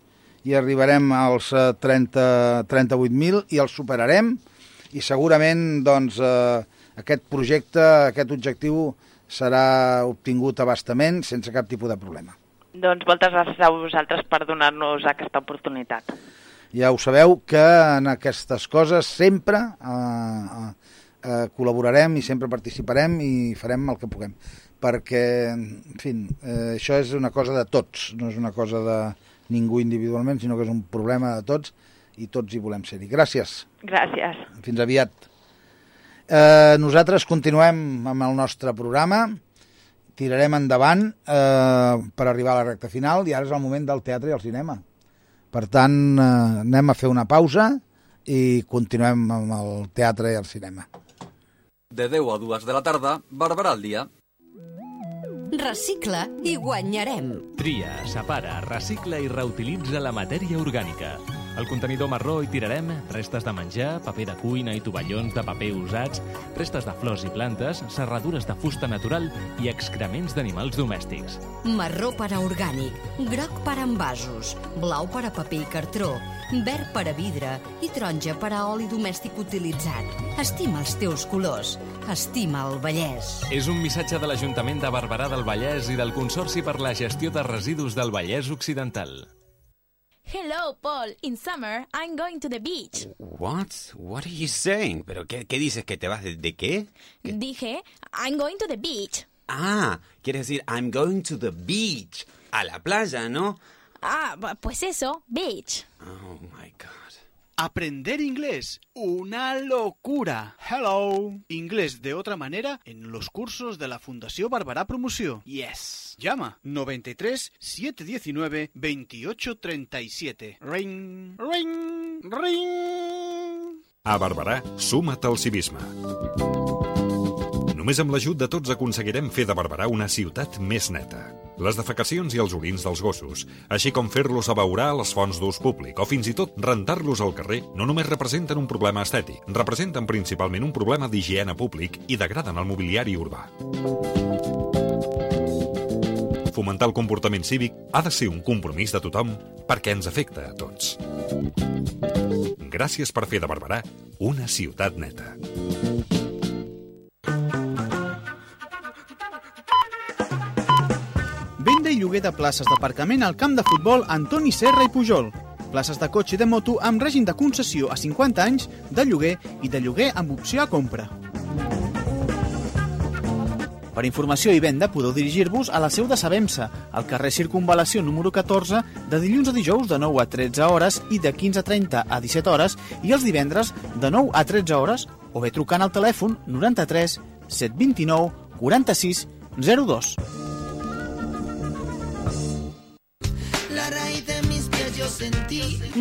[SPEAKER 4] i arribarem als 30, 38.000 i els superarem i segurament doncs, eh, aquest projecte, aquest objectiu serà obtingut abastament sense cap tipus de problema.
[SPEAKER 24] Doncs moltes gràcies a vosaltres per donar-nos aquesta oportunitat.
[SPEAKER 4] Ja ho sabeu que en aquestes coses sempre eh, eh, col·laborarem i sempre participarem i farem el que puguem perquè, en fi, eh, això és una cosa de tots, no és una cosa de ningú individualment, sinó que és un problema de tots i tots hi volem ser-hi. Gràcies.
[SPEAKER 24] Gràcies.
[SPEAKER 4] Fins aviat. Eh, nosaltres continuem amb el nostre programa, tirarem endavant eh, per arribar a la recta final i ara és el moment del teatre i el cinema. Per tant, eh, anem a fer una pausa i continuem amb el teatre i el cinema.
[SPEAKER 16] De 10 a 2 de la tarda, Barberà al dia.
[SPEAKER 25] Recicla i guanyarem.
[SPEAKER 26] Tria, separa, recicla i reutilitza la matèria orgànica. Al contenidor marró hi tirarem restes de menjar, paper de cuina i tovallons de paper usats, restes de flors i plantes, serradures de fusta natural i excrements d'animals domèstics.
[SPEAKER 25] Marró per a orgànic, groc per a envasos, blau per a paper i cartró, verd per a vidre i taronja per a oli domèstic utilitzat. Estima els teus colors. Estima el Vallès.
[SPEAKER 26] És un missatge de l'Ajuntament de Barberà del Vallès i del Consorci per la Gestió de Residus del Vallès Occidental.
[SPEAKER 27] Hello, Paul. In summer, I'm going to the beach.
[SPEAKER 28] What? What are you saying? ¿Pero qué, qué dices? ¿Que te vas de, de qué?
[SPEAKER 27] Dije, I'm going to the beach.
[SPEAKER 28] Ah, quieres decir I'm going to the beach. A la playa, ¿no?
[SPEAKER 27] Ah, pues eso, beach.
[SPEAKER 28] Oh my God.
[SPEAKER 8] Aprender inglés, una locura. Hello. Inglés de otra manera en los cursos de la Fundació Barberà Promoció. Yes. Llama 93 719 28 37. Ring, ring, ring.
[SPEAKER 29] A Barberà, suma't al civisme. Només amb l'ajut de tots aconseguirem fer de Barberà una ciutat més neta. Les defecacions i els orins dels gossos, així com fer-los abeurar a les fonts d'ús públic o fins i tot rentar-los al carrer, no només representen un problema estètic, representen principalment un problema d'higiene públic i degraden el mobiliari urbà. Fomentar el comportament cívic ha de ser un compromís de tothom perquè ens afecta a tots. Gràcies per fer de Barberà una ciutat neta.
[SPEAKER 8] Lloguer de places d'aparcament al camp de futbol Antoni Serra i Pujol. Places de cotxe i de moto amb règim de concessió a 50 anys, de lloguer i de lloguer amb opció a compra. Per informació i venda podeu dirigir-vos a la seu de Sabemsa, al carrer Circunvalació número 14, de dilluns a dijous de 9 a 13 hores i de 15 a 30 a 17 hores i els divendres de 9 a 13 hores o bé trucant al telèfon 93 729 46 02.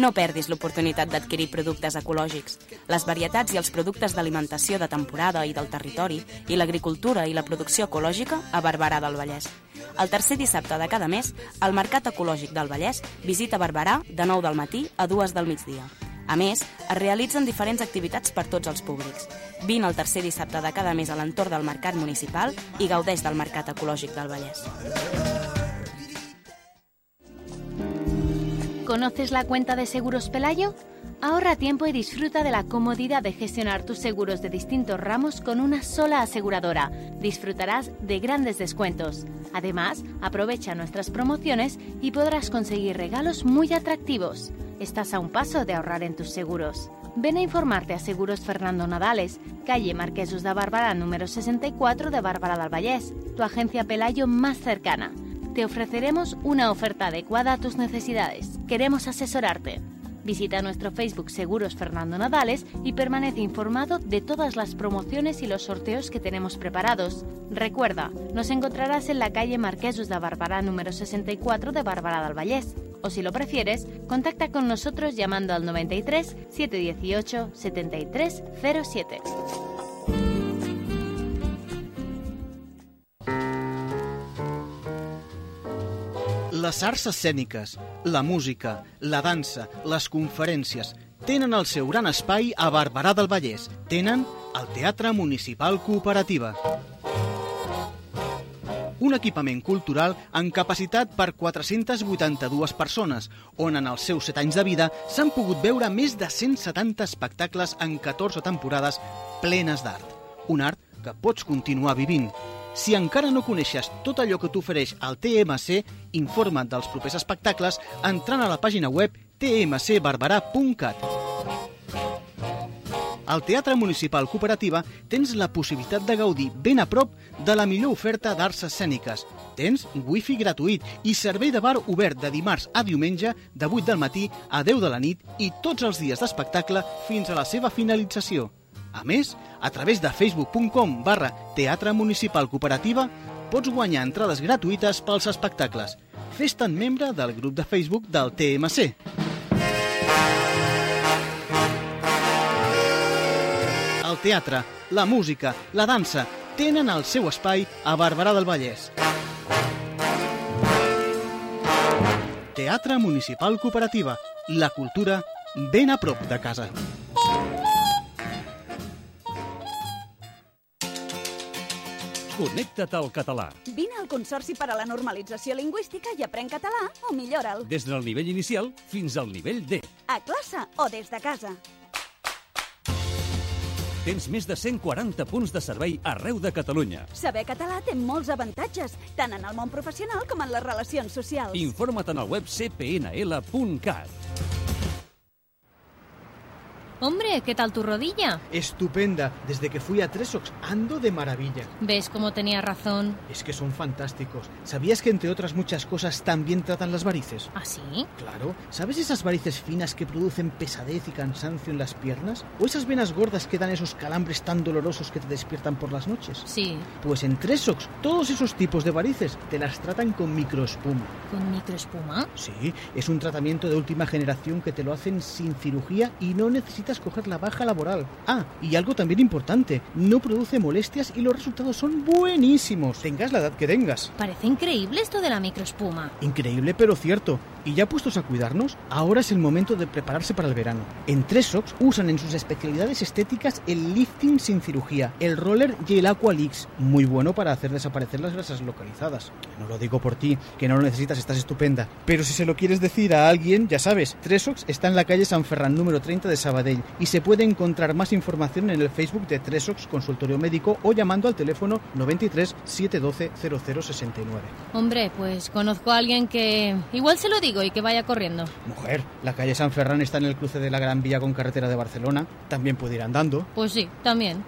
[SPEAKER 30] No perdis l'oportunitat d'adquirir productes ecològics. Les varietats i els productes d'alimentació de temporada i del territori i l'agricultura i la producció ecològica a Barberà del Vallès. El tercer dissabte de cada mes, el Mercat Ecològic del Vallès visita Barberà de 9 del matí a 2 del migdia. A més, es realitzen diferents activitats per tots els públics. Vine el tercer dissabte de cada mes a l'entorn del Mercat Municipal i gaudeix del Mercat Ecològic del Vallès.
[SPEAKER 7] ¿Conoces la cuenta de Seguros Pelayo? Ahorra tiempo y disfruta de la comodidad de gestionar tus seguros de distintos ramos con una sola aseguradora. Disfrutarás de grandes descuentos. Además, aprovecha nuestras promociones y podrás conseguir regalos muy atractivos. Estás a un paso de ahorrar en tus seguros. Ven a informarte a Seguros Fernando Nadales, calle Marquesos de Barberà número 64 de Barberà del Vallès, tu agencia Pelayo más cercana. Te ofreceremos una oferta adecuada a tus necesidades. Queremos asesorarte. Visita nuestro Facebook Seguros Fernando Nadales y permanece informado de todas las promociones y los sorteos que tenemos preparados. Recuerda, nos encontrarás en la calle Marquesos de Barberà número 64 de Barberà del Vallès. O si lo prefieres, contacta con nosotros llamando al 93 718 73
[SPEAKER 8] Les arts escèniques, la música, la dansa, les conferències tenen el seu gran espai a Barberà del Vallès. Tenen el Teatre Municipal Cooperativa. Un equipament cultural amb capacitat per 482 persones, on en els seus 7 anys de vida s'han pogut veure més de 170 espectacles en 14 temporades plenes d'art. Un art que pots continuar vivint. Si encara no coneixes tot allò que t'ofereix el TMC, informa't dels propers espectacles entrant a la pàgina web tmcbarberà.cat. Al Teatre Municipal Cooperativa tens la possibilitat de gaudir ben a prop de la millor oferta d'arts escèniques. Tens wifi gratuït i servei de bar obert de dimarts a diumenge de 8 del matí a 10 de la nit i tots els dies d'espectacle fins a la seva finalització. A més, a través de facebook.com barra Teatre Municipal Cooperativa pots guanyar entrades gratuïtes pels espectacles. Fes-te'n membre del grup de Facebook del TMC. El teatre, la música, la dansa tenen el seu espai a Barberà del Vallès. Teatre Municipal Cooperativa. La cultura ben a prop de casa.
[SPEAKER 31] Connecta't al català.
[SPEAKER 32] Vine al Consorci per a la Normalització Lingüística i aprèn català o millora'l.
[SPEAKER 31] Des del nivell inicial fins al nivell D.
[SPEAKER 32] A classe o des de casa.
[SPEAKER 31] Tens més de 140 punts de servei arreu de Catalunya.
[SPEAKER 32] Saber català té molts avantatges, tant en el món professional com en les relacions socials.
[SPEAKER 31] Informa't en el web cpnl.cat.
[SPEAKER 7] Hombre, ¿qué tal tu rodilla?
[SPEAKER 8] Estupenda. Desde que fui a Tresox ando de maravilla.
[SPEAKER 7] ¿Ves cómo tenía razón?
[SPEAKER 8] Es que son fantásticos. ¿Sabías que entre otras muchas cosas también tratan las varices?
[SPEAKER 7] ¿Ah, sí?
[SPEAKER 8] Claro. ¿Sabes esas varices finas que producen pesadez y cansancio en las piernas? ¿O esas venas gordas que dan esos calambres tan dolorosos que te despiertan por las noches?
[SPEAKER 7] Sí.
[SPEAKER 8] Pues en Tresox, todos esos tipos de varices te las tratan con microespuma.
[SPEAKER 7] ¿Con microespuma?
[SPEAKER 8] Sí, es un tratamiento de última generación que te lo hacen sin cirugía y no necesitas coger la baja laboral. Ah, y algo también importante, no produce molestias y los resultados son buenísimos, tengas la edad que tengas.
[SPEAKER 7] Parece increíble esto de la microespuma.
[SPEAKER 8] Increíble pero cierto. Y ya puestos a cuidarnos, ahora es el momento de prepararse para el verano. En Tresox usan en sus especialidades estéticas el lifting sin cirugía, el roller y el Aqualix, muy bueno para hacer desaparecer las grasas localizadas. No lo digo por ti, que no lo necesitas, estás estupenda. Pero si se lo quieres decir a alguien, ya sabes, Tresox está en la calle San Ferran número 30 de Sabadell y se puede encontrar más información en el Facebook de Tresox Consultorio Médico o llamando al teléfono 93 712 0069.
[SPEAKER 7] Hombre, pues conozco a alguien que igual se lo digo y que vaya corriendo.
[SPEAKER 8] Mujer, la calle San Ferran está en el cruce de la Gran Vía con carretera de Barcelona. También puede ir andando.
[SPEAKER 7] Pues sí, también.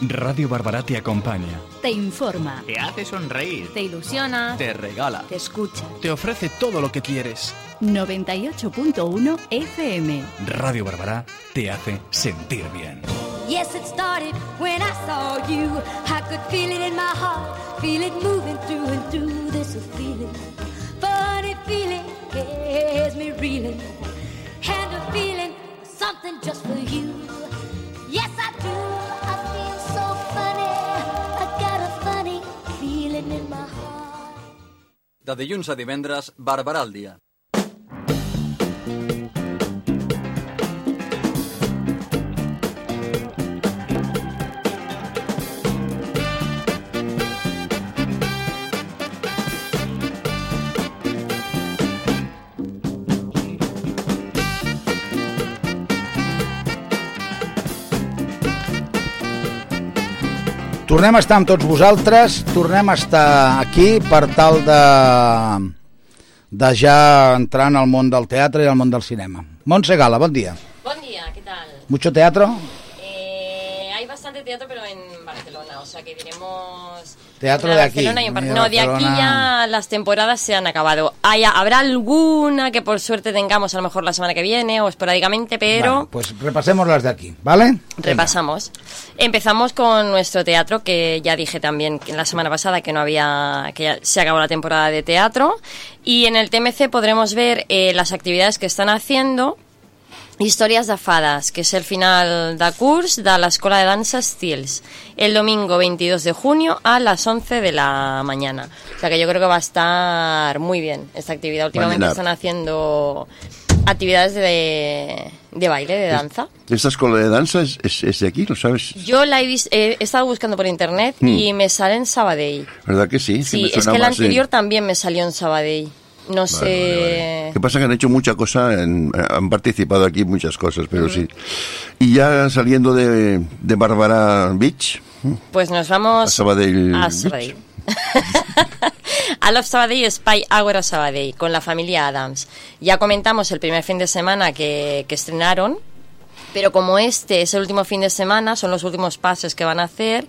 [SPEAKER 31] Radio Barbará te acompaña.
[SPEAKER 32] Te informa.
[SPEAKER 33] Te hace sonreír.
[SPEAKER 7] Te ilusiona.
[SPEAKER 33] Te regala.
[SPEAKER 32] Te escucha.
[SPEAKER 11] Te ofrece todo lo que quieres.
[SPEAKER 32] 98.1 FM.
[SPEAKER 31] Radio Barbará te hace sentir bien.
[SPEAKER 34] Yes, it started when I saw you. I could feel it in my heart, feel it moving through and through. This feeling, funny feeling, has me reeling. And a feeling, something just for you.
[SPEAKER 16] De dilluns a divendres, Barberà al dia.
[SPEAKER 4] Tornem a estar amb tots vosaltres, tornem a estar aquí per tal de, de ja entrar en el món del teatre i el món del cinema. Montse Gala, bon dia.
[SPEAKER 35] Buen día, ¿qué tal?
[SPEAKER 4] Mucho teatro?
[SPEAKER 35] Eh, hay bastante teatro, pero en Barcelona, o sea que diremos...
[SPEAKER 4] Teatro de aquí,
[SPEAKER 35] y en No, de aquí ya las temporadas se han acabado. Hay, habrá alguna que por suerte tengamos a lo mejor la semana que viene o esporádicamente, pero...
[SPEAKER 4] Pues repasemos las de aquí, ¿vale?
[SPEAKER 35] Repasamos. Empezamos con nuestro teatro, que ya dije también la semana pasada que no había, que ya se acabó la temporada de teatro. Y en el TMC podremos ver eh, las actividades que están haciendo. Històries de fades, que es el final de curs de la Escuela de Danza Stils, el domingo 22 de junio a las 11 de la mañana. O sea que yo creo que va a estar muy bien esta actividad. Últimamente están haciendo actividades de, de baile, de danza.
[SPEAKER 1] Esta escuela de danza es, es- es de aquí, ¿lo sabes?
[SPEAKER 35] Yo la he, vis- eh, he estado buscando por internet
[SPEAKER 1] Hmm.
[SPEAKER 35] y me sale en Sabadell.
[SPEAKER 1] ¿Verdad que sí?
[SPEAKER 35] Sí,
[SPEAKER 1] me
[SPEAKER 35] es que
[SPEAKER 1] sí.
[SPEAKER 35] anterior también me salió en Sabadell. No sé...
[SPEAKER 1] ¿Qué pasa? Que han hecho mucha cosa, en- han participado aquí muchas cosas, pero sí. Y ya saliendo de, de Bárbara Beach,
[SPEAKER 35] Pues nos vamos
[SPEAKER 1] a Sabadell.
[SPEAKER 35] a. Sabadell. (laughs) a Love Sabadell Spy Hour a Sabadell con la familia Adams. Ya comentamos el primer fin de semana que, que estrenaron Pero como este es el último fin de semana, son los últimos pases que van a hacer,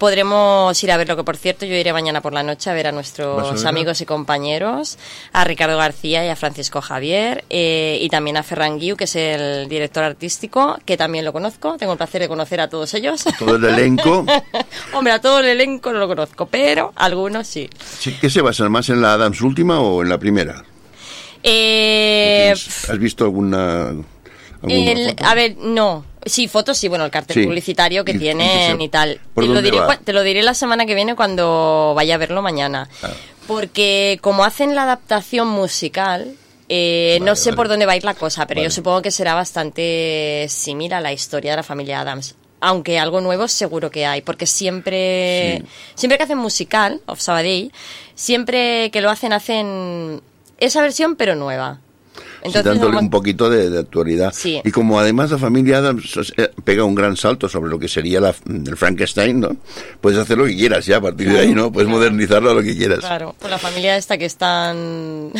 [SPEAKER 35] podremos ir a verlo, que por cierto yo iré mañana por la noche a ver a
[SPEAKER 1] ¿Vas a
[SPEAKER 35] nuestros amigos y compañeros, a Ricardo García y a Francisco Javier, eh, y también a Ferran Guiu, que es el director artístico, que también lo conozco, tengo el placer de conocer a todos ellos.
[SPEAKER 1] Todo el elenco. (laughs)
[SPEAKER 35] Hombre, a todo el elenco no lo conozco, pero algunos sí.
[SPEAKER 1] Sí, ¿Qué se basa más en la Adams última o en la primera?
[SPEAKER 35] Eh,
[SPEAKER 1] ¿Has visto alguna, alguna
[SPEAKER 35] el-
[SPEAKER 1] foto?
[SPEAKER 35] a ver, no. Sí, fotos sí, bueno, el cartel
[SPEAKER 1] Sí.
[SPEAKER 35] publicitario que tienen y tal.
[SPEAKER 1] ¿por
[SPEAKER 35] Te lo, diré,
[SPEAKER 1] va?
[SPEAKER 35] cua- te lo diré la semana que viene cuando vaya a verlo mañana.
[SPEAKER 1] Ah.
[SPEAKER 35] Porque como hacen la adaptación musical, eh, no sé por dónde va a ir la cosa, pero yo supongo que será bastante similar a la historia de la familia Adams. Aunque algo nuevo seguro que hay, porque siempre, siempre que hacen musical, of Sabadell, siempre que lo hacen, hacen esa versión pero nueva.
[SPEAKER 1] Sí,
[SPEAKER 35] Entonces,
[SPEAKER 1] dándole un poquito de, de actualidad.
[SPEAKER 35] Sí.
[SPEAKER 1] Y como además la familia Adams pega un gran salto sobre lo que sería la, el Frankenstein, ¿no? Puedes hacer lo que quieras ya a partir de ahí, ¿no? Puedes modernizarlo a lo que quieras.
[SPEAKER 35] Claro, con la familia esta que es tan...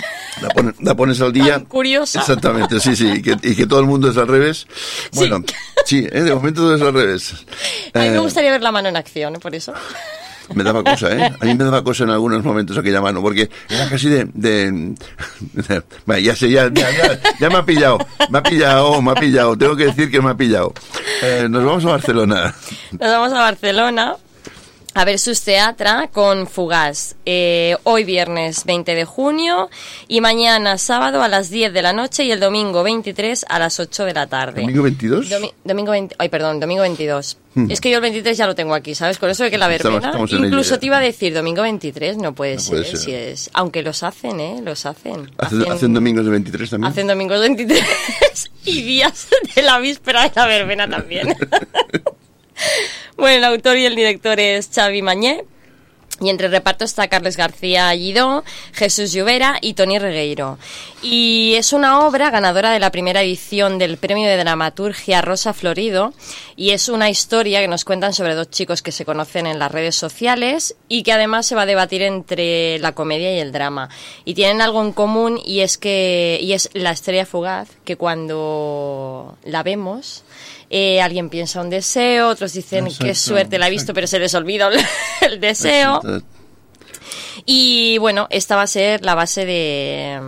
[SPEAKER 1] La, pone- la pones al día.
[SPEAKER 35] Tan curiosa.
[SPEAKER 1] Exactamente, sí, sí. Y que, y que todo el mundo es al revés. Bueno, sí, ¿eh? de momento todo es al revés.
[SPEAKER 35] A mí
[SPEAKER 1] Eh,
[SPEAKER 35] me gustaría ver la mano en acción, ¿eh? por eso.
[SPEAKER 1] Me daba cosa, ¿eh? A mí me daba cosa en algunos momentos aquella mano, porque era casi de... de, ya sé, ya, ya, ya, ya me ha pillado, me ha pillado, me ha pillado, tengo que decir que me ha pillado. Eh, nos vamos a Barcelona.
[SPEAKER 35] Nos vamos a Barcelona a ver sus teatra con Fugaz. Eh, hoy viernes 20 de junio y mañana sábado a las 10 de la noche y el domingo 23 a las 8 de la tarde.
[SPEAKER 1] ¿Domingo 22?
[SPEAKER 35] Domi- domingo 20, ay, perdón, domingo 22.
[SPEAKER 1] Hmm.
[SPEAKER 35] Es que yo el 23 ya lo tengo aquí, ¿sabes? Con eso de que la
[SPEAKER 1] Estamos-
[SPEAKER 35] verbena.
[SPEAKER 1] estamos ello
[SPEAKER 35] incluso te iba a decir domingo 23, no puede,
[SPEAKER 1] No
[SPEAKER 35] ser,
[SPEAKER 1] puede ser.
[SPEAKER 35] Si es, aunque los hacen, ¿eh? Los hacen.
[SPEAKER 1] ¿Hacen,
[SPEAKER 35] Hacen-
[SPEAKER 1] hacen domingos de 23 también?
[SPEAKER 35] Hacen domingos 23 (laughs) y días de la víspera de la verbena también. (laughs) bueno, el autor y el director es Xavi Mañé. Y entre reparto está Carles García Guidó, Jesús Llovera y Tony Regueiro. Y es una obra ganadora de la primera edición del Premio de Dramaturgia Rosa Florido. Y es una historia que nos cuentan sobre dos chicos que se conocen en las redes sociales y que además se va a debatir entre la comedia y el drama. Y tienen algo en común y es que y es la estrella fugaz que cuando la vemos eh, alguien piensa un deseo, otros dicen
[SPEAKER 1] Exacto,
[SPEAKER 35] qué suerte la he visto, pero se les olvida el, (laughs) deseo. Y bueno, esta va a ser la base de,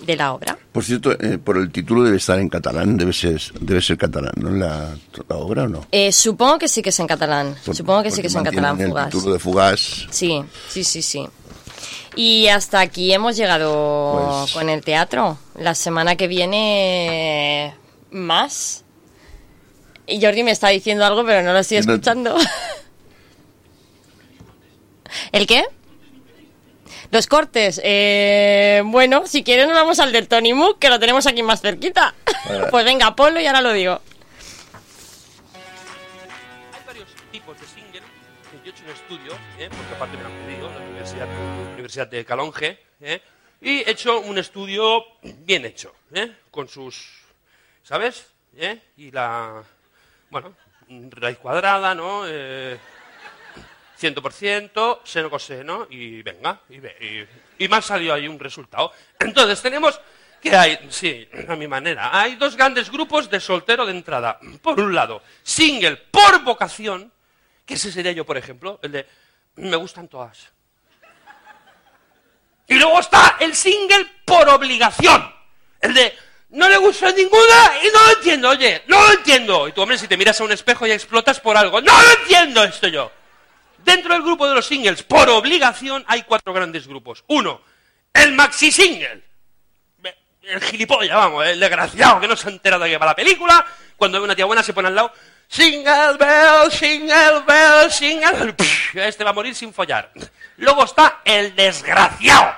[SPEAKER 35] de la obra.
[SPEAKER 1] Por cierto, eh, por el título debe estar en catalán, debe ser, debe ser catalán, ¿no? La, la obra o no?
[SPEAKER 35] Eh, supongo que sí que es en catalán.
[SPEAKER 1] Por-
[SPEAKER 35] supongo que sí que es en catalán,
[SPEAKER 1] el
[SPEAKER 35] fugaz.
[SPEAKER 1] título de Fugaz.
[SPEAKER 35] Sí, sí, sí, sí. Y hasta aquí hemos llegado
[SPEAKER 1] Pues-
[SPEAKER 35] con el teatro. La semana que viene más. Y Jordi me está diciendo algo, pero no lo estoy escuchando. (laughs) ¿El qué? Los cortes. Eh, bueno, si quieres nos vamos al del Tony Mook, que lo tenemos aquí más cerquita.
[SPEAKER 33] Vale. (laughs)
[SPEAKER 35] Pues venga, ponlo y ahora lo digo.
[SPEAKER 33] Hay varios tipos de single que yo he hecho un estudio, ¿eh? porque aparte me lo han pedido la Universidad, la Universidad de Calonge, ¿eh? y he hecho un estudio bien hecho, ¿eh? con sus, ¿sabes? ¿Eh? Y la, bueno, raíz cuadrada, ¿no? Eh, 100%, seno coseno, y venga, y, ve- y, y me ha salido ahí un resultado. Entonces tenemos que hay, sí, a mi manera, hay dos grandes grupos de soltero de entrada. Por un lado, single por vocación, que ese sería yo, por ejemplo, el de me gustan todas. Y luego está el single por obligación, el de no le gusta ninguna y no lo entiendo, oye, no lo entiendo. Y tú, hombre, si te miras a un espejo y explotas por algo, no lo entiendo esto yo. Dentro del grupo de los singles, por obligación, hay cuatro grandes grupos. Uno, el maxi single. El gilipollas, vamos, el desgraciado que no se ha enterado de que va la película. Cuando ve una tía buena se pone al lado. Single bell, single bell, single. Pff, Este va a morir sin follar. Luego está el desgraciado.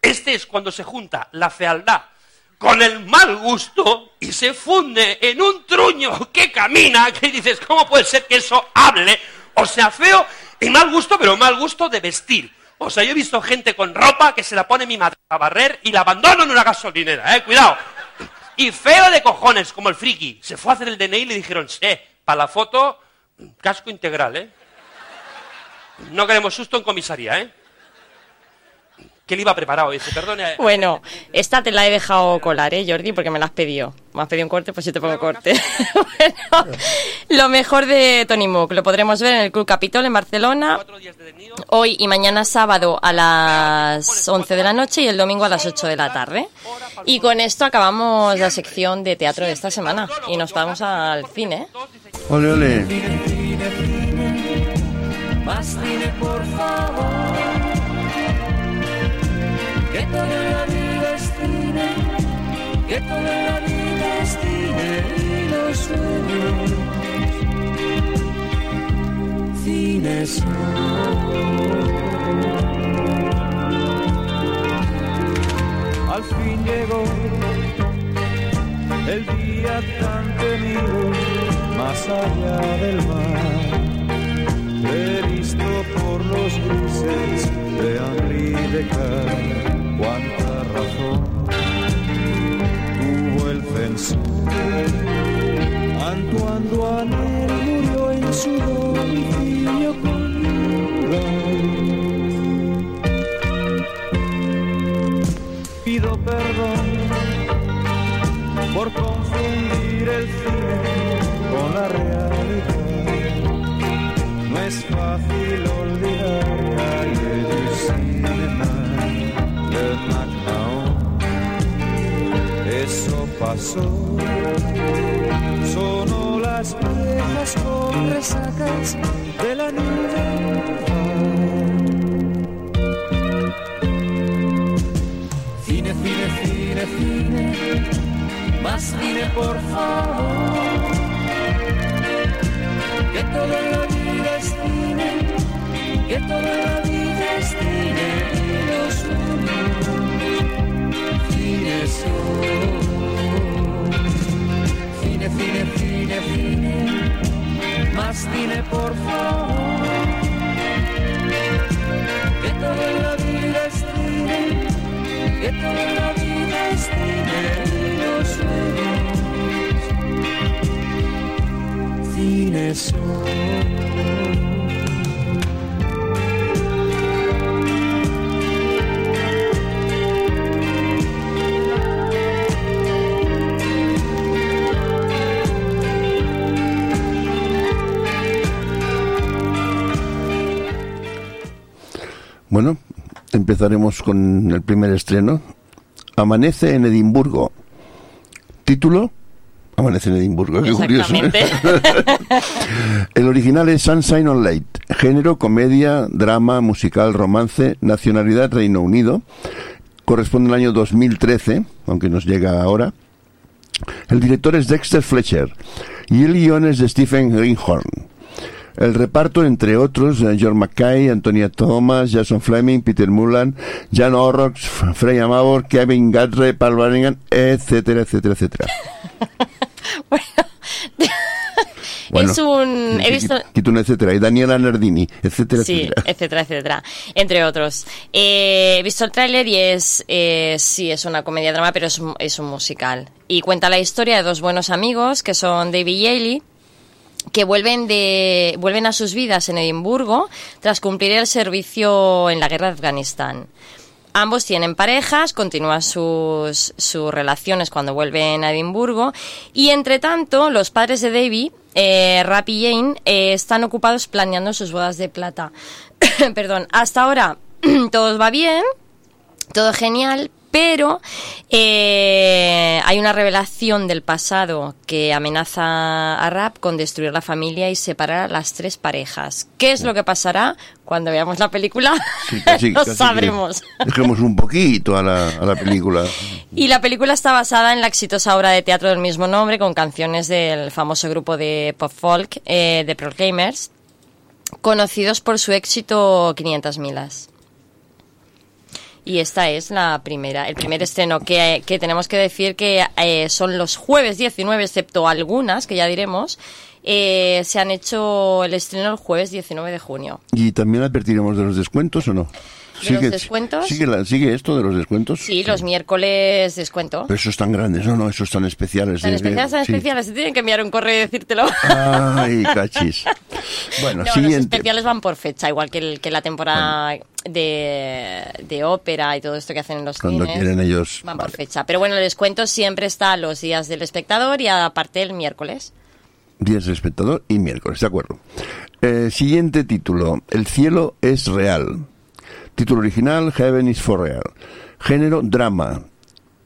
[SPEAKER 33] Este es cuando se junta la fealdad con el mal gusto y se funde en un truño que camina, que dices, ¿cómo puede ser que eso hable? O sea, feo y mal gusto, pero mal gusto de vestir. O sea, yo he visto gente con ropa que se la pone mi madre a barrer y la abandono en una gasolinera, eh, cuidado. Y feo de cojones, como el friki. Se fue a hacer el DNI y le dijeron, eh, para la foto, casco integral, eh. No queremos susto en comisaría, eh. Que él iba preparado. Dice, perdone.
[SPEAKER 35] Bueno, esta te la he dejado colar, ¿eh, Jordi? Porque me la has pedido. Me has pedido un corte, pues yo te pongo corte. (laughs) bueno, lo mejor de Tony Mook lo podremos ver en el Club Capitol en Barcelona hoy y mañana sábado a las 11 de la noche y el domingo a las 8 de la tarde. Y con esto acabamos la sección de teatro de esta semana y nos vamos al cine.
[SPEAKER 1] Ole, ole.
[SPEAKER 34] Más cine, por favor. Que toda la vida es cine, que toda la vida es cine y los sueños. Cine
[SPEAKER 36] Al fin llegó el día tan temido, más allá del mar, previsto por los grises de Henri Descartes. Cuánta razón tuvo el censor. Antoine Duanel murió en su domicilio conyugal. Pido perdón por confundir el cine con la realidad. No es fácil olvidar Eso pasó. Sonó las viejas con resacas de la
[SPEAKER 34] Cine, cine, cine, cine, más cine por favor. Que toda la vida es que toda la vida es cine y los sueños. Cine son. Cine, cine, cine, cine, más cine por favor. Que toda la vida es que toda la vida es cine y los sueños. Cine son.
[SPEAKER 1] Bueno, empezaremos con el primer estreno. Amanece en Edimburgo. Título. Amanece en Edimburgo, qué curioso. ¿eh? (laughs) el original es Sunshine on Late. Género, comedia, drama, musical, romance, nacionalidad Reino Unido. Corresponde al año 2013, aunque nos llega ahora. El director es Dexter Fletcher y el guion es de Stephen Greenhorn. El reparto, entre otros, eh, George Mackay, Antonia Thomas, Jason Fleming, Peter Mullan, Jan Orrox, Freya Mavor, Kevin Gadre, Paul Brannigan, etcétera, etcétera, etcétera. (laughs) Bueno,
[SPEAKER 35] es un... He visto...
[SPEAKER 1] Quito un etcétera. Y Daniela Nardini, etcétera,
[SPEAKER 35] Sí,
[SPEAKER 1] etcétera. (laughs)
[SPEAKER 35] etcétera, etcétera. Entre otros. Eh, he visto el tráiler y es... Eh, sí, es una comedia-drama, pero es, un- es un musical. Y cuenta la historia de dos buenos amigos, que son David y que vuelven de vuelven a sus vidas en Edimburgo tras cumplir el servicio en la guerra de Afganistán. Ambos tienen parejas, continúan sus, sus relaciones cuando vuelven a Edimburgo y entre tanto los padres de Davy, eh, Rap y Jane, eh, están ocupados planeando sus bodas de plata. (coughs) Perdón, hasta ahora (coughs) todo va bien, todo genial, pero eh, hay una revelación del pasado que amenaza a Rap con destruir la familia y separar a las tres parejas. ¿Qué es lo que pasará cuando veamos la película?
[SPEAKER 1] Sí, casi- (laughs)
[SPEAKER 35] lo
[SPEAKER 1] casi
[SPEAKER 35] sabremos.
[SPEAKER 1] Dejemos un poquito a la, a la película.
[SPEAKER 35] Y la película está basada en la exitosa obra de teatro del mismo nombre, con canciones del famoso grupo de pop folk, eh, The Proclaimers, conocidos por su éxito 500 milas. Y esta es la primera, el primer estreno que, tenemos que decir que eh, son los jueves 19, excepto algunas, que ya diremos, eh, se han hecho el estreno el jueves 19 de junio.
[SPEAKER 1] ¿Y también advertiremos de los descuentos o no?
[SPEAKER 35] Los descuentos.
[SPEAKER 1] Sigue, la- sigue esto de los descuentos?
[SPEAKER 35] Sí, los miércoles descuento.
[SPEAKER 1] Pero esos tan grandes, no, no, esos tan especiales.
[SPEAKER 35] Tan especiales, tan
[SPEAKER 1] sí.
[SPEAKER 35] especiales. Te tienen que enviar un correo y decírtelo.
[SPEAKER 1] Ay, cachis. (laughs) Bueno,
[SPEAKER 35] No, los
[SPEAKER 1] siguiente.
[SPEAKER 35] especiales van por fecha, igual que, el- que la temporada de, de ópera y todo esto que hacen en los
[SPEAKER 1] Cuando
[SPEAKER 35] cines.
[SPEAKER 1] quieren ellos.
[SPEAKER 35] Van por fecha. Pero bueno, el descuento siempre está los días del espectador y aparte el miércoles.
[SPEAKER 1] Días del espectador y miércoles, de acuerdo. Eh, siguiente título. El cielo es real. Título original, Heaven is for real. Género, drama.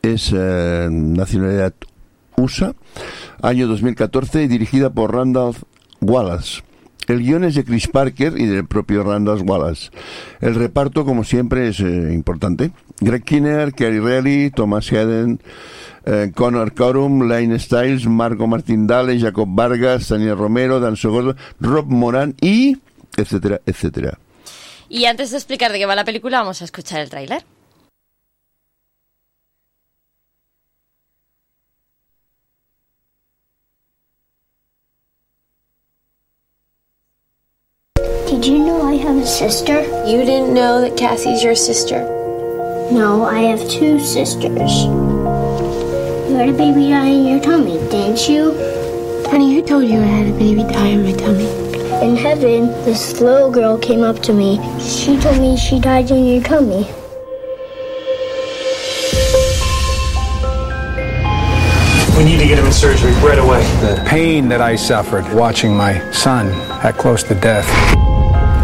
[SPEAKER 1] Es eh, nacionalidad USA. Año 2014 y dirigida por Randall Wallace. El guion es de Chris Parker y del propio Randall Wallace. El reparto, como siempre, es eh, importante. Greg Kinnear, Kerry Reilly, Thomas Hedden, eh, Connor Corum, Lane Stiles, Marco Martindale, Jacob Vargas, Daniel Romero, Dan Sogordo, Rob Moran y etcétera, etcétera.
[SPEAKER 35] Y antes de explicar de qué va la película, vamos a escuchar el tráiler.
[SPEAKER 37] Did you know I have a sister? You didn't know that Cassie's your sister? No, I have two sisters. You had a baby die in your tummy, didn't you? Honey, who told you I had a baby die in my tummy? In heaven, this little girl came up to me. She told me she died in your tummy.
[SPEAKER 38] We need to get him in surgery right away. The pain that I suffered watching my son at close to death.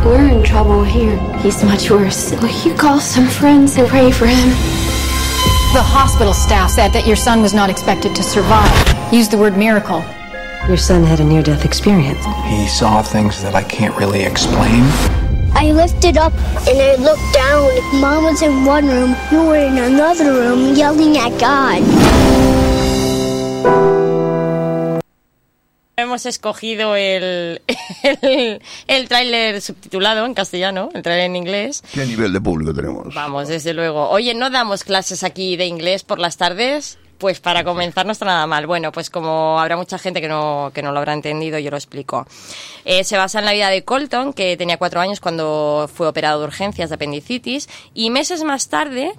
[SPEAKER 37] We're in trouble here. He's much worse. Will you call some friends and pray for him?
[SPEAKER 39] The hospital staff said that your son was not expected to survive. Use the word miracle.
[SPEAKER 40] Your son had a near death experience.
[SPEAKER 38] He saw things that I can't really explain.
[SPEAKER 37] I lifted up and I looked down. Mom was in one room, you were in another room yelling at God.
[SPEAKER 35] Hemos escogido el, (laughs) el, el tráiler subtitulado en castellano, el tráiler en inglés.
[SPEAKER 1] ¿Qué nivel de público tenemos?
[SPEAKER 35] Vamos, desde luego. Oye, ¿no damos clases aquí de inglés por las tardes? Pues para comenzar no está nada mal. Bueno, pues como habrá mucha gente que no, que no lo habrá entendido, yo lo explico. Eh, se basa en la vida de Colton, que tenía cuatro años cuando fue operado de urgencias de apendicitis, y meses más tarde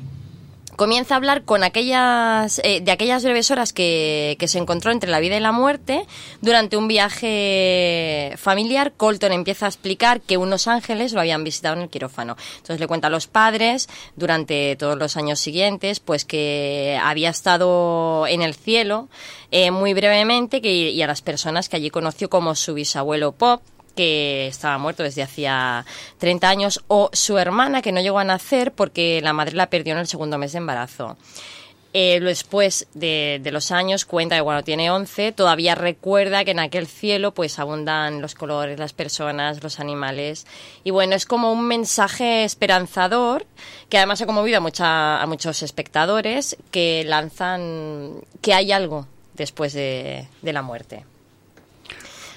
[SPEAKER 35] comienza a hablar con aquellas eh, de aquellas breves horas que, que se encontró entre la vida y la muerte durante un viaje familiar. Colton empieza a explicar que unos ángeles lo habían visitado en el quirófano. Entonces le cuenta a los padres durante todos los años siguientes pues que había estado en el cielo eh, muy brevemente que, y a las personas que allí conoció como su bisabuelo Pop que estaba muerto desde hacía 30 años, o su hermana, que no llegó a nacer porque la madre la perdió en el segundo mes de embarazo. Eh, después de, de los años, cuenta que cuando tiene 11, todavía recuerda que en aquel cielo pues abundan los colores, las personas, los animales. Y bueno, es como un mensaje esperanzador que además ha conmovido a, mucha, a muchos espectadores que lanzan que hay algo después de, de la muerte.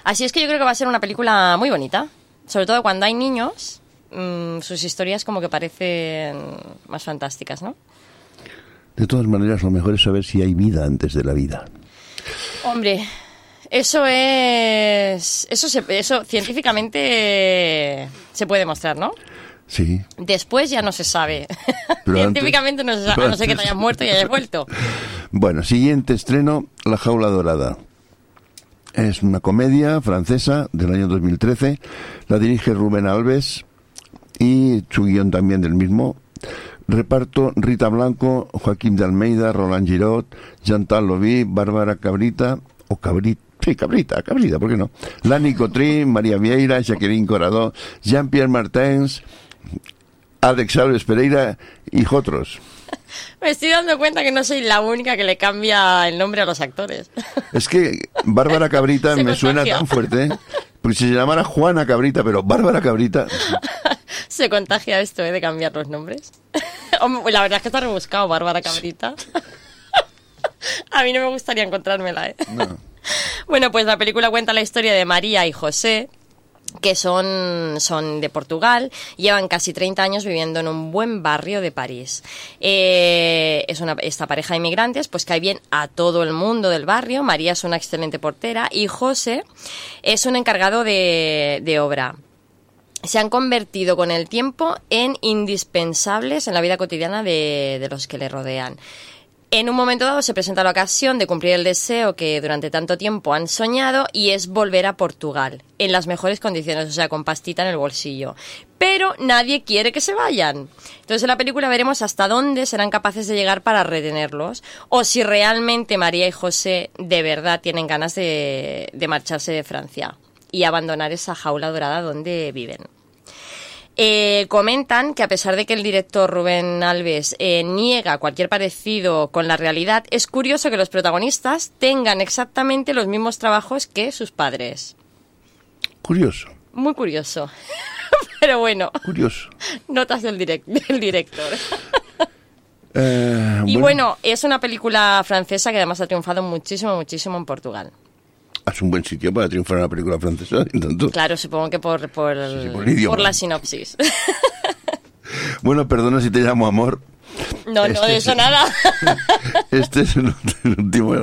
[SPEAKER 35] Así es que yo creo que va a ser una película muy bonita. Sobre todo cuando hay niños, mmm, sus historias como que parecen más fantásticas, ¿no?
[SPEAKER 1] De todas maneras, lo mejor es saber si hay vida antes de la vida.
[SPEAKER 35] Hombre, eso es. Eso, se, eso científicamente se puede demostrar, ¿no?
[SPEAKER 1] Sí.
[SPEAKER 35] Después ya no se sabe. (laughs)
[SPEAKER 1] Pero
[SPEAKER 35] científicamente
[SPEAKER 1] antes-
[SPEAKER 35] no se sabe, a no ser que te (laughs) hayas muerto y hayas vuelto.
[SPEAKER 1] Bueno, siguiente estreno, La jaula dorada. Es una comedia francesa del año 2013. La dirige Rubén Alves y su guion también del mismo. Reparto Rita Blanco, Joaquín de Almeida, Roland Giraud, Chantal Lobby, Bárbara Cabrita, o Cabrita, sí, Cabrita, Cabrita, ¿por qué no? Lani Cotrín, María Vieira, Jacqueline Coradó, Jean-Pierre Martins, Alex Alves Pereira y otros.
[SPEAKER 35] Me estoy dando cuenta que no soy la única que le cambia el nombre a los actores. (laughs)
[SPEAKER 1] Es que Bárbara Cabrita me suena tan fuerte, ¿eh? porque si se llamara Juana Cabrita, pero Bárbara Cabrita, (laughs)
[SPEAKER 35] Se contagia esto, ¿eh? De cambiar los nombres. (laughs) La verdad es que está rebuscado, Bárbara Cabrita. A mí no me gustaría encontrármela, ¿eh? Bueno, pues la película cuenta la historia de María y José, que son, son de Portugal, llevan casi 30 años viviendo en un buen barrio de París. Eh, es una, esta pareja de inmigrantes, pues cae bien a todo el mundo del barrio. María es una excelente portera y José es un encargado de, de obra. se han convertido con el tiempo en indispensables en la vida cotidiana de, de los que le rodean. En un momento dado se presenta la ocasión de cumplir el deseo que durante tanto tiempo han soñado y es volver a Portugal, en las mejores condiciones, o sea, con pastita en el bolsillo. Pero nadie quiere que se vayan. Entonces en la película veremos hasta dónde serán capaces de llegar para retenerlos o si realmente María y José de verdad tienen ganas de, de marcharse de Francia y abandonar esa jaula dorada donde viven. Eh, comentan que a pesar de que el director Rubén Alves eh, niega cualquier parecido con la realidad, es curioso que los protagonistas tengan exactamente los mismos trabajos que sus padres.
[SPEAKER 1] Curioso.
[SPEAKER 35] Muy curioso. (laughs) Pero bueno,
[SPEAKER 1] Curioso.
[SPEAKER 35] notas del, direct- del director.
[SPEAKER 1] Eh,
[SPEAKER 35] Y bueno, es una película francesa que además ha triunfado muchísimo, muchísimo en Portugal.
[SPEAKER 1] Es un buen sitio para triunfar en una película francesa. (laughs) tanto.
[SPEAKER 35] Claro, supongo que por, por,
[SPEAKER 1] por el idioma.
[SPEAKER 35] por la sinopsis. (laughs)
[SPEAKER 1] Bueno, perdona si te llamo amor.
[SPEAKER 35] No, no, de eso
[SPEAKER 1] es-
[SPEAKER 35] nada. (laughs)
[SPEAKER 1] Este es el el último,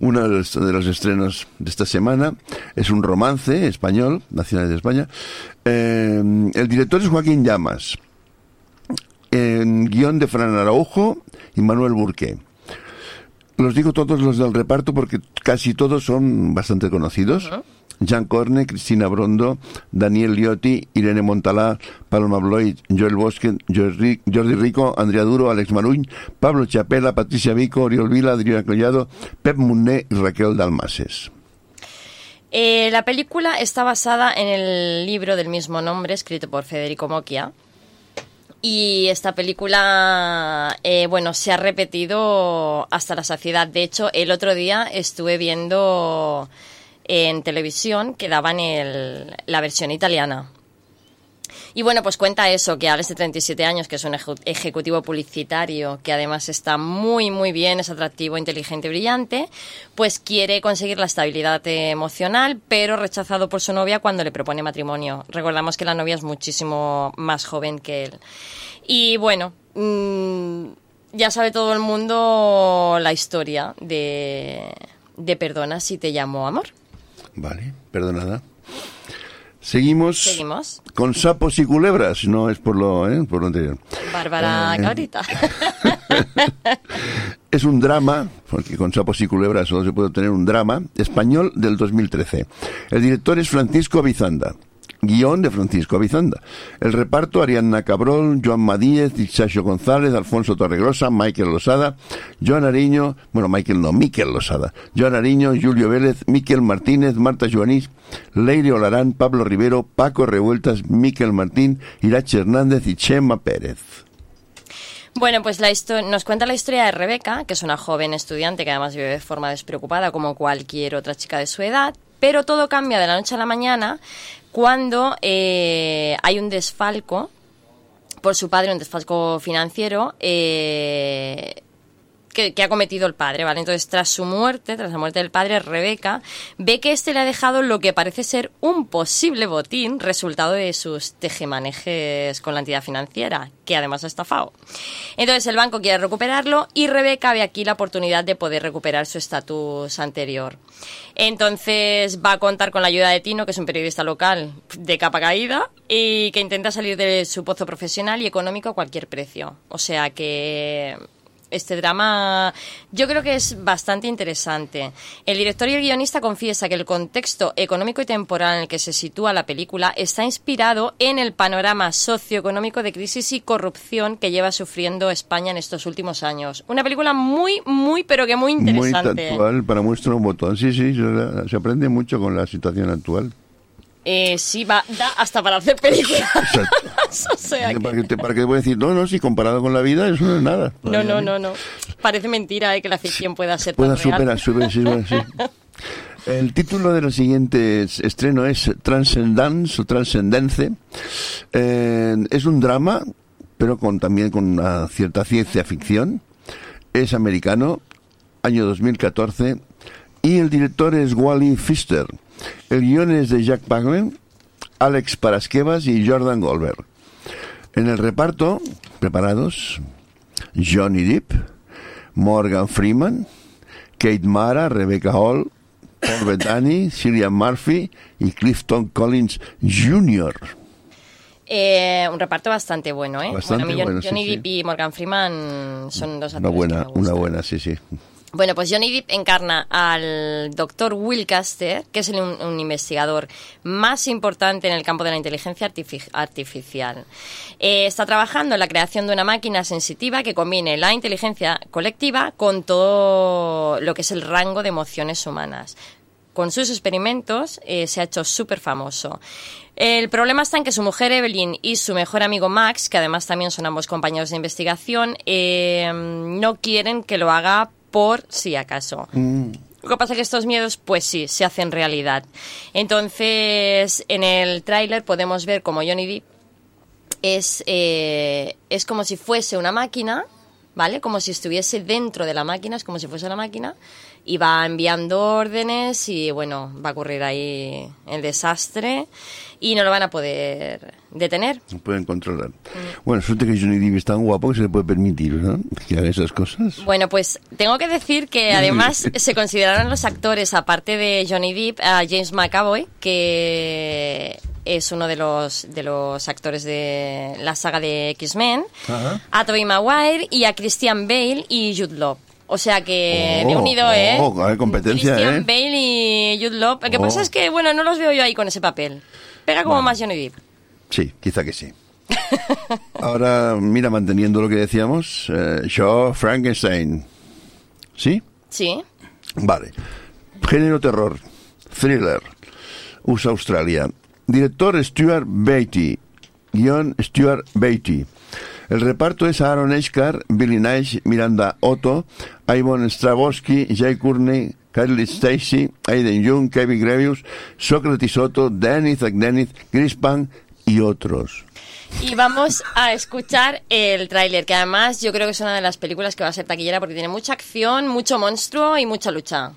[SPEAKER 1] uno de los, de los estrenos de esta semana. Es un romance español, nacional de España. Eh, el director es Joaquín Llamas. En guion de Fran Araujo y Manuel Burqué. Los digo todos los del reparto porque casi todos son bastante conocidos. Jean Corne, Cristina Brondo, Daniel Liotti, Irene Montalá, Paloma Bloy, Joel Bosque, Jordi, Rico, Andrea Duro, Alex Maruñ, Pablo Chapela, Patricia Vico, Oriol Vila, Adriana Collado, Pep Munné y Raquel Dalmases.
[SPEAKER 35] Eh, la película está basada en el libro del mismo nombre, escrito por Federico Mocchia. Y esta película, eh, bueno, se ha repetido hasta la saciedad. De hecho, el otro día estuve viendo en televisión que daban el- la versión italiana. Y bueno, pues cuenta eso, que Alex de 37 años, que es un ejecutivo publicitario, que además está muy, muy bien, es atractivo, inteligente brillante, pues quiere conseguir la estabilidad emocional, pero rechazado por su novia cuando le propone matrimonio. Recordamos que la novia es muchísimo más joven que él. Y bueno, mm, ya sabe todo el mundo la historia de, de Perdona si te llamo amor.
[SPEAKER 1] Vale, perdonada. Seguimos,
[SPEAKER 35] Seguimos.
[SPEAKER 1] con sapos y culebras, no es por lo, ¿eh? por lo anterior.
[SPEAKER 35] Bárbara
[SPEAKER 1] Eh,
[SPEAKER 35] Cabrita. (laughs)
[SPEAKER 1] Es un drama, porque con sapos y culebras solo se puede obtener un drama, español del 2013. El director es Francisco Avizanda. Guión de Francisco Avizanda. El reparto, Ariadna Cabrol, Joan Madíez, Ixacho González, Alfonso Torregrosa, Michael Losada, Joan Ariño, bueno, Michael no, Miquel Losada, Joan Ariño, Julio Vélez, Miquel Martínez, Marta Joanís, Leire Olarán, Pablo Rivero, Paco Revueltas, Miquel Martín, Irache Hernández y Chema Pérez.
[SPEAKER 35] Bueno, pues la nos cuenta la historia de Rebeca, que es una joven estudiante que además vive de forma despreocupada como cualquier otra chica de su edad, pero todo cambia de la noche a la mañana cuando eh, hay un desfalco por su padre, un desfalco financiero. eh, que, ha cometido el padre, ¿vale? Entonces, tras su muerte, tras la muerte del padre, Rebeca ve que este le ha dejado lo que parece ser un posible botín resultado de sus tejemanejes con la entidad financiera, que además ha estafado. Entonces, el banco quiere recuperarlo y Rebeca ve aquí la oportunidad de poder recuperar su estatus anterior. Entonces, va a contar con la ayuda de Tino, que es un periodista local de capa caída y que intenta salir de su pozo profesional y económico a cualquier precio. O sea que este drama yo creo que es bastante interesante. El director y el guionista confiesa que el contexto económico y temporal en el que se sitúa la película está inspirado en el panorama socioeconómico de crisis y corrupción que lleva sufriendo España en estos últimos años. Una película muy, muy, pero que muy
[SPEAKER 1] Muy
[SPEAKER 35] interesante.
[SPEAKER 1] actual, para muestra un botón. Sí, sí, se aprende mucho con la situación actual.
[SPEAKER 35] Eh, sí, va, da hasta para hacer películas. (laughs) (laughs) o sea que-
[SPEAKER 1] ¿Para qué, ¿Para qué voy a decir? No, no, si comparado con la vida, eso no es nada.
[SPEAKER 35] No, no, no, no. Parece mentira eh, que la ficción pueda ser
[SPEAKER 1] Pueda
[SPEAKER 35] tan real.
[SPEAKER 1] superar, sube, sí. (laughs) El título de los siguientes estreno es Transcendence o Transcendence. Eh, es un drama, pero con también con una cierta ciencia ficción. Es americano, año 2014, y el director es Wally Pfister. El guion es de Jack Paglen, Alex Parasquevas y Jordan Goldberg. En el reparto, preparados, Johnny Depp, Morgan Freeman, Kate Mara, Rebecca Hall, Paul Bettany, Cillian Murphy y Clifton Collins Jr.
[SPEAKER 35] Eh, un reparto bastante bueno, ¿eh?
[SPEAKER 1] Bastante
[SPEAKER 35] bueno, Jon-
[SPEAKER 1] bueno, sí,
[SPEAKER 35] Johnny
[SPEAKER 1] sí.
[SPEAKER 35] Depp y Morgan Freeman son dos
[SPEAKER 1] Una
[SPEAKER 35] actores.
[SPEAKER 1] buena, una buena, sí, sí.
[SPEAKER 35] Bueno, pues Johnny Depp encarna al doctor Will Caster, que es un, investigador más importante en el campo de la inteligencia artifi- artificial. Eh, está trabajando en la creación de una máquina sensitiva que combine la inteligencia colectiva con todo lo que es el rango de emociones humanas. Con sus experimentos eh, se ha hecho súper famoso. El problema está en que su mujer Evelyn y su mejor amigo Max, que además también son ambos compañeros de investigación, eh, no quieren que lo haga por si acaso. Lo que pasa es que estos miedos, pues sí, se hacen realidad. Entonces, en el tráiler podemos ver como Johnny Depp es, eh, es como si fuese una máquina, ¿vale? Como si estuviese dentro de la máquina, es como si fuese una máquina, y va enviando órdenes y, bueno, va a ocurrir ahí el desastre y no lo van a poder detener.
[SPEAKER 1] No pueden controlar. Bueno, suerte que Johnny Depp es tan guapo que se le puede permitir, ¿no? Que haga esas cosas.
[SPEAKER 35] Bueno, pues tengo que decir que (laughs) además se consideraron los actores, aparte de Johnny Depp, a James McAvoy, que es uno de los, de los actores de la saga de X-Men, a Tobey Maguire y a Christian Bale y Jude Law. O sea que me he
[SPEAKER 1] Oh,
[SPEAKER 35] unido, ¿eh?
[SPEAKER 1] oh, hay competencia,
[SPEAKER 35] Christian
[SPEAKER 1] ¿eh?
[SPEAKER 35] Bale y Jude Law. Lo que
[SPEAKER 1] Oh.
[SPEAKER 35] pasa es que, bueno, no los veo yo ahí con ese papel. Pega como más Johnny Depp.
[SPEAKER 1] Sí, quizá que sí. (laughs) Ahora, mira, manteniendo lo que decíamos, eh, yo, Frankenstein. ¿Sí?
[SPEAKER 35] Sí.
[SPEAKER 1] Vale. Género terror. Thriller. USA Australia. Director Stuart Beatty. Guión Stuart Beatty. El reparto es Aaron Eshkar, Billy Nash, Miranda Otto, Ivan Stravosky, Jay Courtney, Kylie Stacy, Aiden Young, Kevin Grevius, Socrates Otto, Dennis Dennis, Chris Pang y otros.
[SPEAKER 35] Y vamos a escuchar el tráiler, que además yo creo que es una de las películas que va a ser taquillera porque tiene mucha acción, mucho monstruo y mucha lucha.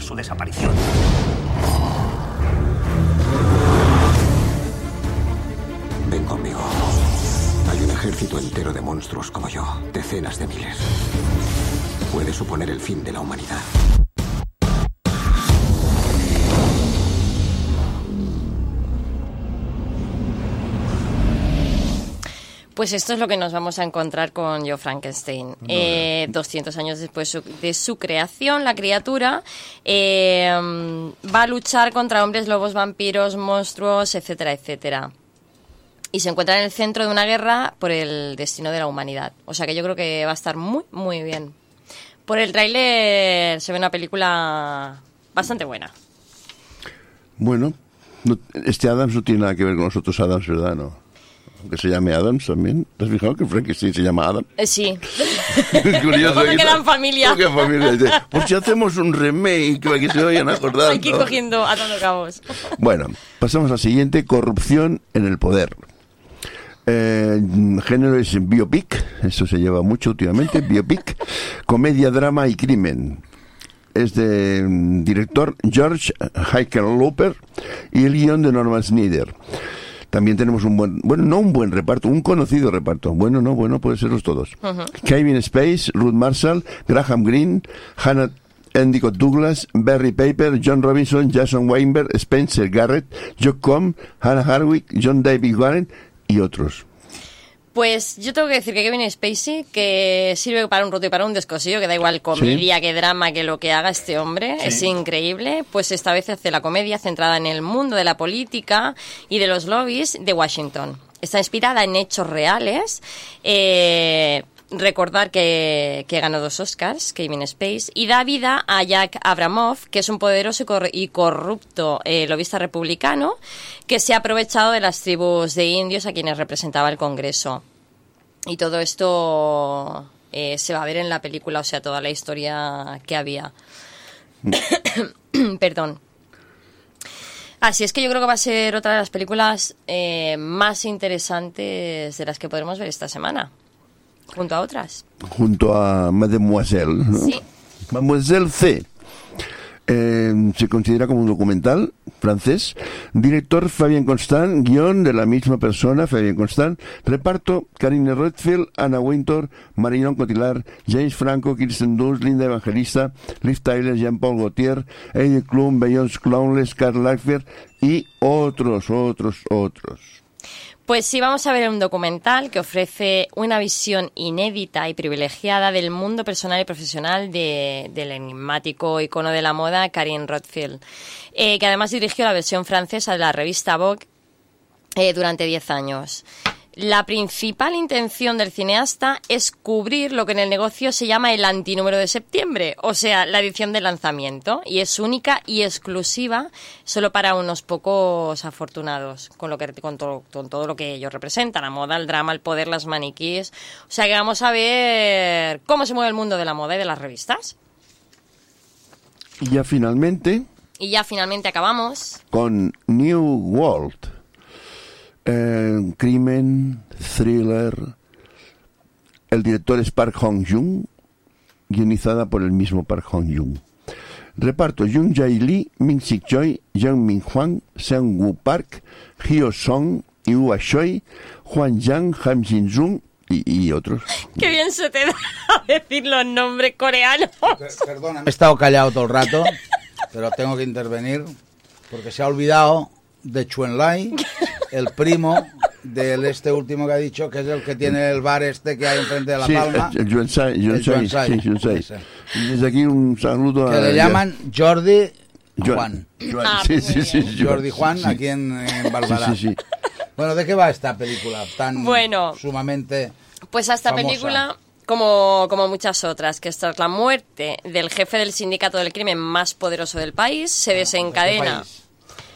[SPEAKER 41] Su desaparición.
[SPEAKER 42] Ven conmigo. Hay un ejército entero de monstruos como yo, decenas de miles. Puede suponer el fin de la humanidad.
[SPEAKER 35] Pues esto es lo que nos vamos a encontrar con Joe Frankenstein. Eh, 200 años después su- de su creación, la criatura eh, va a luchar contra hombres, lobos, vampiros, monstruos, etcétera, etcétera. Y se encuentra en el centro de una guerra por el destino de la humanidad. O sea que yo creo que va a estar muy, muy bien. Por el tráiler se ve una película bastante buena.
[SPEAKER 1] Bueno, no- este Adams no tiene nada que ver con los otros Adams, ¿verdad? No. Aunque se llame Adams también. ¿Te has fijado que Frankenstein se llama Adam?
[SPEAKER 35] Eh, sí. (laughs)
[SPEAKER 1] Curioso.
[SPEAKER 35] Todo
[SPEAKER 1] ¿qué
[SPEAKER 35] queda
[SPEAKER 1] tal?
[SPEAKER 35] en familia.
[SPEAKER 1] En familia. Por si hacemos un remake, para que se vayan acordando.
[SPEAKER 35] Que ir cogiendo, atando cabos. (laughs)
[SPEAKER 1] Bueno, pasamos al siguiente, corrupción en el poder. Eh, género es biopic, eso se lleva mucho últimamente, biopic, comedia, drama y crimen. Es de mm, director George Hickenlooper y el guion de Norman Snyder. También tenemos un buen, bueno, no un buen reparto, un conocido reparto. Bueno, no, bueno, puede serlos todos. Kevin Space, Ruth Marshall, Graham Greene, Hannah Endicott Douglas, Barry Paper, John Robinson, Jason Weinberg, Spencer Garrett, Joe Combs, Hannah Harwick, John David Warren y otros.
[SPEAKER 35] Pues yo tengo que decir que Kevin Spacey, que sirve para un roto y para un descosillo, que da igual comedia, que drama, que lo que haga este hombre,
[SPEAKER 43] Sí.
[SPEAKER 35] es increíble, pues esta vez hace la comedia centrada en el mundo de la política y de los lobbies de Washington. Está inspirada en hechos reales. eh, recordar que, que ganó dos Oscars, Kevin Spacey, y da vida a Jack Abramoff, que es un poderoso y corrupto eh, lobista republicano que se ha aprovechado de las tribus de indios a quienes representaba el Congreso. Y todo esto eh, se va a ver en la película, o sea, toda la historia que había. (coughs) Perdón. Así es que yo creo que va a ser otra de las películas eh, más interesantes de las que podremos ver esta semana, junto a otras.
[SPEAKER 1] junto a Mademoiselle. ¿no?
[SPEAKER 35] Sí.
[SPEAKER 1] Mademoiselle C. Eh, se considera como un documental francés. Director Fabien Constant, guion de la misma persona, Fabien Constant. Reparto Karine Redfield, Anna Wintour, Marion Cotillard, James Franco, Kirsten Dunst, Linda Evangelista, Liv Tyler, Jean-Paul Gaultier, Heidi Klum, Beyoncé Clownless, Karl Lagerfeld y otros, otros, otros.
[SPEAKER 35] Pues sí, vamos a ver un documental que ofrece una visión inédita y privilegiada del mundo personal y profesional de- del enigmático icono de la moda Karine Rothfield, eh, que además dirigió la versión francesa de la revista Vogue eh, durante 10 años. La principal intención del cineasta es cubrir lo que en el negocio se llama el antinúmero de septiembre, o sea, la edición de lanzamiento, y es única y exclusiva solo para unos pocos afortunados, con, lo que, con, todo, con todo lo que ello representa, la moda, el drama, el poder, las maniquíes. O sea, que vamos a ver cómo se mueve el mundo de la moda y de las revistas.
[SPEAKER 1] Y ya finalmente,
[SPEAKER 35] Y ya finalmente acabamos.
[SPEAKER 1] con New World. Eh, crimen, thriller. El director es Park Hong-jung, guionizada por el mismo Park Hong-jung. Reparto Jung Jae Lee, Min Sik Choi, Jung Min Hwang, Seung Woo Park, Hyo Song, Yu Choi, Juan Yang, Han Jin Jung y, y otros.
[SPEAKER 35] Qué bien se te da (laughs) decir los nombres coreanos.
[SPEAKER 4] Perdona, he estado callado todo el rato, pero tengo que intervenir porque se ha olvidado de Chuen Lai, el primo del este último que ha dicho, que es el que tiene el bar este que hay enfrente de La
[SPEAKER 1] Sí,
[SPEAKER 4] Palma.
[SPEAKER 1] el, el Yuan
[SPEAKER 4] El
[SPEAKER 1] Sai,
[SPEAKER 4] Yuan Sai,
[SPEAKER 1] sí, desde aquí un saludo
[SPEAKER 4] que
[SPEAKER 1] a...
[SPEAKER 4] le llaman Jordi
[SPEAKER 1] Juan.
[SPEAKER 4] Juan.
[SPEAKER 1] Juan, Ah, sí, sí, sí.
[SPEAKER 4] Jordi Juan,
[SPEAKER 1] Sí.
[SPEAKER 4] aquí en, en Barbará.
[SPEAKER 1] Sí, sí, sí.
[SPEAKER 4] Bueno, ¿de qué va esta película tan
[SPEAKER 35] Bueno.
[SPEAKER 4] sumamente
[SPEAKER 35] Pues a esta
[SPEAKER 4] famosa?
[SPEAKER 35] película, como, como muchas otras, que tras la muerte del jefe del sindicato del crimen más poderoso del país, se desencadena.
[SPEAKER 4] país?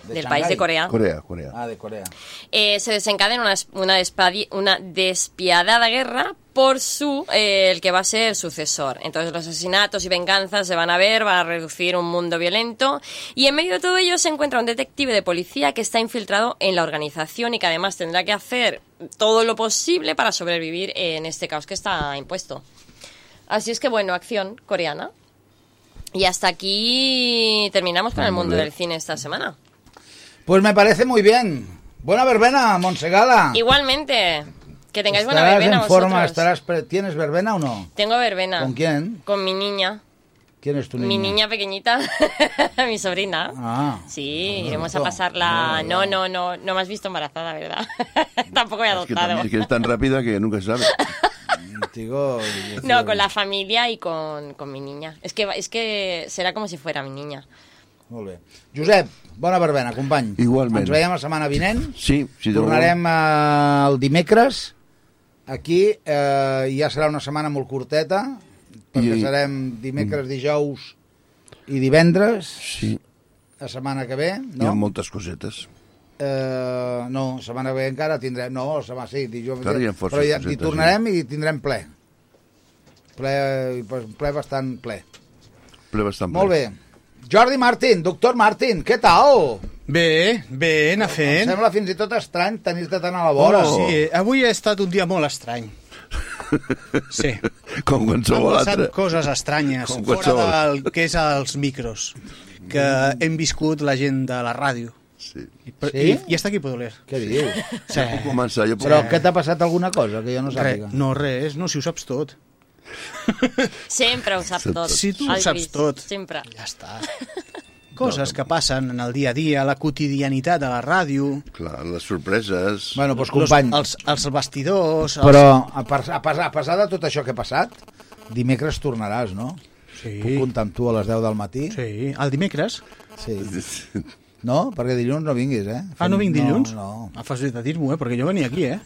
[SPEAKER 4] ¿De
[SPEAKER 35] Del
[SPEAKER 4] Shanghái?
[SPEAKER 35] país de Corea.
[SPEAKER 1] Corea, Corea.
[SPEAKER 4] Ah, de Corea.
[SPEAKER 35] Eh, se desencadena una, una, despadi- una despiadada guerra por su eh, el que va a ser el sucesor. Entonces los asesinatos y venganzas se van a ver, van a reducir un mundo violento y en medio de todo ello se encuentra un detective de policía que está infiltrado en la organización y que además tendrá que hacer todo lo posible para sobrevivir en este caos que está impuesto. Así es que bueno, acción coreana. Y hasta aquí terminamos con el mundo del cine esta semana.
[SPEAKER 4] Pues me parece muy bien. Buena verbena, Monsegala.
[SPEAKER 35] Igualmente, que tengáis buena verbena
[SPEAKER 4] en forma,
[SPEAKER 35] vosotros.
[SPEAKER 4] estarás pre- ¿Tienes verbena o no?
[SPEAKER 35] Tengo verbena.
[SPEAKER 4] ¿Con quién?
[SPEAKER 35] Con mi niña.
[SPEAKER 4] ¿Quién es tu niña?
[SPEAKER 35] Mi niña pequeñita, (laughs) mi sobrina.
[SPEAKER 4] Ah.
[SPEAKER 35] Sí, iremos a
[SPEAKER 1] no,
[SPEAKER 35] pasarla. No, no, no, no me has visto embarazada, ¿verdad? (laughs) Tampoco he
[SPEAKER 1] Es que,
[SPEAKER 35] adoptado.
[SPEAKER 1] es que es tan rápida que nunca se sabe.
[SPEAKER 4] Digo,
[SPEAKER 35] No, con la familia y con, con mi niña. Es que, es que será como si fuera mi niña.
[SPEAKER 4] Josep, bona verbena, company.
[SPEAKER 1] Igualment.
[SPEAKER 4] Ens veiem la setmana vinent.
[SPEAKER 1] Sí, vol.
[SPEAKER 4] Tornarem eh, el dimecres. Aquí eh, ja serà una setmana molt curteta, perquè
[SPEAKER 1] I-
[SPEAKER 4] serem dimecres, dijous i divendres,
[SPEAKER 1] Sí,
[SPEAKER 4] la setmana que ve,
[SPEAKER 1] hi ha
[SPEAKER 4] no?
[SPEAKER 1] moltes cosetes.
[SPEAKER 4] Eh, no, la setmana que ve encara tindrem... No, la setmana sí, dijous...
[SPEAKER 1] Encara hi
[SPEAKER 4] però ja, hi tornarem i tindrem ple. Ple, ple bastant ple.
[SPEAKER 1] Ple bastant
[SPEAKER 4] Molt
[SPEAKER 1] ple.
[SPEAKER 4] bé. Jordi Martín, doctor Martín, què tal?
[SPEAKER 8] Bé, bé, anar
[SPEAKER 4] Em
[SPEAKER 8] fent.
[SPEAKER 4] sembla fins i tot estrany tenir-te tan a la vora.
[SPEAKER 8] Oh, sí, avui ha estat un dia molt estrany. (laughs) Sí.
[SPEAKER 1] Com
[SPEAKER 8] Han
[SPEAKER 1] qualsevol
[SPEAKER 8] passat
[SPEAKER 1] altre.
[SPEAKER 8] coses estranyes
[SPEAKER 1] Com
[SPEAKER 8] fora
[SPEAKER 1] qualsevol.
[SPEAKER 8] del que és els micros que hem viscut la gent de la ràdio.
[SPEAKER 1] Sí.
[SPEAKER 8] I, per-
[SPEAKER 4] Sí?
[SPEAKER 8] i, i està aquí Podoler.
[SPEAKER 4] Què dius?
[SPEAKER 8] Sí.
[SPEAKER 1] Puc començar, jo puc...
[SPEAKER 4] Però què t'ha passat alguna cosa que jo no
[SPEAKER 8] Re,
[SPEAKER 4] sàpiga?
[SPEAKER 8] no, res, no, si ho saps tot. (laughs)
[SPEAKER 35] Sempre ho sap tot.
[SPEAKER 8] Si tu ho saps tot.
[SPEAKER 35] Sempre.
[SPEAKER 8] Ja està. (laughs) coses que passen en el dia a dia, la quotidianitat de la ràdio...
[SPEAKER 1] Clar, les sorpreses...
[SPEAKER 4] Bueno, doncs, company.
[SPEAKER 8] Els, els, els vestidors... Els...
[SPEAKER 4] Però a, pas, a, pesar, a pesar de tot això que ha passat, dimecres tornaràs, no?
[SPEAKER 8] Sí.
[SPEAKER 4] Puc comptar amb tu a les 10 del matí?
[SPEAKER 8] Sí, el dimecres?
[SPEAKER 4] Sí. No? Perquè dilluns no vinguis, eh?
[SPEAKER 8] Ah, no vinc dilluns?
[SPEAKER 4] No, no.
[SPEAKER 8] Ah, de dir-m'ho, eh? Perquè jo venia aquí, eh?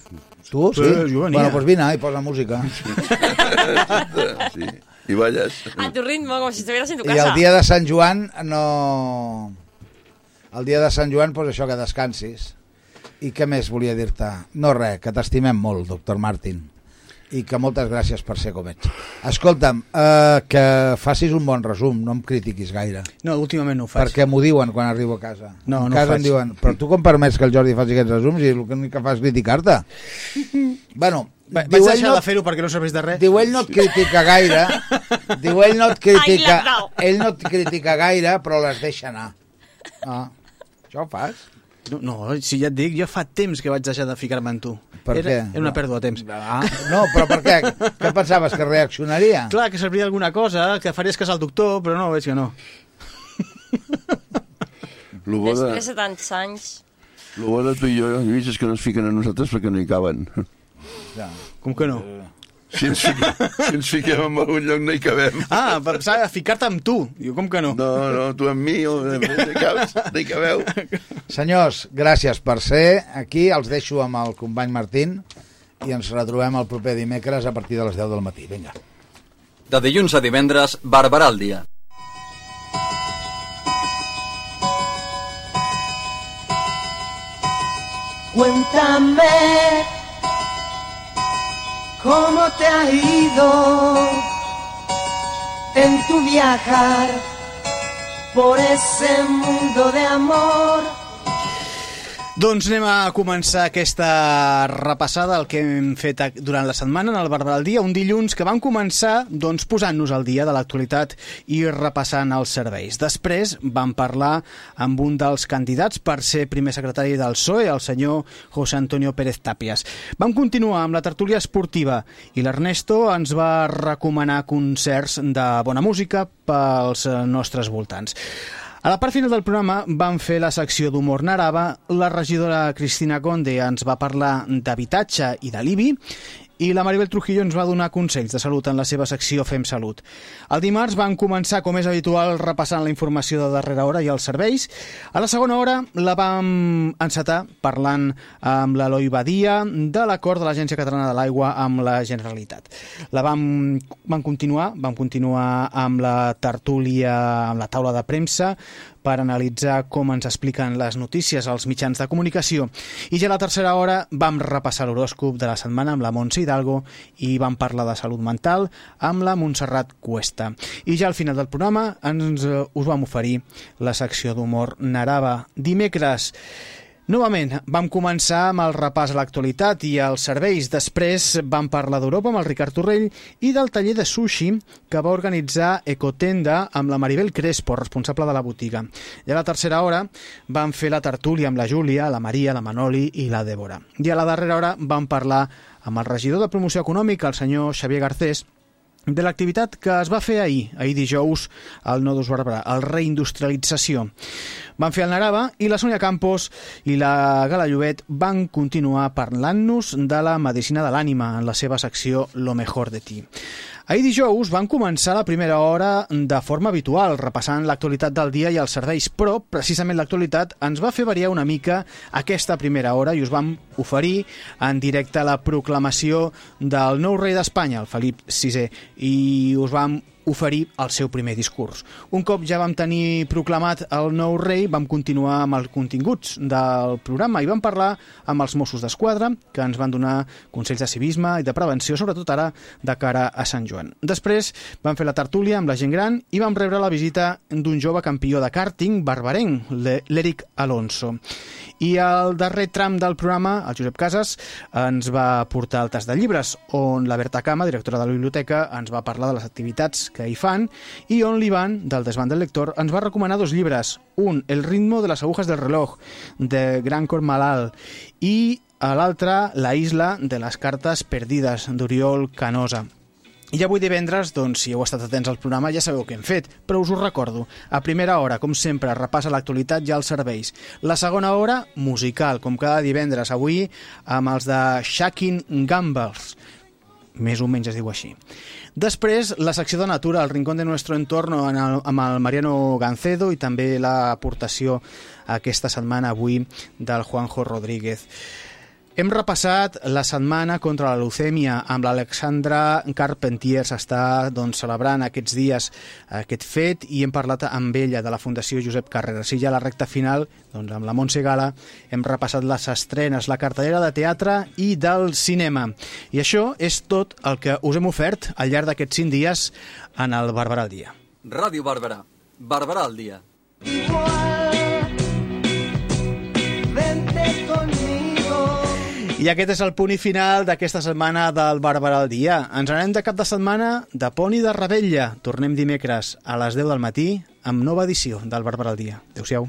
[SPEAKER 4] Tu, sí?
[SPEAKER 8] Eh, jo venia.
[SPEAKER 4] Bueno, doncs vine i posa música. (laughs)
[SPEAKER 1] sí. I balles.
[SPEAKER 35] A tu ritmo, como si estuvieras en tu
[SPEAKER 4] I
[SPEAKER 35] casa.
[SPEAKER 4] el dia de Sant Joan no... El dia de Sant Joan, doncs això, que descansis. I què més volia dir-te? No res, que t'estimem molt, doctor Martin. I que moltes gràcies per ser com ets. Escolta'm, eh, que facis un bon resum, no em critiquis gaire.
[SPEAKER 8] No, últimament no ho faig.
[SPEAKER 4] Perquè m'ho diuen quan arribo a casa.
[SPEAKER 8] No,
[SPEAKER 4] a
[SPEAKER 8] no ho
[SPEAKER 4] casa
[SPEAKER 8] faig.
[SPEAKER 4] em diuen, però tu com permets que el Jordi faci aquests resums i l'únic que fa és criticar-te? (laughs) bueno,
[SPEAKER 8] Va, vaig
[SPEAKER 4] diu
[SPEAKER 8] deixar
[SPEAKER 4] no-
[SPEAKER 8] de fer-ho perquè no serveix de res.
[SPEAKER 4] Diu, ell no et critica gaire, (laughs) diu, ell no et critica, ell no et critica gaire, però les deixa anar. Ah, això ho fas?
[SPEAKER 8] No, no, si ja et dic, jo fa temps que vaig deixar de ficar-me en tu.
[SPEAKER 4] Per
[SPEAKER 8] era,
[SPEAKER 4] què?
[SPEAKER 8] Era una pèrdua de temps.
[SPEAKER 4] Ah, no, però per què? Què pensaves, que reaccionaria?
[SPEAKER 8] Clar, que serviria alguna cosa, que faries cas al doctor, però no, veig que no.
[SPEAKER 1] Lo bo, de,
[SPEAKER 35] Després de tants anys...
[SPEAKER 1] lo bo de tu i jo, Lluís, és que no es fiquen a nosaltres perquè no hi caben.
[SPEAKER 4] Ja.
[SPEAKER 8] Com que no?
[SPEAKER 1] Si ens, fiquem, si ens fiquem en algun lloc no hi cabem.
[SPEAKER 8] Ah, pensava ficar-te amb tu. Diu, com que no?
[SPEAKER 1] No, no, tu amb mi, no hi caps, no hi cabeu.
[SPEAKER 4] Senyors, gràcies per ser aquí. Els deixo amb el company Martín i ens retrobem el proper dimecres a partir de les 10 del matí. Vinga.
[SPEAKER 16] De dilluns a divendres, Barberà al dia.
[SPEAKER 36] Cuéntame cómo te ha ido en tu viajar por ese mundo de amor.
[SPEAKER 8] Doncs anem a començar aquesta repassada el que hem fet durant la setmana en el Barberà al dia, un dilluns que vam començar doncs, posant-nos al dia de l'actualitat i repassant els serveis. Després vam parlar amb un dels candidats per ser primer secretari del PSOE, el senyor José Antonio Pérez Tàpies. Vam continuar amb la tertúlia esportiva i l'Ernesto ens va recomanar concerts de bona música pels nostres voltants. A la part final del programa vam fer la secció d'humor narava, la regidora Cristina Conde ens va parlar d'habitatge i de l'IBI i la Maribel Trujillo ens va donar consells de salut en la seva secció Fem Salut. El dimarts van començar, com és habitual, repassant la informació de darrera hora i els serveis. A la segona hora la vam encetar parlant amb l'Eloi Badia de l'acord de l'Agència Catalana de l'Aigua amb la Generalitat. La vam, vam continuar, vam continuar amb la tertúlia, amb la taula de premsa, per analitzar com ens expliquen les notícies als mitjans de comunicació. I ja a la tercera hora vam repassar l'horòscop de la setmana amb la Montse Hidalgo i vam parlar de salut mental amb la Montserrat Cuesta. I ja al final del programa ens, eh, us vam oferir la secció d'humor Narava. Dimecres Novament, vam començar amb el repàs a l'actualitat i als serveis. Després vam parlar d'Europa amb el Ricard Torrell i del taller de sushi que va organitzar Ecotenda amb la Maribel Crespo, responsable de la botiga. I a la tercera hora vam fer la tertúlia amb la Júlia, la Maria, la Manoli i la Débora. I a la darrera hora vam parlar amb el regidor de promoció econòmica, el senyor Xavier Garcés, de l'activitat que es va fer ahir, ahir dijous, al Nodus Barberà, el reindustrialització. Van fer el Narava i la Sònia Campos i la Gala Llobet van continuar parlant-nos de la medicina de l'ànima en la seva secció Lo mejor de ti. Ahir dijous van començar la primera hora de forma habitual, repassant l'actualitat del dia i els serveis, però precisament l'actualitat ens va fer variar una mica aquesta primera hora i us vam oferir en directe la proclamació del nou rei d'Espanya, el Felip VI, i us vam oferir el seu primer discurs. Un cop ja vam tenir proclamat el nou rei, vam continuar amb els continguts del programa i vam parlar amb els Mossos d'Esquadra, que ens van donar consells de civisme i de prevenció, sobretot ara de cara a Sant Joan. Després vam fer la tertúlia amb la gent gran i vam rebre la visita d'un jove campió de karting barbarenc, l'E- l'Eric Alonso. I al darrer tram del programa, el Josep Casas ens va portar el tas de llibres, on la Berta Cama, directora de la biblioteca, ens va parlar de les activitats que hi fan i on l'Ivan, del Desvant del Lector, ens va recomanar dos llibres. Un, El ritmo de las agujas del reloj, de Gran Cormalal, i a l'altre, La isla de les cartes perdides, d'Oriol Canosa. I avui divendres, doncs, si heu estat atents al programa, ja sabeu què hem fet, però us ho recordo. A primera hora, com sempre, repassa l'actualitat i els serveis. La segona hora, musical, com cada divendres, avui amb els de Shakin Gambles, més o menys es diu així. Després, la secció de natura, el rincón de nuestro entorno en el, amb el Mariano Gancedo i també l'aportació aquesta setmana avui del Juanjo Rodríguez. Hem repassat la setmana contra la leucèmia amb l'Alexandra Carpentier. S'està doncs, celebrant aquests dies aquest fet i hem parlat amb ella de la Fundació Josep Carreras. I ja a la recta final, doncs, amb la Montse Gala, hem repassat les estrenes, la cartellera de teatre i del cinema. I això és tot el que us hem ofert al llarg d'aquests cinc dies en el Barberà al dia.
[SPEAKER 16] Ràdio Barberà. Barberà al dia.
[SPEAKER 36] Vente
[SPEAKER 8] I aquest és el punt i final d'aquesta setmana del Barberà al dia. Ens anem de cap de setmana de pont i de rebella. Tornem dimecres a les 10 del matí amb nova edició del Barberà al dia. Adéu-siau.